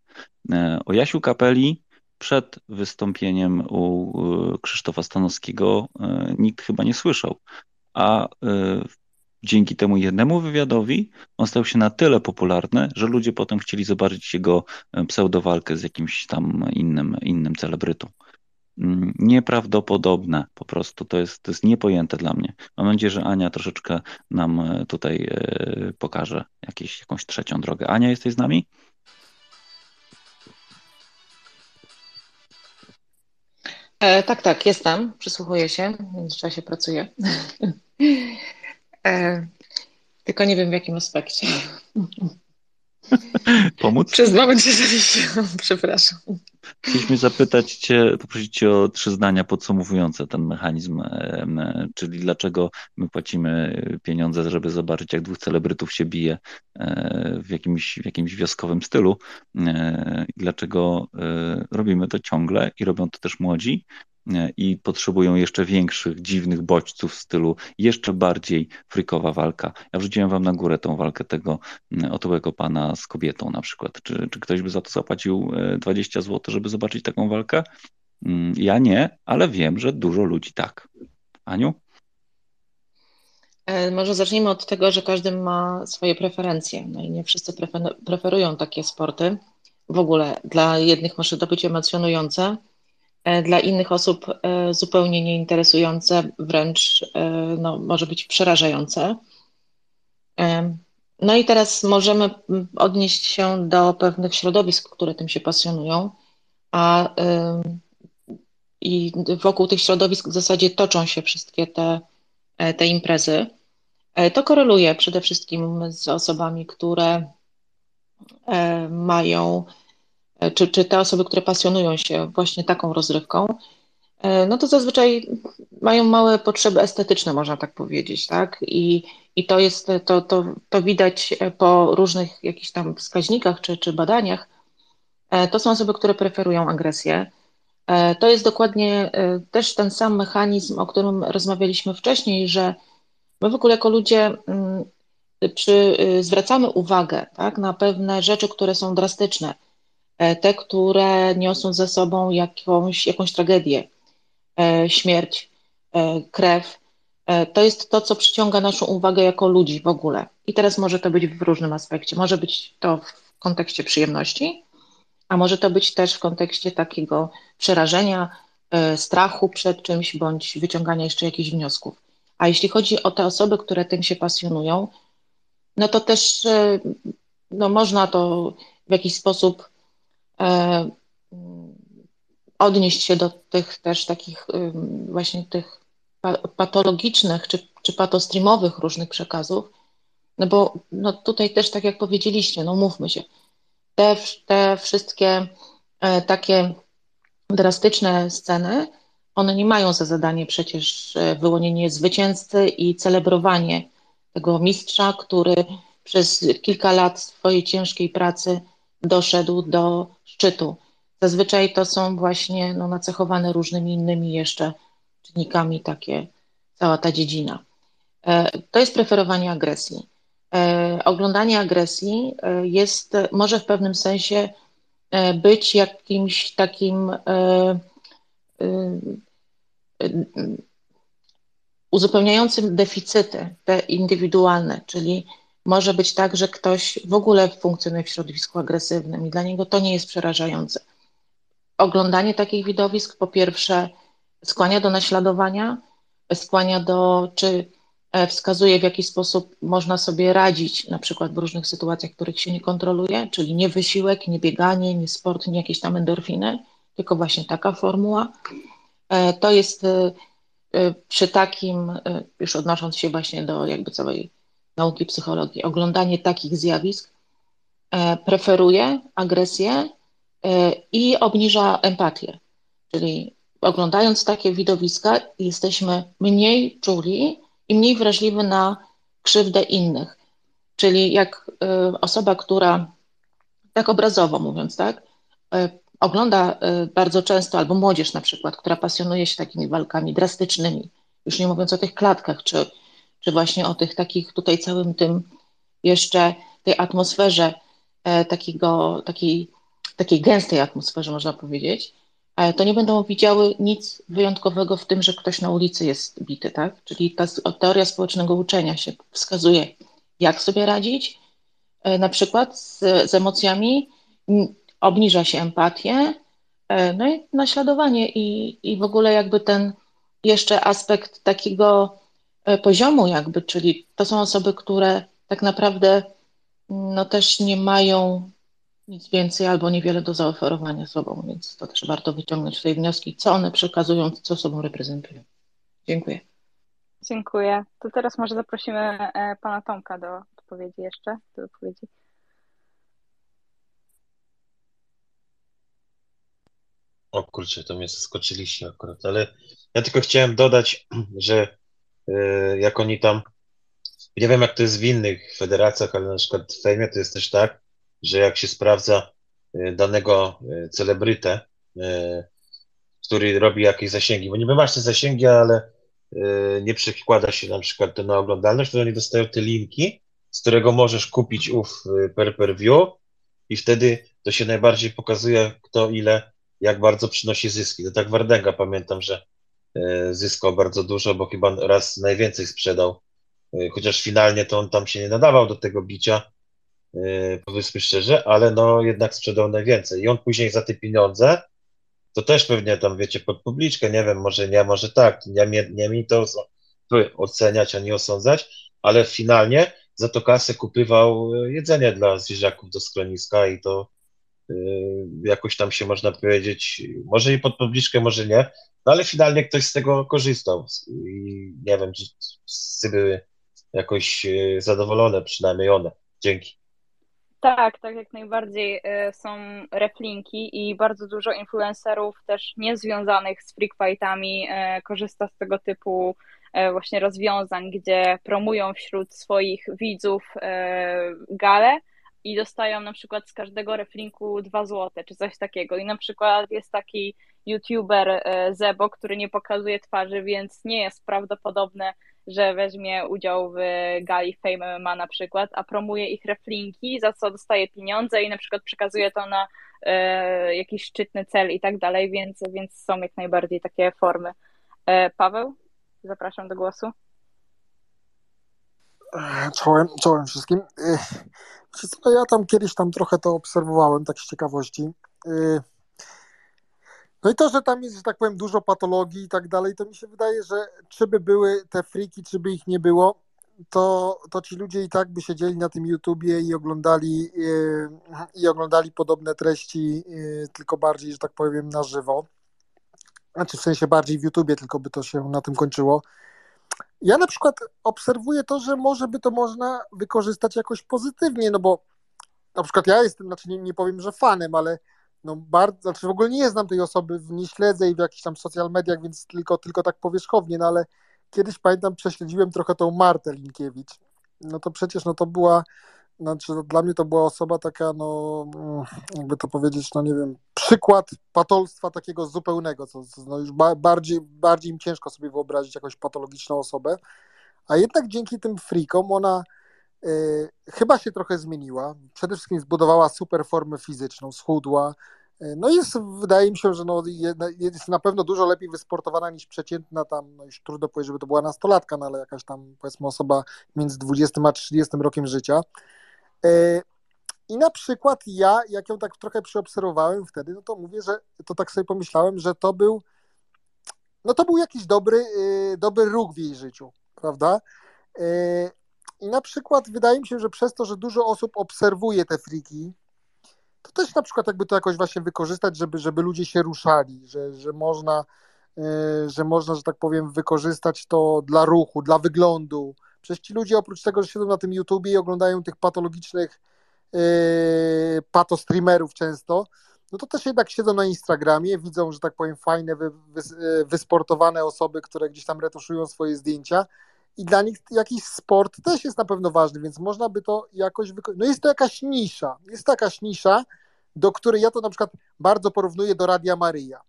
E, o Jasiu Kapeli przed wystąpieniem u Krzysztofa Stanowskiego e, nikt chyba nie słyszał, a dzięki temu jednemu wywiadowi on stał się na tyle popularny, że ludzie potem chcieli zobaczyć jego pseudowalkę z jakimś tam innym, innym celebrytą. Mm, nieprawdopodobne po prostu, to jest, to jest niepojęte dla mnie. Mam nadzieję, że Ania troszeczkę nam e, tutaj e, pokaże jakieś, jakąś trzecią drogę. Ania, jesteś z nami? E, tak, tak, jestem. Przysłuchuję się. W międzyczasie pracuję. E, tylko nie wiem w jakim aspekcie. Pomóc? Przez moment się zawiesiłam, przepraszam. Chcieliśmy zapytać Cię, poprosić Cię o trzy zdania podsumowujące ten mechanizm, czyli dlaczego my płacimy pieniądze, żeby zobaczyć, jak dwóch celebrytów się bije e, w jakimś, w jakimś wioskowym stylu e, dlaczego e, robimy to ciągle i robią to też młodzi i potrzebują jeszcze większych, dziwnych bodźców w stylu jeszcze bardziej frykowa walka. Ja wrzuciłem wam na górę tą walkę tego otyłego pana z kobietą na przykład. Czy, czy ktoś by za to zapłacił 20 zł, żeby zobaczyć taką walkę? Mm, ja nie, ale wiem, że dużo ludzi tak. Aniu? E, może zacznijmy od tego, że każdy ma swoje preferencje. No i nie wszyscy preferują takie sporty. W ogóle dla jednych może to być emocjonujące, E, dla innych osób e, zupełnie nieinteresujące, wręcz e, no, może być przerażające. No i teraz możemy odnieść się do pewnych środowisk, które tym się pasjonują, a i wokół tych środowisk w zasadzie toczą się wszystkie te, te imprezy. To koreluje przede wszystkim z osobami, które mają E, czy, czy te osoby, które pasjonują się właśnie taką rozrywką, e, no to zazwyczaj mają małe potrzeby estetyczne, można tak powiedzieć, tak? I, i to jest, to, to, to widać po różnych jakichś tam wskaźnikach czy, czy badaniach. E, to są osoby, które preferują agresję. To jest dokładnie też ten sam mechanizm, o którym rozmawialiśmy wcześniej, że my w ogóle jako ludzie mm, przy, zwracamy uwagę tak, na pewne rzeczy, które są drastyczne E, te, które niosą ze sobą jakąś, jakąś tragedię, e, śmierć, e, krew. To jest to, co przyciąga naszą uwagę jako ludzi w ogóle. I teraz może to być w różnym aspekcie. Może być to w kontekście przyjemności, a może to być też w kontekście takiego przerażenia, strachu przed czymś, bądź wyciągania jeszcze jakichś wniosków. A jeśli chodzi o te osoby, które tym się pasjonują, no to też no, można to w jakiś sposób E, odnieść się do tych też takich właśnie tych patologicznych czy, czy patostreamowych różnych przekazów, no bo no tutaj też tak jak powiedzieliście, no mówmy się, te, te wszystkie e, takie drastyczne sceny, one nie mają za zadanie przecież e, wyłonienie zwycięzcy i celebrowanie tego mistrza, który przez kilka lat swojej ciężkiej pracy doszedł do szczytu. Zazwyczaj to są właśnie no, nacechowane różnymi innymi jeszcze czynnikami takie, cała ta dziedzina. E, to jest preferowanie agresji. E, oglądanie agresji e, jest, może w pewnym sensie być jakimś takim uzupełniającym deficyty te indywidualne, czyli może być tak, że ktoś w ogóle funkcjonuje w środowisku agresywnym i dla niego to nie jest przerażające. Oglądanie takich widowisk po pierwsze skłania do naśladowania, skłania do, czy e, wskazuje w jaki sposób można sobie radzić, na przykład w różnych sytuacjach, których się nie kontroluje, czyli nie wysiłek, nie bieganie, nie sport, nie jakieś tam endorfiny, tylko właśnie taka formuła. E, to jest e, przy takim, już odnosząc się właśnie do jakby całej nauki psychologii, oglądanie takich zjawisk e, preferuje agresję e, i obniża empatię. Czyli oglądając takie widowiska, jesteśmy mniej czuli i mniej wrażliwi na krzywdę innych. Czyli jak e, osoba, która, tak obrazowo mówiąc, tak, ogląda bardzo często, albo młodzież na przykład, która pasjonuje się takimi walkami drastycznymi, już nie mówiąc o tych klatkach, czy czy właśnie o tych takich tutaj całym tym jeszcze tej atmosferze e, takiego, takiej, takiej gęstej atmosferze, można powiedzieć, e, to nie będą widziały nic wyjątkowego w tym, że ktoś na ulicy jest bity, tak? Czyli ta teoria społecznego uczenia się wskazuje, jak sobie radzić, e, na przykład z, z emocjami, obniża się empatię, no i naśladowanie i, i w ogóle jakby ten jeszcze aspekt takiego E, poziomu, jakby, czyli to są osoby, które tak naprawdę mm, no, też nie mają nic więcej albo niewiele do zaoferowania sobą, więc to też warto wyciągnąć tutaj wnioski, co one przekazują, co sobą reprezentują. Dziękuję. Dziękuję. To teraz może zaprosimy e, pana Tomka do odpowiedzi jeszcze, do odpowiedzi. O kurczę, to mnie zaskoczyliście akurat, ale ja tylko chciałem dodać, że jak oni tam, nie wiem jak to jest w innych federacjach, ale na przykład w Fejmie to jest też tak, że jak się sprawdza y, danego y, celebrytę, który robi jakieś zasięgi, bo niby masz te zasięgi, ale nie przekłada się na przykład to na oglądalność, to oni dostają te linki, z którego możesz kupić ów per per view i wtedy to się najbardziej pokazuje, kto ile, jak bardzo przynosi zyski. To tak Wardęga pamiętam, że zyskał bardzo dużo, bo chyba raz najwięcej sprzedał, Y, chociaż finalnie to on tam się nie nadawał do tego bicia, y, powiedzmy szczerze, ale no jednak sprzedał najwięcej. I on później za te pieniądze to też pewnie tam, wiecie, pod publiczkę, nie wiem, może nie, może tak, nie, nie, mi to oceniać ani osądzać, ale finalnie za to kasę kupywał e, jedzenie dla zwierzaków do schroniska i to jakoś tam się można powiedzieć, może i pod publiczkę, może nie, no ale finalnie ktoś z tego korzystał i nie wiem, czy wszyscy były jakoś e, zadowolone, przynajmniej one. Dzięki. Tak, tak jak najbardziej y, są reflinki i bardzo dużo influencerów też niezwiązanych z freak fightami y, korzysta z tego typu y, właśnie rozwiązań, gdzie promują wśród swoich widzów gale i dostają na przykład z każdego reflinku 2 złote czy coś takiego. I na przykład jest taki youtuber Zebo, który nie pokazuje twarzy, więc nie jest prawdopodobne, że weźmie udział w gali Fame MMA na przykład, a promuje ich reflinki, za co dostaje pieniądze i na przykład przekazuje to na e, jakiś szczytny cel i tak dalej, więc, więc są jak najbardziej takie formy. E, Paweł, zapraszam do głosu. Czołem, czołem wszystkim. E, no ja tam kiedyś tam trochę to obserwowałem, tak z ciekawości. E, no i to, że tam jest, że tak powiem, dużo patologii i tak dalej, to mi się wydaje, że czy by były te friki, czy by ich nie było, to, to ci ludzie i tak by siedzieli na tym YouTubie i oglądali, i oglądali podobne treści, tylko bardziej, że tak powiem, na żywo. Znaczy w sensie bardziej w YouTubie, tylko by to się na tym kończyło. Ja na przykład obserwuję to, że może by to można wykorzystać jakoś pozytywnie, no bo na przykład ja jestem, znaczy nie, nie powiem, że fanem, ale no bardzo, znaczy w ogóle nie znam tej osoby, nie śledzę jej w jakichś tam social mediach, więc tylko, tylko tak powierzchownie, no ale kiedyś pamiętam, prześledziłem trochę tą Martę Linkiewicz. No to przecież no to była, znaczy dla mnie to była osoba taka, no jakby to powiedzieć, no nie wiem, przykład patolstwa takiego zupełnego, co, co no już ba, bardziej, bardziej im ciężko sobie wyobrazić jakąś patologiczną osobę, a jednak dzięki tym frikom ona y, chyba się trochę zmieniła. Przede wszystkim zbudowała super formę fizyczną, schudła, no jest, wydaje mi się, że no, jest na pewno dużo lepiej wysportowana niż przeciętna tam, no już trudno powiedzieć, żeby to była nastolatka, no ale jakaś tam powiedzmy osoba między 20 a 30 rokiem życia. E, I na przykład ja, jak ją tak trochę przeobserwowałem wtedy, no to mówię, że to tak sobie pomyślałem, że to był no to był jakiś dobry, e, dobry ruch w jej życiu, prawda? E, I na przykład wydaje mi się, że przez to, że dużo osób obserwuje te friki, to też na przykład jakby to jakoś właśnie wykorzystać, żeby, żeby ludzie się ruszali, że, że można, że można, że tak powiem, wykorzystać to dla ruchu, dla wyglądu. Przecież ci ludzie oprócz tego, że siedzą na tym YouTubie i oglądają tych patologicznych yy, patostreamerów często, no to też jednak siedzą na Instagramie, widzą, że tak powiem, fajne, wy, wy, wysportowane osoby, które gdzieś tam retuszują swoje zdjęcia i dla nich jakiś sport też jest na pewno ważny, więc można by to jakoś wykorzystać. No jest to jakaś nisza, jest to jakaś nisza, do której ja to na przykład bardzo porównuję do Radia Maryja,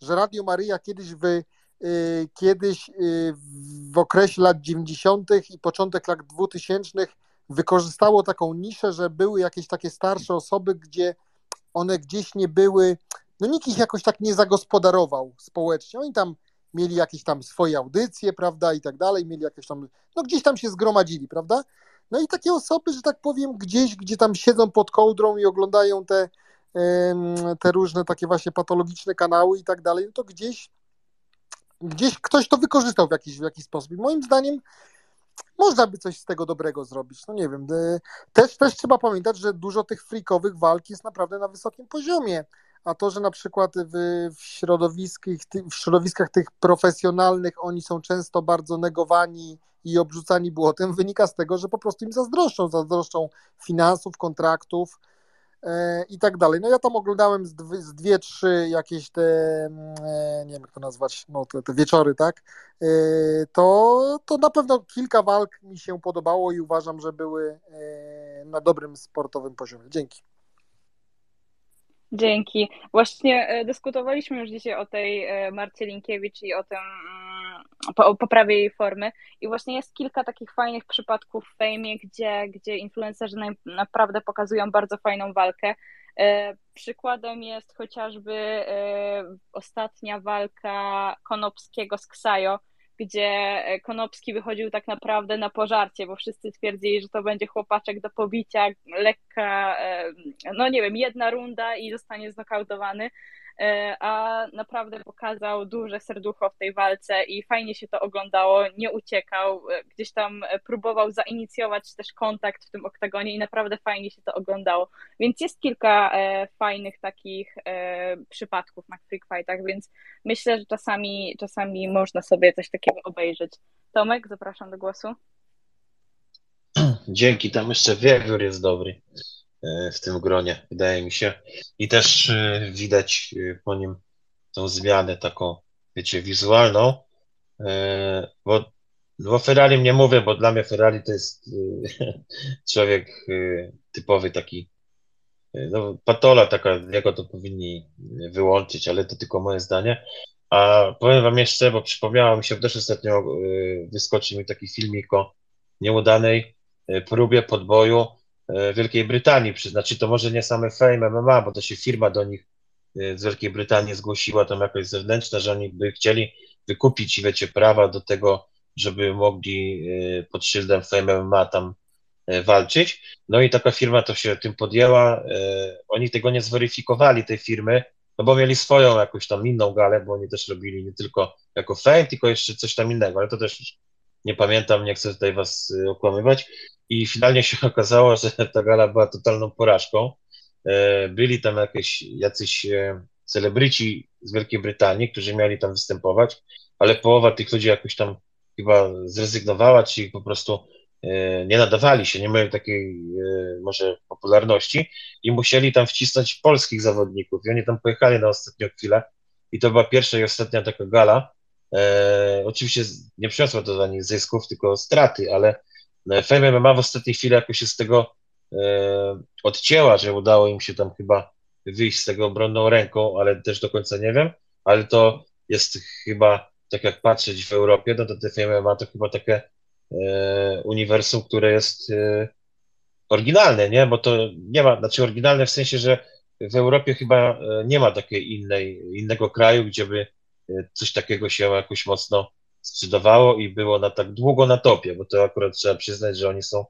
że Radio Maryja kiedyś w, y, kiedyś y, w okresie lat 90. i początek lat 2000 wykorzystało taką niszę, że były jakieś takie starsze osoby, gdzie one gdzieś nie były, no nikt ich jakoś tak nie zagospodarował społecznie. Oni tam mieli jakieś tam swoje audycje, prawda, i tak dalej, mieli jakieś tam, no gdzieś tam się zgromadzili, prawda? No i takie osoby, że tak powiem, gdzieś, gdzie tam siedzą pod kołdrą i oglądają te, te różne takie właśnie patologiczne kanały i tak dalej, no to gdzieś, gdzieś ktoś to wykorzystał w jakiś, w jakiś sposób. I moim zdaniem można by coś z tego dobrego zrobić. No nie wiem. E, też, też trzeba pamiętać, że dużo tych freakowych walk jest naprawdę na wysokim poziomie a to, że na przykład w, w, środowiskach, w środowiskach tych profesjonalnych oni są często bardzo negowani i obrzucani błotem, wynika z tego, że po prostu im zazdroszczą, zazdroszczą finansów, kontraktów. E, i tak dalej. No ja tam oglądałem z, dwie, z dwie trzy jakieś te, mm, e, nie wiem jak to nazwać, no te, te wieczory, tak, e, to, to na pewno kilka walk mi się podobało i uważam, że były na dobrym sportowym poziomie. Dzięki. Dzięki. Właśnie dyskutowaliśmy już dzisiaj o tej Marcie Linkiewicz i o tym, mm, poprawie jej formy i właśnie jest kilka takich fajnych przypadków w fejmie, gdzie, gdzie influencerzy naprawdę pokazują bardzo fajną walkę. E, przykładem jest chociażby ostatnia walka Konopskiego z Ksajo, gdzie e, Konopski wychodził tak naprawdę na pożarcie, bo wszyscy twierdzili, że to będzie chłopaczek do pobicia, lekka, e, no nie wiem, jedna runda i zostanie znokautowany. E, a naprawdę pokazał duże serducho w tej walce i fajnie się to oglądało, nie uciekał, e, gdzieś tam próbował zainicjować też kontakt w tym oktagonie i naprawdę fajnie się to oglądało. Więc jest kilka e, fajnych takich przypadków na Freak Fightach, więc myślę, że czasami, czasami można sobie coś takiego obejrzeć. Tomek, zapraszam do głosu. Dzięki, tam jeszcze wiewiór jest dobry. E, w tym gronie, wydaje mi się. I też e, widać e, po nim tą zmianę taką, wiecie, wizualną, bo, bo Ferrari nie mówię, bo dla mnie Ferrari to jest człowiek typowy taki, no patola taka, jego to powinni wyłączyć, ale to tylko moje zdanie. A powiem wam jeszcze, bo przypomniało mi się, też ostatnio wyskoczył mi taki filmik o nieudanej próbie podboju Wielkiej Brytanii, znaczy to może nie same Fame MMA, bo to się firma do nich e, z Wielkiej Brytanii zgłosiła tam jakoś zewnętrzna, że oni by chcieli wykupić, wiecie, prawa do tego, żeby mogli e, pod szyldem Fame MMA tam walczyć. No i taka firma to się tym podjęła. Oni tego nie zweryfikowali, tej firmy, no bo mieli swoją jakąś tam inną galę, bo oni też robili nie tylko jako Fame, tylko jeszcze coś tam innego, ale to też nie pamiętam, nie chcę tutaj was okłamywać i finalnie się okazało, że ta gala była totalną porażką. E, byli tam jakieś, jacyś e, celebryci z Wielkiej Brytanii, którzy mieli tam występować, ale połowa tych ludzi jakoś tam chyba zrezygnowała, czy po prostu e, nie nadawali się, nie mieli takiej może popularności i musieli tam wcisnąć polskich zawodników i oni tam pojechali na ostatnią chwilę i to była pierwsza i ostatnia taka gala. E, oczywiście nie przyniosła to ani zysków, tylko straty, ale Fame MMA w ostatniej chwili jakoś się z tego e, odcięła, że udało im się tam chyba wyjść z tego obronną ręką, ale też do końca nie wiem, ale to jest chyba, tak jak patrzeć w Europie, no to te Fame MMA to chyba takie e, uniwersum, które jest e, oryginalne, nie? Bo to nie ma, znaczy oryginalne w sensie, że w Europie chyba e, nie ma takiej innej, innego kraju, gdzie by e, coś takiego się jakoś mocno sprzedawało i było na tak długo na topie, bo to akurat trzeba przyznać, że oni są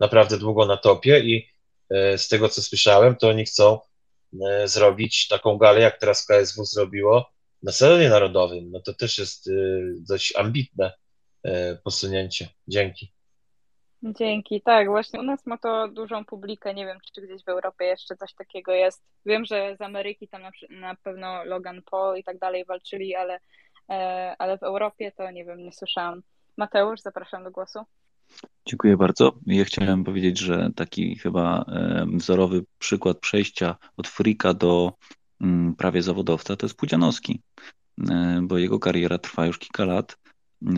naprawdę długo na topie i e, z tego co słyszałem, to oni chcą e, zrobić taką galę, jak teraz KSW zrobiło na sezonie narodowym. No to też jest e, dość ambitne posunięcie. Dzięki. Dzięki, tak, właśnie u nas ma to dużą publikę, nie wiem, czy gdzieś w Europie jeszcze coś takiego jest. Wiem, że z Ameryki tam na, na pewno Logan Paul i tak dalej walczyli, ale ale w Europie to nie wiem, nie słyszałam. Mateusz, zapraszam do głosu. Dziękuję bardzo. Ja chciałem powiedzieć, że taki chyba e, wzorowy przykład przejścia od frika do mm, prawie zawodowca to jest Pudzianowski, e, bo jego kariera trwa już kilka lat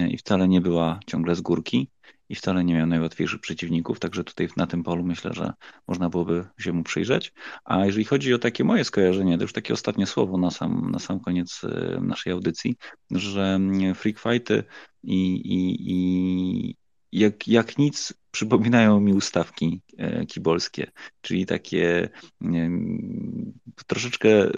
i wcale nie była ciągle z górki i wcale nie miał najłatwiejszych przeciwników, także tutaj na tym polu myślę, że można byłoby się mu przyjrzeć. A jeżeli chodzi o takie moje skojarzenie, to już takie ostatnie słowo na sam, na sam koniec e, naszej audycji, że mm, freak fighty i, i, i jak, jak nic przypominają mi ustawki e, kibolskie, czyli takie troszeczkę e,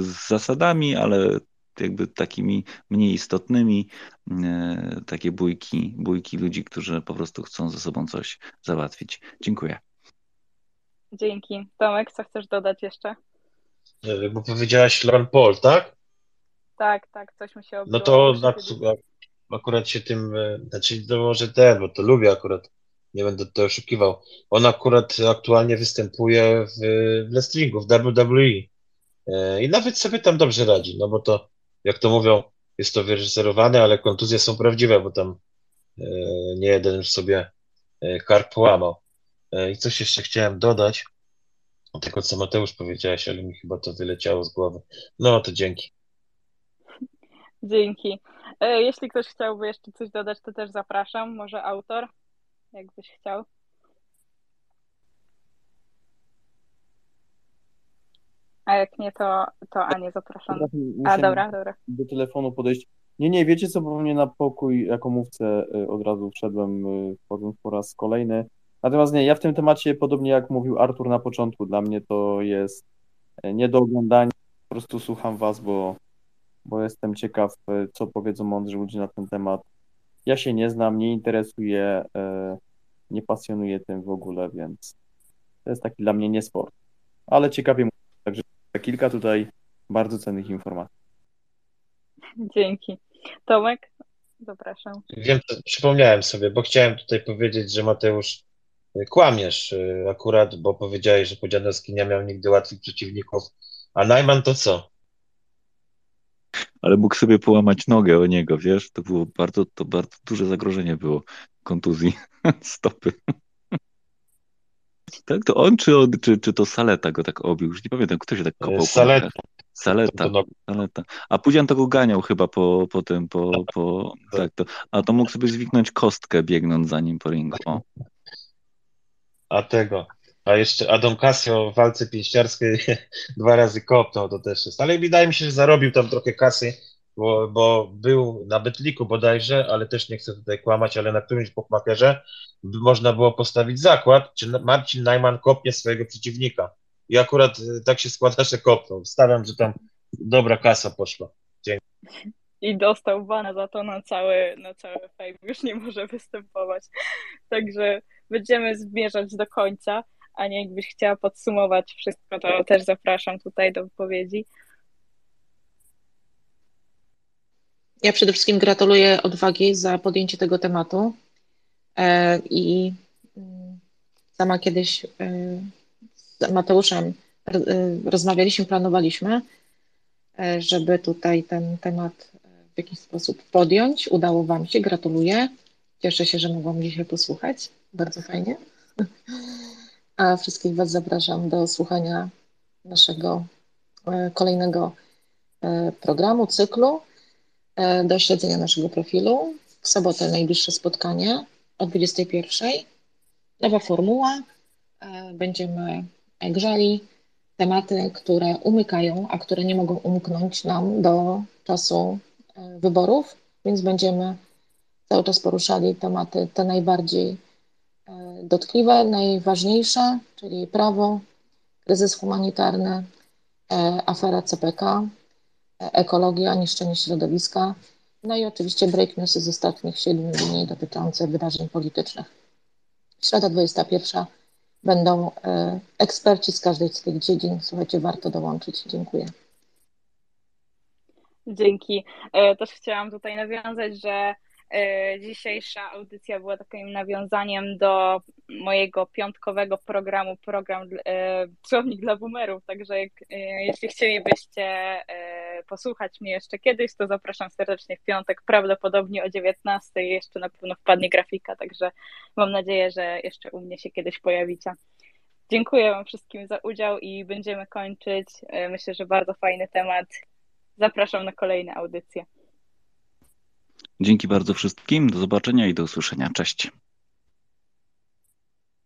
z zasadami, ale jakby takimi mniej istotnymi, e, takie bójki, bójki ludzi, którzy po prostu chcą ze sobą coś załatwić. Dziękuję. Dzięki. Tomek, co chcesz dodać jeszcze? Bo powiedziałaś Lauren Paul, tak? Tak, tak, coś mi się obiło. No to akurat się tym, e, znaczy to może ten, bo to lubię akurat, nie będę to oszukiwał. On akurat aktualnie występuje w, w wrestlingu, w WWE. E, I nawet sobie tam dobrze radzi, no bo to jak to mówią, jest to wyreżyserowane, ale kontuzje są prawdziwe, bo tam e, nie jeden sobie e, karp połamał. E, I coś jeszcze chciałem dodać. tego, co Mateusz powiedziałeś, ale mi chyba to wyleciało z głowy. No to dzięki. Dzięki. Jeśli ktoś chciałby jeszcze coś dodać, to też zapraszam. Może autor, jakbyś chciał. A jak nie, to, to Anię zapraszam. A dobra, dobra. do telefonu podejść. Nie, nie, wiecie co, bo mnie na pokój jako mówcę y, od razu wszedłem, y, wchodząc po raz kolejny. Natomiast nie, ja w tym temacie, podobnie jak mówił Artur na początku, dla mnie to jest y, nie do oglądania, po prostu słucham was, bo, bo jestem ciekaw, co powiedzą mądrzy ludzie na ten temat. Ja się nie znam, nie interesuję, nie pasjonuję tym w ogóle, więc to jest taki dla mnie nie sport. Ale ciekawie kilka tutaj bardzo cennych informacji. Dzięki. Tomek, zapraszam. Wiem, przypomniałem sobie, bo chciałem tutaj powiedzieć, że Mateusz, y, kłamiesz y, akurat, bo powiedziałeś, że Podzianowski nie miał nigdy łatwych przeciwników, a Najman to co? Ale mógł sobie połamać nogę o niego, wiesz? To było bardzo, to bardzo duże zagrożenie było kontuzji stopy. Tak, to on czy, on, czy, czy to Saleta go tak obił? Już nie pamiętam, kto się tak kopał Saleta. Saleta, To- Saleta. A Pudzian to go ganiał chyba po, po tym, po, po, tak to. A to mógł sobie zwiknąć kostkę biegnąc za nim po ringu. O. A tego. A jeszcze Adam Casio w walce pięściarskiej dwa razy kopnął, to też jest. Ale wydaje mi się, że zarobił tam trochę kasy, bo, bo był na Betliku bodajże, ale też nie chcę tutaj kłamać, ale na którymś bookmakerze można było postawić zakład, czy Marcin Najman kopnie swojego przeciwnika. I akurat y, tak się składa, że kopnął. Stawiam, że tam dobra kasa poszła. Dzięki. I dostał bana za to na cały, na cały fame. Już nie może występować. Także będziemy zmierzać do końca. A nie jakbyś chciała podsumować wszystko, to też zapraszam tutaj do wypowiedzi. Ja przede wszystkim gratuluję odwagi za podjęcie tego tematu E, i mm, sama kiedyś e, z Mateuszem e, rozmawialiśmy, planowaliśmy, żeby tutaj ten temat w jakiś sposób podjąć. Udało Wam się, gratuluję. Cieszę się, że mogłam dzisiaj posłuchać. Bardzo fajnie. A wszystkich Was zapraszam do słuchania naszego kolejnego programu, cyklu, do śledzenia naszego profilu. W sobotę najbliższe spotkanie o 21. Nowa formuła. E, Będziemy grzali tematy, które umykają, a które nie mogą umknąć nam do czasu e, wyborów, więc będziemy cały czas poruszali tematy te najbardziej e, dotkliwe, najważniejsze, czyli prawo, kryzys humanitarny, e, afera CPK, e, ekologia, niszczenie środowiska, no i oczywiście break newsy z ostatnich 7 dni dotyczące wydarzeń politycznych. Środa 21 będą e, eksperci z każdej z tych dziedzin. Słuchajcie, warto dołączyć. Dziękuję. Dzięki. E, Też chciałam tutaj nawiązać, że dzisiejsza audycja była takim nawiązaniem do mojego piątkowego programu, program e, Słownik dla Boomerów. Także jak, e, jeśli chcielibyście e, posłuchać mnie jeszcze kiedyś, to zapraszam serdecznie w piątek, prawdopodobnie o 19. Jeszcze na pewno wpadnie grafika, także mam nadzieję, że jeszcze u mnie się kiedyś pojawicie. Dziękuję Wam wszystkim za udział i będziemy kończyć. E, Myślę, że bardzo fajny temat. Zapraszam na kolejne audycje. Dzięki bardzo wszystkim. Do zobaczenia i do usłyszenia. Cześć.